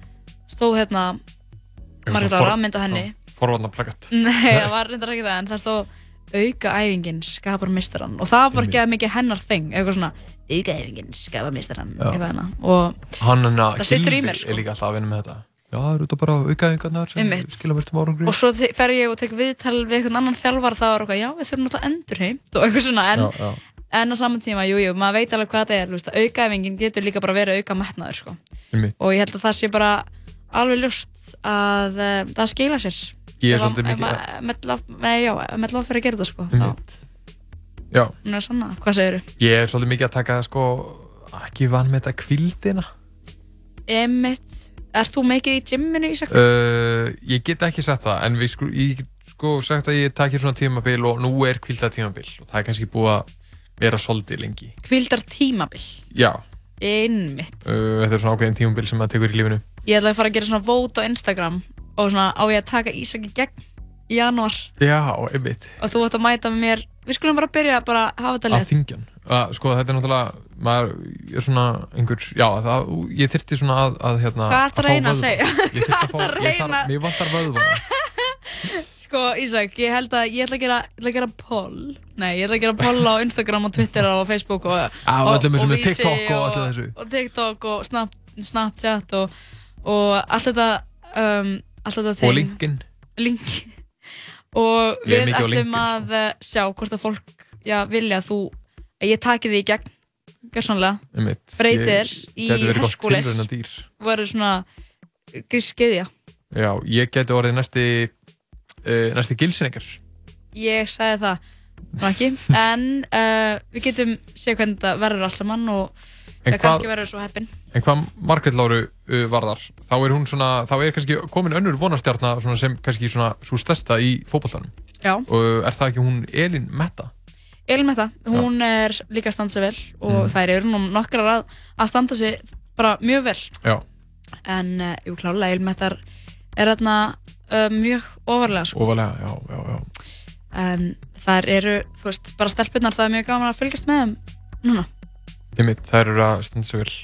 stóð hérna Margrét Lára, mynda henni Forvarnar plakat. Nei, það var reyndar ekki það, en það stóð auka æfingin skapar mistarann og það var ekki mikið hennar þing, eitthvað svona auka æfingin skapar mistarann, og Það situr í mér, sko. er líka alltaf að vinna með þetta. Já, það eru þetta bara mestum árangri. og svo fer ég og tek viðtal við einhvern annan þjálfar þá er eitthvað, já við þurfum náttúrulega endur heimt og eitthvað svona, en, Já, já. en á saman tíma, jú, jú, maður veit alveg hvað þetta er, veist, aukaæfingin getur líka bara verið auka metnaður, sko, og ég held að það sé bara alveg ljóst að uh, það skila sér. Ég er svolítið mikið- Nei, já, með lof fyrir að gera þetta, sko, Einmitt. Já. hún er sanna, hvað segir þú? Ég er svolítið mikið að taka, sko, ekki vann með þetta kvildina. Emitt, ert þú mikið í gymminu, Ísak? Uh, ég get ekki sagt það, en við sko, ég get sko sagt að ég takir svona tímabil og nú er kvilda tímabil og það er kannski búið að vera svolítið lengi. Kvildar tímabil, Já, einmitt. uh, þetta er svona ákveðin tímabil sem maður tekur í lífinu. Ég ætla að fara að gera svona vót á Instagram og svona á ég að taka Ísak í gegn í janúar Já, einmitt. og þú ætti að mæta með mér við skulum bara byrja að bara hafa þetta Að lið þingjan. Uh, sko þetta er náttúrulega, maður er svona einhver, já, það, ég þyrfti svona að, að hérna... Hvað ertu að fá reyna að vöðva. segja? Ég þyrfti að fá, Hvað ertu að ég þarf, reyna? mér vantar vöðva. sko Ísak, ég held að ég ætla að gera, ég ætla að gera poll nei, ég ætla að gera poll á Instagram og Twitter og Facebook og, Á, öllum þessum með Vísi TikTok og öllu þessu. og TikTok og Snap, Snapchat og, og allt þetta um, allt þetta Og thing. linkin. LinkedIn og við ætlum LinkedIn, sko. að eh, sjá hvort að fólk já, vilja að þú að ég taki því í gegn gjörsanlega, breytir í gæti verið gott Herkules tilraunadýr. og verður svona grískiðja Já, ég geti orðið næsti, uh, næsti gilsinningar. ég sagði það nú ekki, en uh, við getum séð hvernig þetta verður allt saman og En kannski verður svo heppin En hvað Margrét Láru uh, varðar, þá er hún svona, þá er kannski komin önnur vonastjarnar sem kannski svona svo stærsta í fótboltanum. Já. Og er það ekki hún Elín Metta? Elin Metta, hún er líka að standa sig vel og Mm. þær eru nú nokkrar að, að standa sig bara mjög vel Já. en uh, jú klálega Elin Metta er þarna uh, mjög ofarlega sko. Ofalega, já, já, já. en þær eru, þú veist, bara stelpunnar það er mjög gaman að fylgjast með þeim núna Einmitt, þær eru að standa sig vel.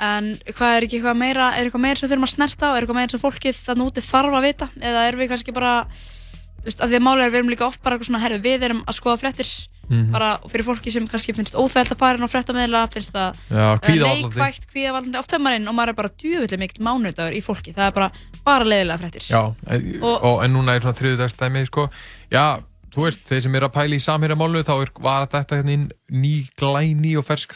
en hvað er ekki eitthvað meira er eitthvað meira sem þurfum að snerta á, er eitthvað meira sem fólkið það núti þarf að vita? Eða erum við kannski bara þú veist, af því að málega er við erum líka oft bara eitthvað svona herru, við erum að skoða fréttir Mhm. bara fyrir fólki sem kannski finnst óþægilt að fara inn á fréttameðla finnst það neikvægt, kvíðavaldandi. oft þegar maður er inn og maður er bara djöfullega mikill mánudagur í fólki það er bara, bara leiðilega fréttir. Já, Og- og, er þú veist, þeir sem eru að pæla í samhérjamálu, þá er, var þetta hérna ný, glæni og fersk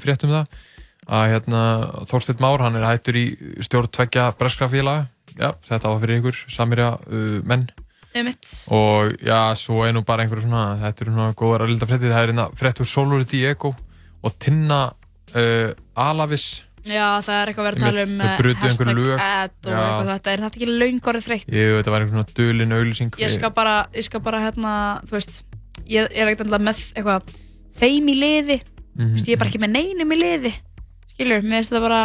frétt um það, að hérna, Þorsteinn Már, hann er hættur í stjórn tveggja breskra félaga, já, þetta var fyrir ykkur, samhérja uh, menn, Einmitt. og já, svo er nú bara einhverju svona, þetta eru svona góðar að lilda fréttið, það er hérna fréttur Solori Diego og Tinna uh, Alavis, Já, það er eitthvað verið að tala um einhver hashtag ad og eitthvað þetta. Er þetta ekki laungorið þreytt? Veit, það var einhver svona dölin auðlýsing. ég skal bara, ég skal bara hérna, þú veist ég, ég er ekkert alltaf með eitthvað þeim í liði, þú veist, ég er bara ekki með neinum í liði. Skilur, mér finnst þetta bara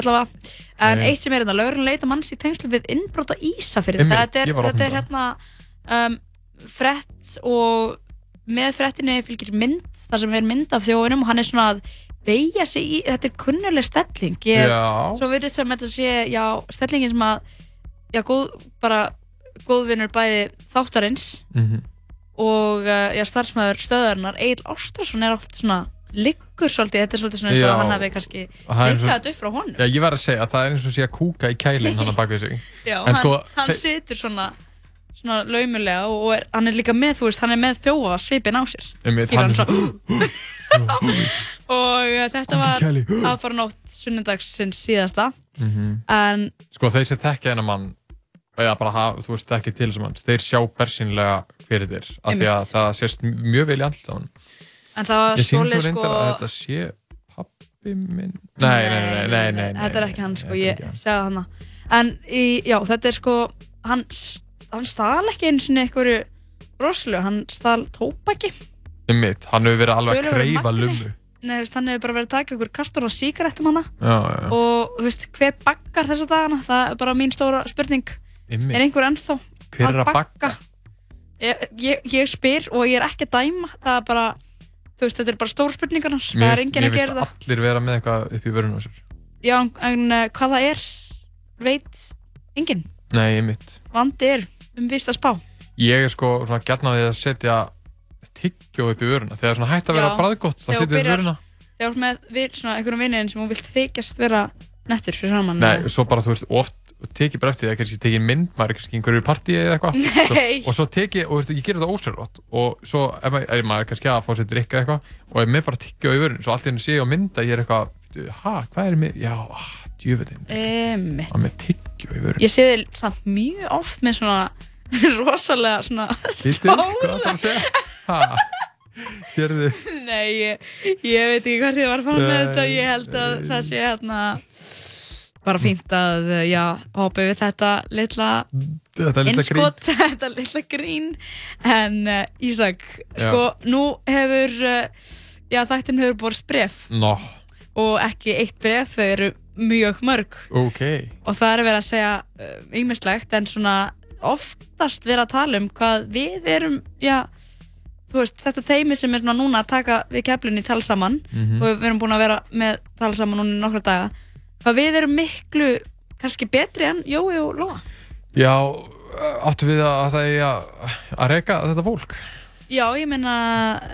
allavega, en Nei. eitt sem er þetta lögurinn leita manns í tengslu við Ísafirði, Einmitt, þetta er, þetta er hérna um, frett og með frettinni fylgir mynd þar sem er mynd af þjóðunum og hann er svona að beigja sig í, þetta er kunnuleg stelling ég, Já. svo verður sem þetta sé já, stellingin sem að já, góð, bara góðvinnur bæði þáttarins Mhm. og uh, já, starfsmæður stöðarinnar Egil Ástrásson er oft svona liggur svolítið, þetta er svolítið svona eins og hann hafi kannski líkað þetta upp frá honum Já, ég var að segja að það er eins og sé að kúka í kælinn hann að baka sig. já, en hann, sko, hann situr svona svona laumulega og, er, hann er líka með, þú veist, hann er með þjófa svipin á sér. Einmitt, Skilur hann er svo- og þetta var Kelly. aðfaranótt sunnudagsins síðasta. Mhm. en Sko þeir sem þekkja þennan mann eða bara hafa, þú veist, ekki til þessum manns þeir sjá bersýnlega fyrir þér af því að það sést mjög vel í andlita á hann En það var Ég sýndi svoleið, þú reyndar sko- að þetta sé pappi minn? Nei, nei, nei, nei, nei, nei, Þetta er ekki hann sko, ég segði hana. En í, já, þetta er sko hann, hann stál ekki einu sinni einhverju rosalega, hann stál tópaki Einmitt, hann hefur verið alveg að magni. lummu Nei, veist, hann hefur bara verið að taka ykkur kartur og já, já. og veist, hver baggar þessa dagana? Það er bara mín stóra spurning. Einmitt. er einhver ennþá Hver er að bagga? Ég, ég, ég spyr og ég er ekki að dæma. Það er bara, veist, þetta er bara stóra spurningarnar. Það Mér er enginn að gera það. allir vera með eitthvað upp í vörun á sér. Já, en, en uh, hvað það er veit enginn. Nei, einmitt. Vandi er um vist að spá? Ég er sko svona gætna á því að setja tyggjó upp í vöruna. Þegar svona hægt að vera Þegar þú setjum við byrjar- vöruna. þegar þú ert með við, svona einhverjum vinniðin sem þú vilt þykjast vera nettur fyrir saman Nei, svo bara þú veist, oft teki bara eftir því að kannski teki mynd, maður er kannski í einhverju partíi eða eitthvað. Og svo teki, og ég gerir þetta ósérlátt og svo er maður kannski að fá sér drikka eitthvað og er með bara tyggja í vörun svo allt í henni sé ég á mynda, ég er eitthvað "Bíddu, ha, hvað er mér, já, ah, tyggja í vörun Ég sé þið samt mjög oft með svona rosalega svona Býttu, hvað það að segja? Ha, sérðu? Nei, ég, ég veit ekki hvert ég var að fara með Nei. þetta. Ég held að það sé hérna bara fínt að, já, hoppa við þetta litla Þetta litla grín. innskot, þetta litla grín. En uh, Ísak, sko, nú hefur uh, já, þættin hefur borst bref Nó, og ekki eitt bref, þau eru mjög mörg. Ok. Og það er verið að segja ymmislegt en svona oftast verið að tala um hvað við erum, já veist, þetta teimi sem er núna að taka við keflunni tal saman Mhm. og við erum búin að vera með tal saman núna í nokkra daga hvað við erum miklu kannski betri en Jói og Lóa. Já, áttu við að það er að, að reyka þetta fólk? Já, ég meina,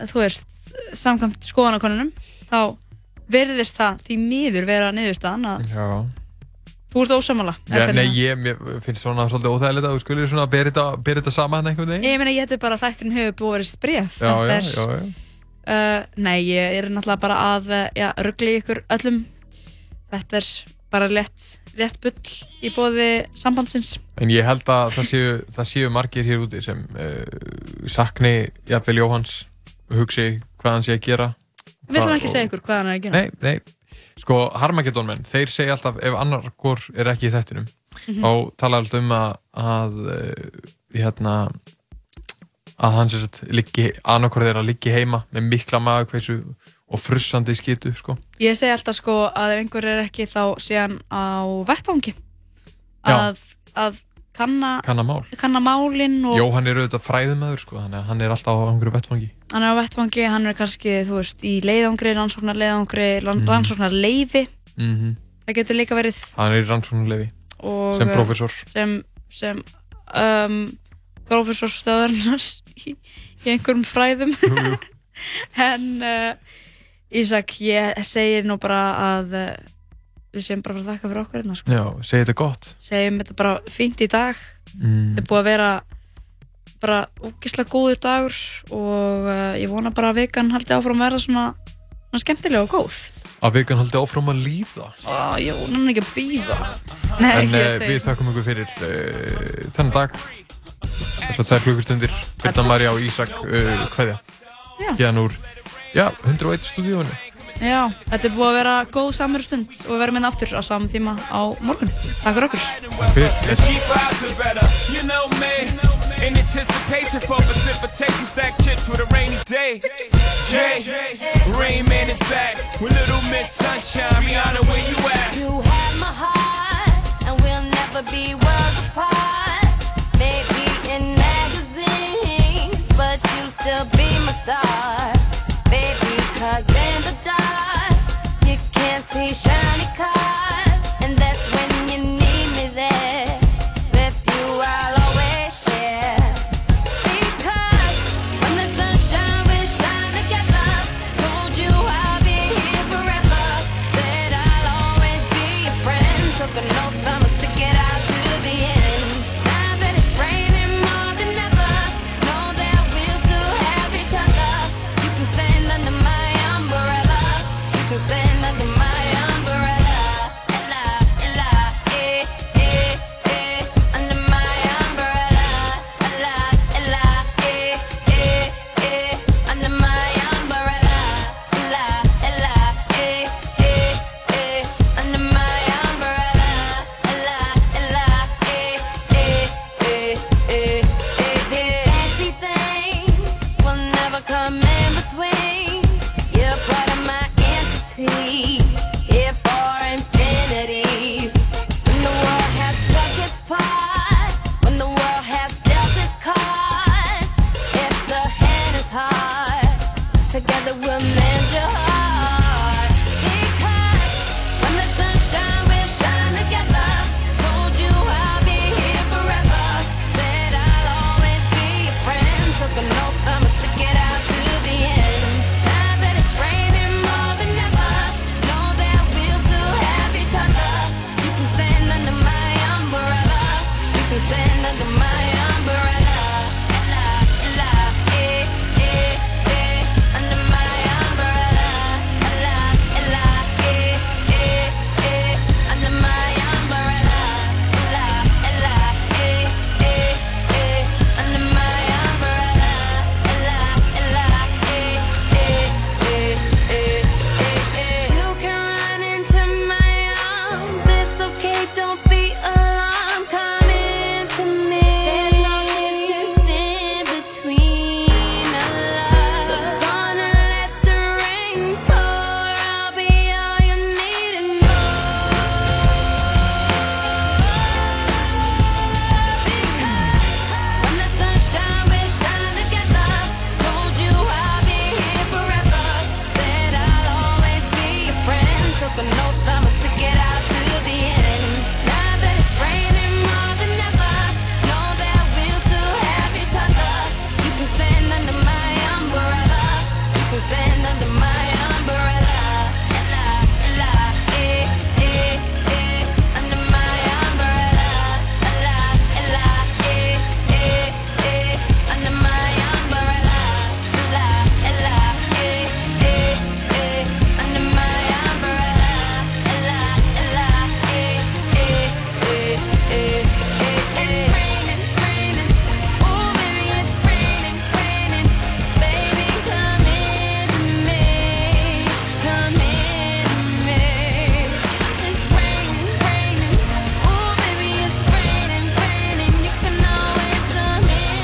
þú veist, samkvæmt skoðanakonunum, þá verðist það því miður vera niðurstaðan að Já þú ert ósamála. Já, nei, ég mér finnst svona svolítið óþægilegt að þú skulir svona þetta, bera þetta saman einhvern veginn Ég meina, ég hætti bara að þættin hefur búið bref. Já, Þetta já, er, já. Uh, nei, ég er náttúrulega bara að uh, já, ruggli ykkur öllum. Þetta er bara létt, létt bull í bóði sambandsins. En ég held að það séu, það séu margir hér úti sem uh, sakni jafnvel Jóhans hugsi hvað hann sé að gera Við ætlum ekki að segja ykkur hvað hann er að gera. Nei, nei, sko Harmageddon menn, þeir segja alltaf ef annar hvort er ekki í þettinum Mhm. þá tala alltaf um að að, uh, hérna að hann sem sagt liggi annarkvort þeirra liggi heima með mikla magakveisu og frussandi skitu sko. Ég segi alltaf sko að ef einhver er ekki þá sé hann á vettvangi. Að, að kanna, kanna mál kanna málinn og Jóhann er auðvitað fræðumæður sko, þannig að hann er alltaf á einhverju vettfangi hann er á vettvangi, hann er kannski, veist, í leiðangri, rannsóknar leiðangri, Mhm. rannsóknar leifi. mm Það getur líka verið hann er í rannsóknulefi og, sem uh, prófessor sem, sem um, prófessorstöðurnar í, í einhverjum fræðum en uh, Ísak, ég segir nú bara að uh, við séum bara fara að þakka fyrir okkur hérna, sko. Já, segi þetta gott segjum þetta bara fínt í dag Mm. þetta er búið að vera bara ógislega góður dagur og uh, ég vona bara að vikan haldi áfram að vera svona, svona skemmtilega og góð. Að vikan haldi áfram að líða? Ó, ég vona hann ekki að býða Nei, en ekki að segja. við þakkum ykkur fyrir uh, þennan dag. Þess að það er klukkustundir. Birna Marja og Ísak uh, hverja Já. hérna úr. Já, 101 stúdíónu Já, þetta er búið að vera góð samveru stund og við verðum inn aftur á saman tíma á morgun. Takk fyrir okkur. The cheap vibes are better, you know me. In anticipation for precipitation, stack chips with a rainy day. Jay, Rain Man is back with Little Miss Sunshine. Rihanna, where you at? You have my heart, and we'll never be worlds apart. Maybe in magazines, but you still be my star. Baby, cause in the dark, They shiny cars.